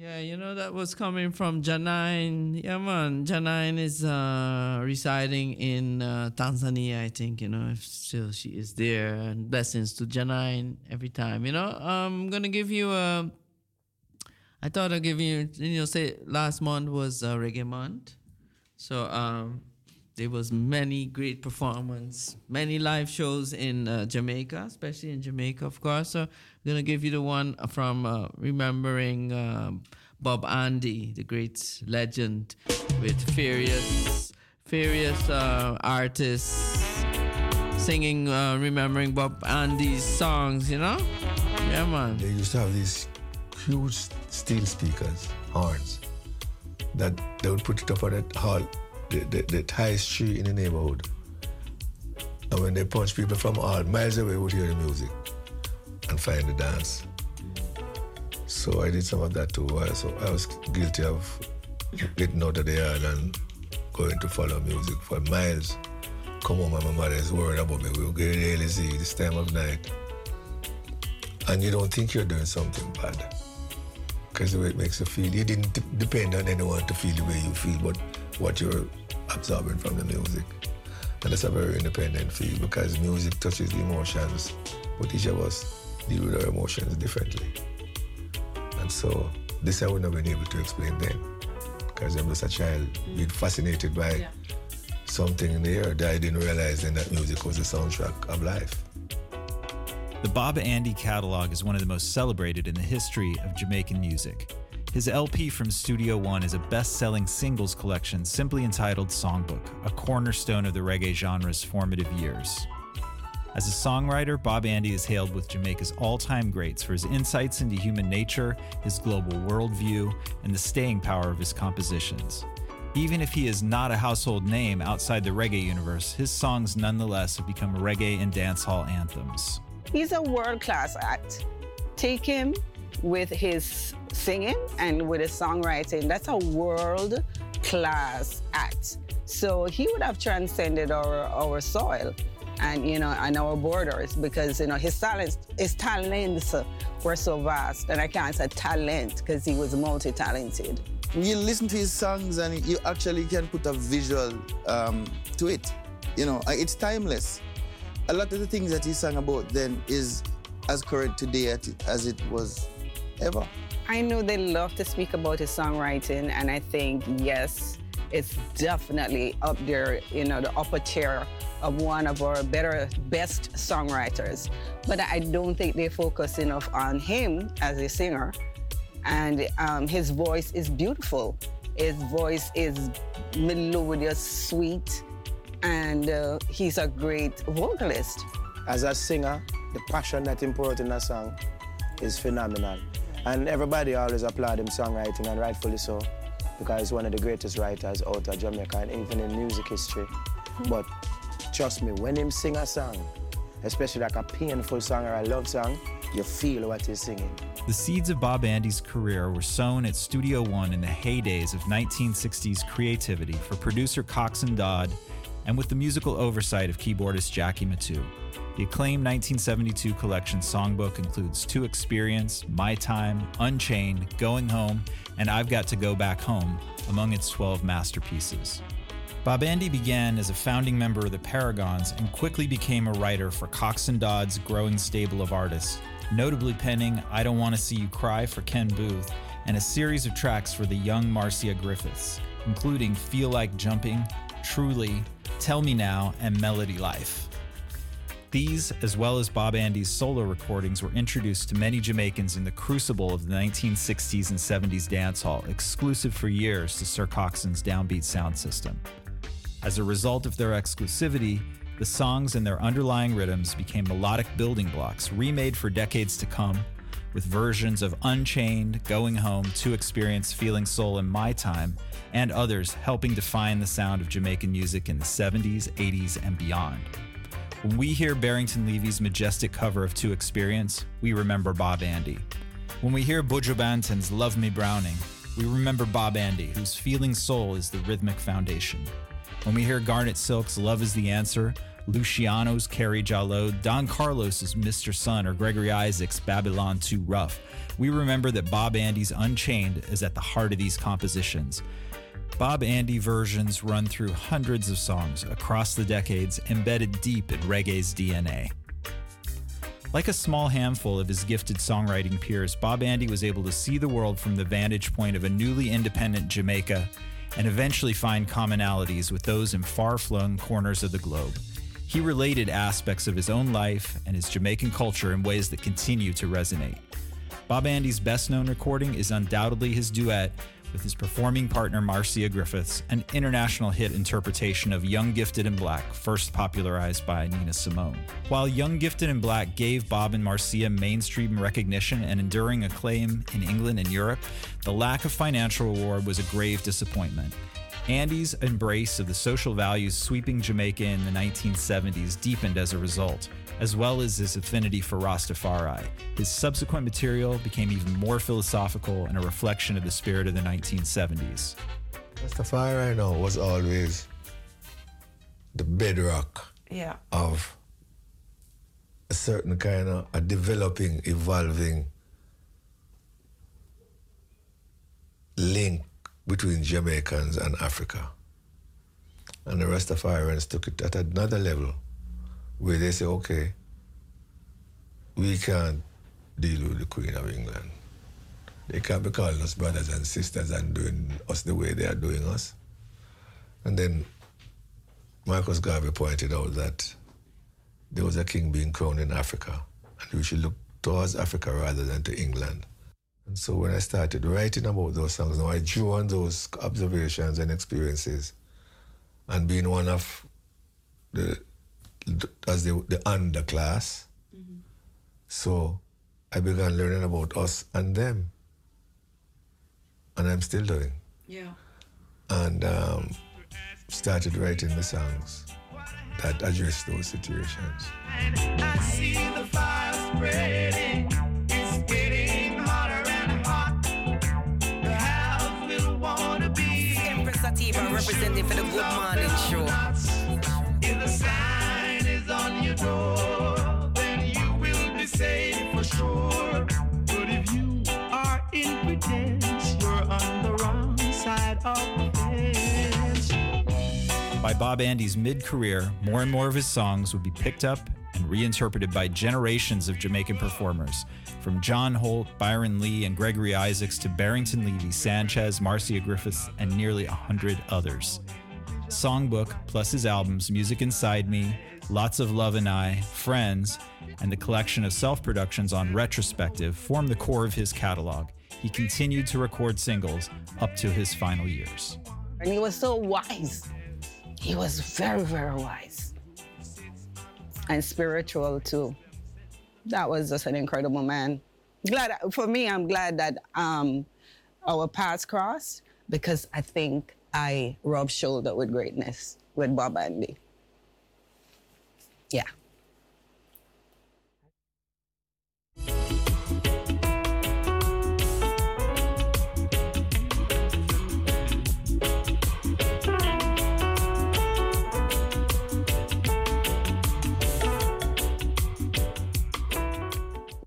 Yeah, you know that was coming from Janine. Yeah, man, Janine is uh, residing in uh, Tanzania. I think you know if still she is there. And blessings to Janine every time. You know, I'm gonna give you a. I thought I'd give you. You know, say last month was uh, Reggae Month, so um, there was many great performance, many live shows in uh, Jamaica, especially in Jamaica, of course. So I'm gonna give you the one from uh, remembering um, Bob Andy, the great legend, with various various uh, artists singing, uh, remembering Bob Andy's songs. You know, yeah, man. They used to have these huge steel speakers, horns, that they would put it up that hall, the, the, the highest tree in the neighborhood. And when they punch people from all miles away would hear the music and find the dance. So I did some of that too. So I was guilty of getting out of the yard and going to follow music for miles come home and my mother is worried about me. We'll get early see this time of night. And you don't think you're doing something bad. Because the way it makes you feel. You didn't depend on anyone to feel the way you feel, but what you're absorbing from the music. And that's a very independent feel because music touches the emotions, but each of us deal with our emotions differently. And so this I wouldn't have been able to explain then. Because I'm just a child being fascinated by something in the air that I didn't realize then that music was the soundtrack of life. The Bob Andy catalog is one of the most celebrated in the history of Jamaican music. His LP from Studio One is a best selling singles collection simply entitled Songbook, a cornerstone of the reggae genre's formative years. As a songwriter, Bob Andy is hailed with Jamaica's all time greats for his insights into human nature, his global worldview, and the staying power of his compositions. Even if he is not a household name outside the reggae universe, his songs nonetheless have become reggae and dancehall anthems. He's a world class act. Take him with his singing and with his songwriting. That's a world class act. So he would have transcended our, our soil and you know and our borders because you know his talents his talents were so vast and I can't say talent because he was multi-talented. you listen to his songs and you actually can put a visual um, to it. You know, uh, it's timeless. A lot of the things that he sang about then is as current today as it was ever. I know they love to speak about his songwriting, and I think, yes, it's definitely up there, you know, the upper tier of one of our better, best songwriters. But I don't think they focus enough on him as a singer. And um, his voice is beautiful. His voice is melodious, sweet, and uh, he's a great vocalist. As a singer, the passion that he poured in a song is phenomenal. And everybody always applaud him songwriting, and rightfully so, because he's one of the greatest writers out of Jamaica and even in music history. Hmm. But trust me, when him sing a song, especially like a painful song or a love song, you feel what he's singing. The seeds of Bob Andy's career were sown at Studio One in the heydays of 1960s creativity for producer Coxsone Dodd and with the musical oversight of keyboardist Jackie Mittoo. The acclaimed 1972 collection songbook includes Two Experience, My Time, Unchained, Going Home, and I've Got to Go Back Home among its 12 masterpieces. Bob Andy began as a founding member of the Paragons and quickly became a writer for Coxsone Dodd's growing stable of artists, notably penning I Don't Want to See You Cry for Ken Boothe and a series of tracks for the young Marcia Griffiths, including Feel Like Jumping, Truly, Tell Me Now, and Melody Life. These, as well as Bob Andy's solo recordings, were introduced to many Jamaicans in the crucible of the 1960s and 70s dancehall, exclusive for years to Sir Coxsone's downbeat sound system. As a result of their exclusivity, the songs and their underlying rhythms became melodic building blocks remade for decades to come, with versions of Unchained, Going Home, To Experience, Feeling Soul, and My Time, and others helping define the sound of Jamaican music in the 70s, 80s, and beyond. When we hear Barrington Levy's majestic cover of To Experience, we remember Bob Andy. When we hear Buju Banton's Love Me Browning, we remember Bob Andy, whose feeling soul is the rhythmic foundation. When we hear Garnett Silk's Love is the Answer, Luciano's Carrie Jallo, Don Carlos's Mr. Sun, or Gregory Isaac's Babylon Too Rough, we remember that Bob Andy's Unchained is at the heart of these compositions. Bob Andy versions run through hundreds of songs across the decades, embedded deep in reggae's DNA. Like a small handful of his gifted songwriting peers, Bob Andy was able to see the world from the vantage point of a newly independent Jamaica and eventually find commonalities with those in far flung corners of the globe. He related aspects of his own life and his Jamaican culture in ways that continue to resonate. Bob Andy's best known recording is undoubtedly his duet with his performing partner Marcia Griffiths, an international hit interpretation of Young Gifted and Black, first popularized by Nina Simone. While Young Gifted and Black gave Bob and Marcia mainstream recognition and enduring acclaim in England and Europe, the lack of financial reward was a grave disappointment. Andy's embrace of the social values sweeping Jamaica in the 1970s deepened as a result, as well as his affinity for Rastafari. His subsequent material became even more philosophical and a reflection of the spirit of the 1970s. Rastafari, I know, was always the bedrock Yeah. of a certain kind of a developing, evolving link between Jamaicans and Africa. And the rest of Rastafarians took it at another level where they say, okay, we can't deal with the Queen of England. They can't be calling us brothers and sisters and doing us the way they are doing us. And then Marcus Garvey pointed out that there was a king being crowned in Africa, and we should look towards Africa rather than to England. And so when I started writing about those songs, now I drew on those observations and experiences, and being one of the, the as the, the underclass, so I began learning about us and them, and I'm still doing. Yeah. And um, started writing the songs that address those situations. Representing for the Good Morning Show. If the sign is on your door, then you will be safe for sure. But if you are in pretense, you're on the wrong side of the fence. By Bob Andy's mid career, more and more of his songs would be picked up and reinterpreted by generations of Jamaican performers, from John Holt, Byron Lee, and Gregory Isaacs to Barrington Levy, Sanchez, Marcia Griffiths, and nearly a hundred others. Songbook, plus his albums Music Inside Me, Lots of Love and I, Friends, and the collection of self productions on Retrospective form the core of his catalog. He continued to record singles up to his final years. And he was so wise. He was very, very wise. And spiritual too. That was just an incredible man. Glad for me, I'm glad that um, our paths crossed because I think I rubbed shoulder with greatness with Bob Andy. Yeah.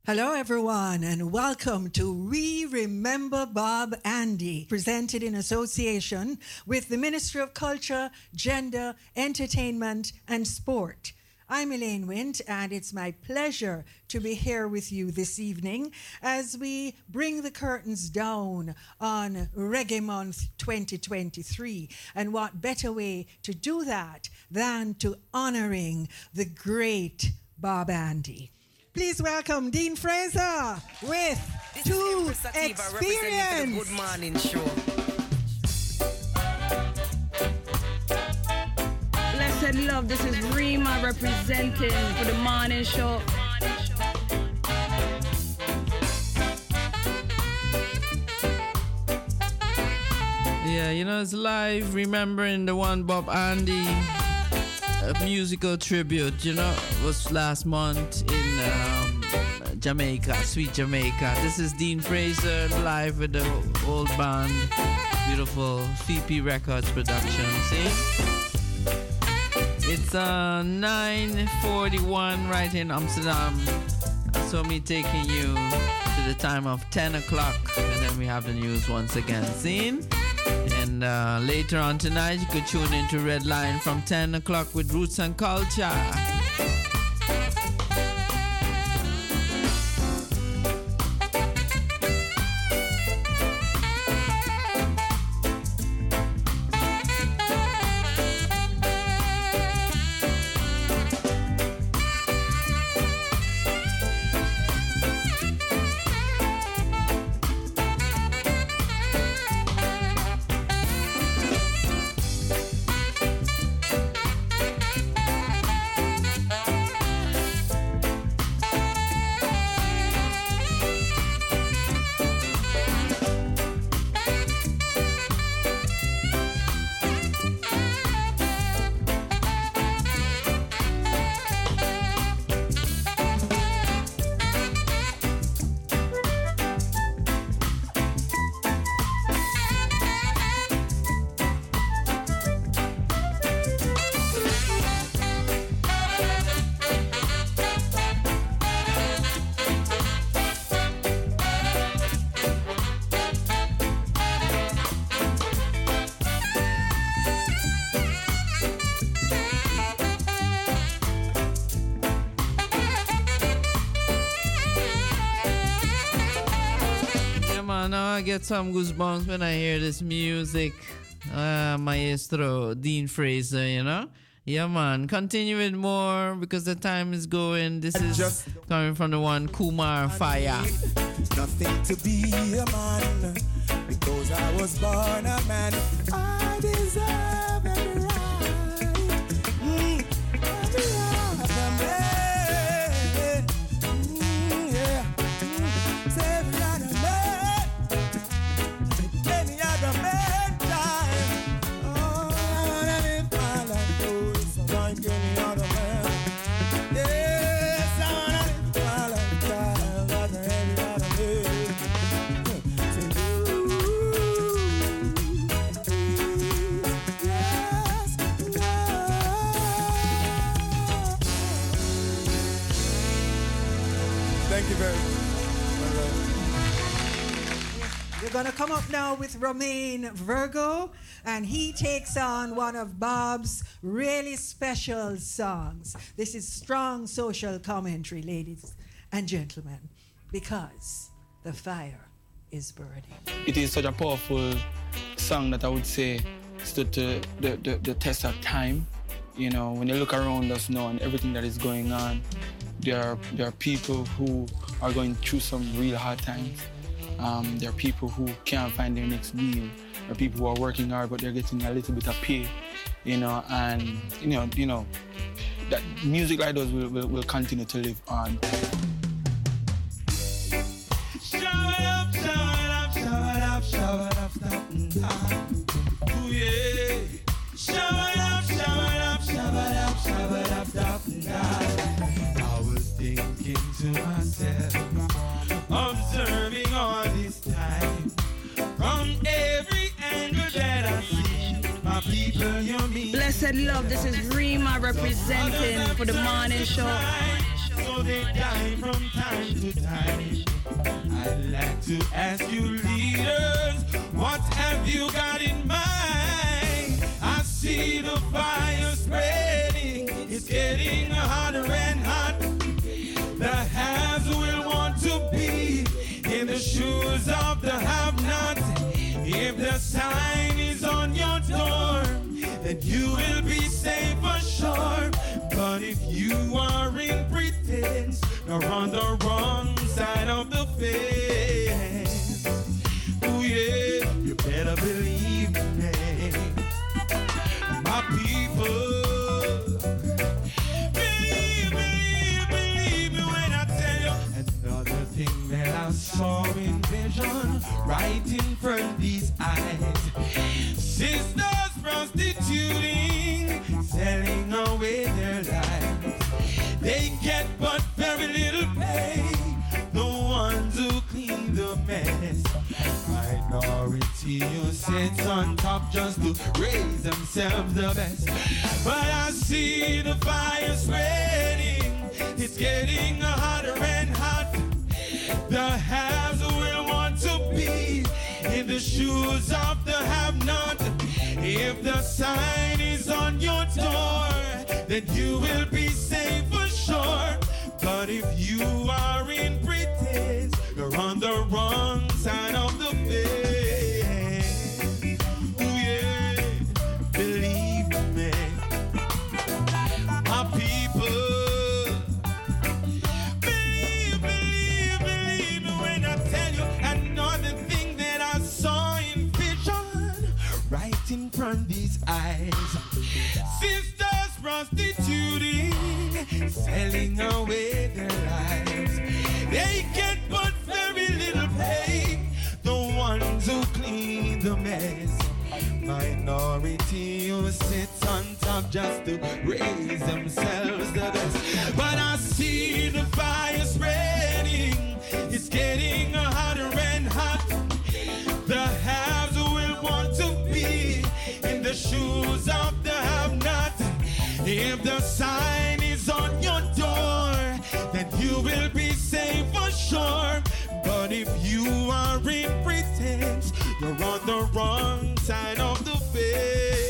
Hello, everyone, and welcome to We Remember Bob Andy, presented in association with the Ministry of Culture, Gender, Entertainment, and Sport. I'm Elaine Wint, and it's my pleasure to be here with you this evening as we bring the curtains down on Reggae Month 2023. And what better way to do that than to honoring the great Bob Andy? Please welcome Dean Fraser with Two Empress Sativa representing for Experience. Good Morning Show. Blessed love, this is Rima representing for the morning show. Yeah, you know, it's live remembering the one Bob Andy a musical tribute, you know, was last month in um, Jamaica, Sweet Jamaica. This is Dean Fraser live with the old band. Beautiful VP Records production. See? It's uh 9:41 right in Amsterdam. So me taking you to the time of 10 o'clock, and then we have the news once again. Seen? And uh, later on tonight, you could tune into Red Line from 10 o'clock with Roots and Culture. Some goosebumps when I hear this music. Uh, Maestro Dean Fraser, you know? Yeah, man. Continue with more because the time is going. This is Just coming from the one Kumar Fire. Nothing to be a man because I was born a man. I deserve To come up now with Romain Virgo, and he takes on one of Bob's really special songs. This is strong social commentary, ladies and gentlemen, because the fire is burning. it is such a powerful song that I would say stood to the, the, the test of time. You know, when you look around us now and everything that is going on, there are, there are people who are going through some real hard times. Um, there are people who can't find their next meal. There are people who are working hard but they're getting a little bit of pay. You know, and you know, you know, that music like those will, will, will continue to live on. Shower up, shower up, shower up, shower up, stop. mm, ah. Ooh, yeah. Shower up, shower Blessed love, this is Rima representing for the morning show. So they die from time to time. I'd like to ask you leaders, what have you got in mind? I see the fire spreading, it's getting hotter and hot. The haves will want to be in the shoes of the have-not. If the sign is on your door, then you will be safe for sure. But if you are in pretense, you're on the wrong side of the fence. Oh yeah, you better believe on top just to raise themselves the best. But I see the fire spreading. It's getting hotter and hot. The haves will want to be in the shoes of the have-not. If the sign is on your door, then you will be safe for sure. But if you are in pretense, you're on the wrong side of the fence. Selling away their lives. They get but very little pay. The ones who clean the mess. Minority who sits on top just to raise themselves the best. But I pretense, you're on the wrong side of the fence.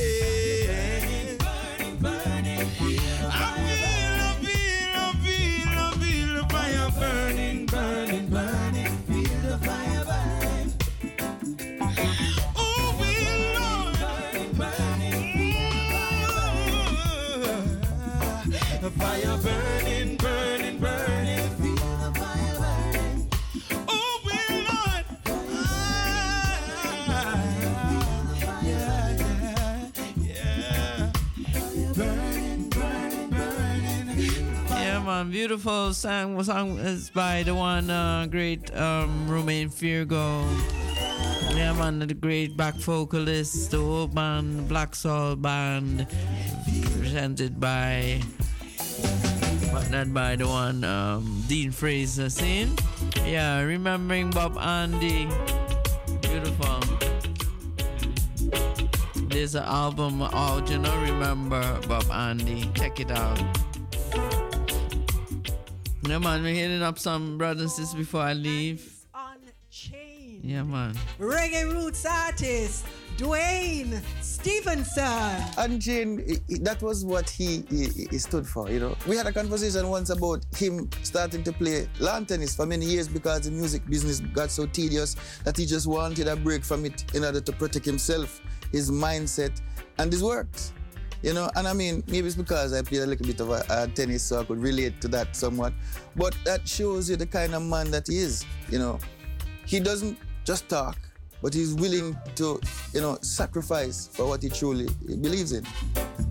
Beautiful song. Song is by the one uh, great um, Romain Virgo. Yeah, man, the great back vocalist, the old band, Black Soul Band, presented by, partnered by the one um, Dean Fraser. Scene. Yeah, remembering Bob Andy. Beautiful. There's an album know, remember Bob Andy. Check it out. Yeah, man, we're hitting up some brothers and sisters before I leave. Yeah, man. Reggae roots artist Dwayne Stevenson. And Jane, i- i- that was what he, he, he stood for, you know. We had a conversation once about him starting to play lawn tennis for many years because the music business got so tedious that he just wanted a break from it in order to protect himself, his mindset, and his works. You know, and I mean, maybe it's because I played a little bit of a, uh tennis, so I could relate to that somewhat. But that shows you the kind of man that he is. You know, he doesn't just talk, but he's willing to, you know, sacrifice for what he truly believes in.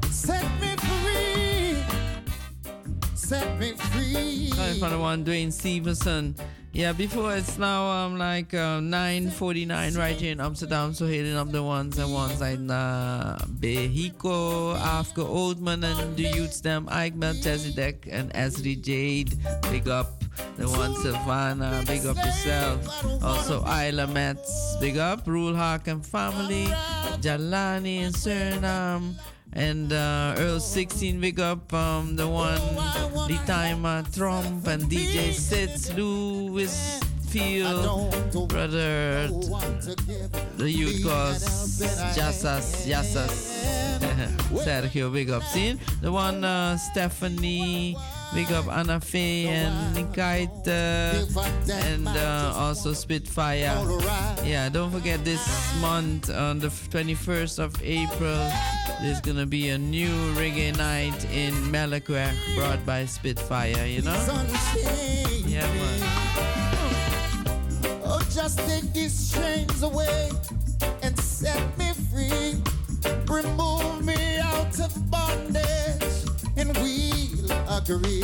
Set me free. Set me free. Coming from the one Dwayne Stevenson. Yeah, before it's now um like uh, 9:49 right here in Amsterdam. So hitting up the ones and ones like uh, Behiko, Afka Oldman, and the youths them Ike Melchizedek and Esri Jade. Big up the one Savannah. Big up yourself. Also Isla Metz. Big up Rule Hawk and family. Jalani and Suriname. And uh, Earl 16, big up um, the one, the timer, Trump, and DJ Sitz, Louis Field, brother, the youth cause Jassas, Yassas, [laughs] Sergio, big up. See, the one, uh, Stephanie, big up Anna Faye and Nikaita, and uh, also Spitfire. Yeah, don't forget this month on the 21st of April, there's gonna be a new reggae night in Melkweg brought by Spitfire, you know? Yeah, man. Oh, just take these chains away and set me free. Remove me out of bondage and we'll agree.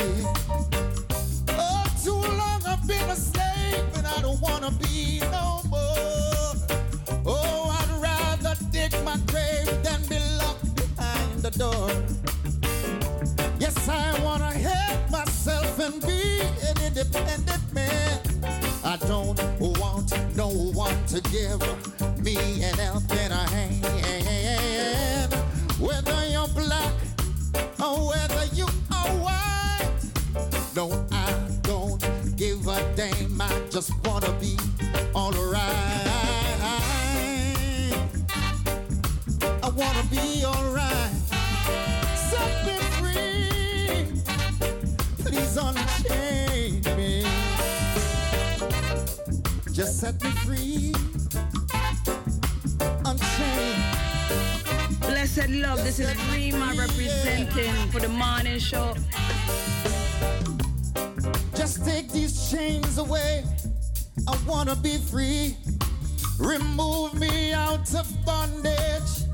Oh, too long I've been a slave and I don't wanna be no more. Oh, I'd rather dig my grave than be locked behind the door. Yes, I wanna help myself and be an independent man. I don't want no one to give me an helping hand. Whether you're black whether you are white, no, I don't give a damn. I just wanna be alright. I wanna be alright. Set me free. Please unchain me. Just set me free. Blessed love, this is Rima representing for the morning show. Just take these chains away. I wanna be free. Remove me out of bondage,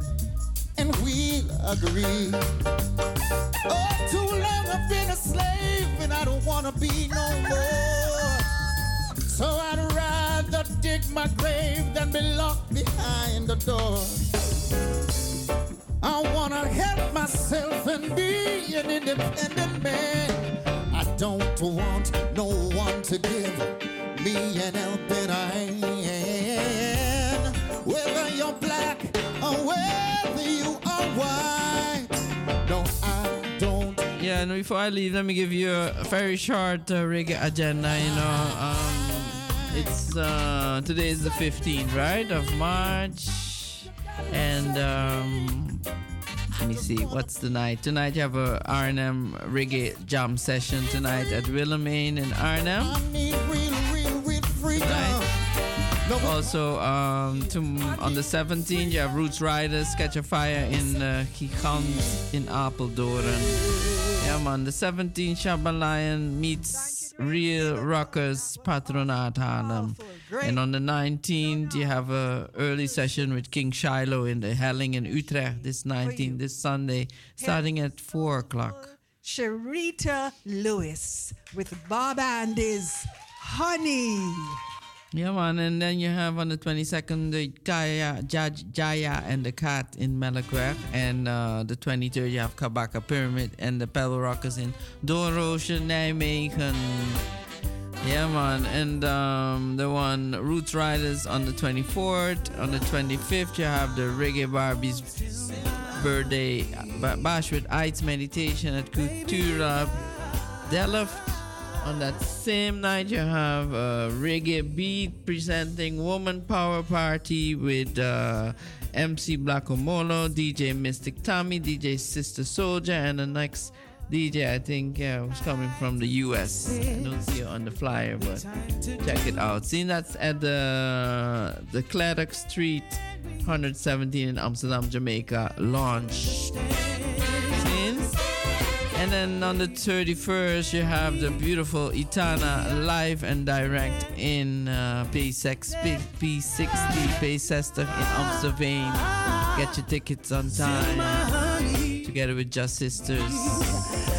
and we'll agree. Oh, too long I've been a slave, and I don't wanna be no more. So I'd rather dig my grave than be locked behind the door. I wanna help myself and be an independent man. I don't want no one to give me an helping hand. Whether you're black or whether you are white, no, I don't. Yeah, and before I leave, let me give you a very short uh, reggae agenda. You know, um, it's uh, today is the 15th, right, of March, and um, let me see, what's tonight? Tonight you have a Arnhem reggae jam session tonight at Willemeen in Arnhem. Also, um, to, on the 17th, you have Roots Riders Catch a Fire in uh, Gigant in Apeldoorn. Yeah, man. The 17th Shaban Lion meets Real Rockers Patronaat Haarlem. And on the 19th, you have a early session with King Shiloh in the Helling in Utrecht this 19th, this Sunday, starting at 4 o'clock. Sharita Lewis with Bob Andy's Honey. Yeah, man. And then you have on the 22nd, the Jaya, and the Cat in Melkweg. And uh, the 23rd, you have Kabaka Pyramid and the Pebble Rockers in Doornroosje, Nijmegen. Yeah, man. And um, the one Roots Riders on the 24th. On the 25th, you have the Reggae Barbies birthday bash with Ice Meditation at Cultura Delft. On that same night, you have uh, Reggae Beat presenting Woman Power Party with uh, MC Blackomolo, DJ Mystic Tommy, DJ Sister Soldier, and the next DJ, I think, yeah, was coming from the US. I don't see it on the flyer, but check it out. See, that's at the the Claddock Street, 117 in Amsterdam, Jamaica launch. And then on the 31st, you have the beautiful Etana live and direct in uh, P6, P60, P60 in Amsterdam. Get your tickets on time together with Just Sisters.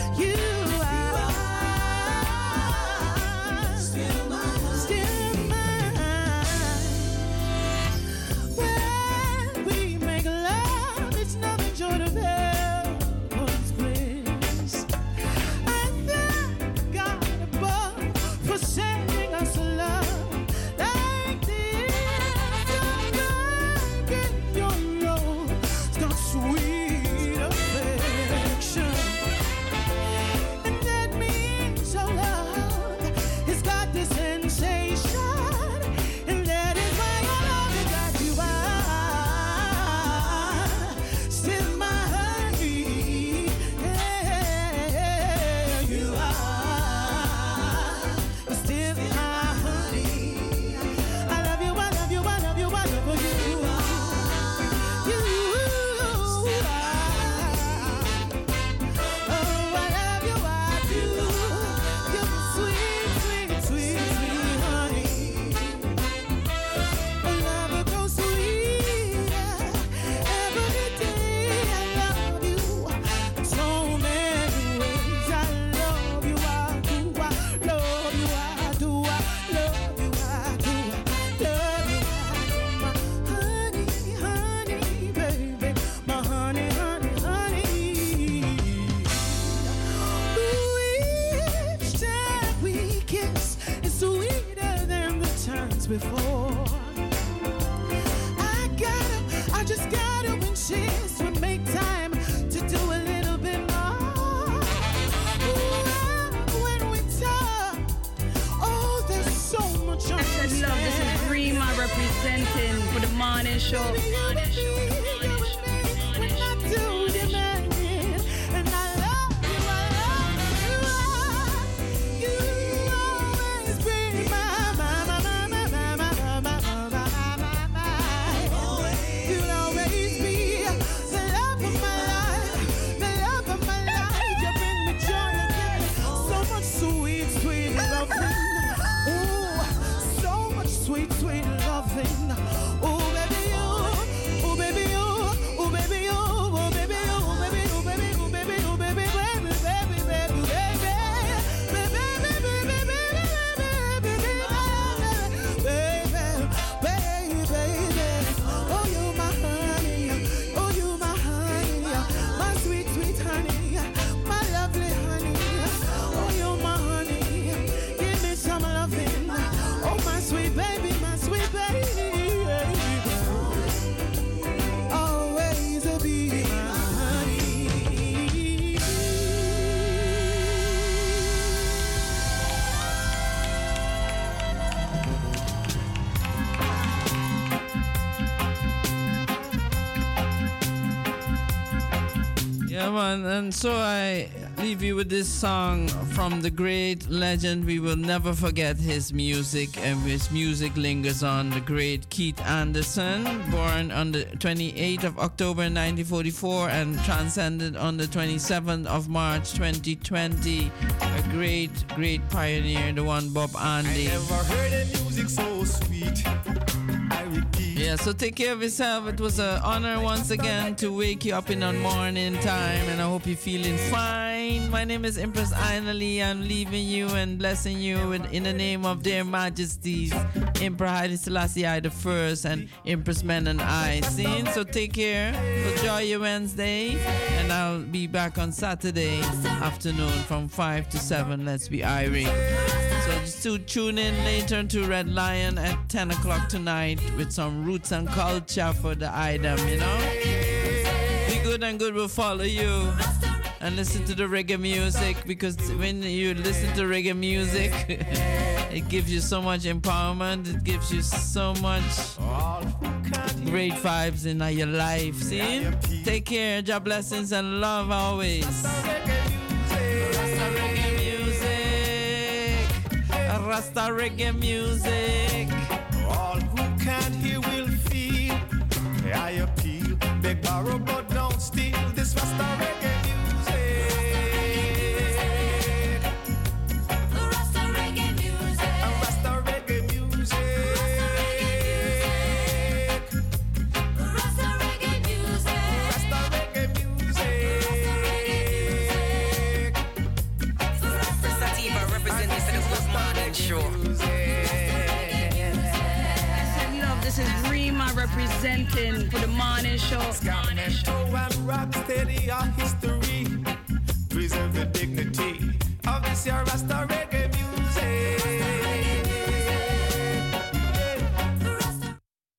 Before. I gotta, I just gotta insist we make time to do a little bit more. When we talk, oh, there's so much I said love, this is Rima representing for the morning show. Sweet, Yeah. And so I leave you with this song from the great legend. We will never forget his music, and his music lingers on. The great Keith Anderson, born on the 28th of October 1944 and transcended on the 27th of March 2020. A great, great pioneer, the one Bob Andy. Never heard a music so sweet. Yeah, so take care of yourself. It was an honor once again to wake you up in the morning time, and I hope you're feeling fine. My name is Empress Ainali. I'm leaving you and blessing you with, in the name of their majesties, Emperor Haile Selassie I the First and Empress Menen I. See? So take care. Enjoy your Wednesday, and I'll be back on Saturday afternoon from 5 to 7. Let's be irate. So just to tune in later to Red Lion at 10 o'clock tonight with some roots and culture for the item, you know? Be good and good will follow you. And listen to the reggae music because when you listen to reggae music, [laughs] it gives you so much empowerment, it gives you so much great vibes in your life. See? Take care, job blessings and love always. Rasta reggae music. All who can't hear will feel. I appeal, beg, borrow, representing for the morning show. And Rocksteady are history. Preserve the dignity of this reggae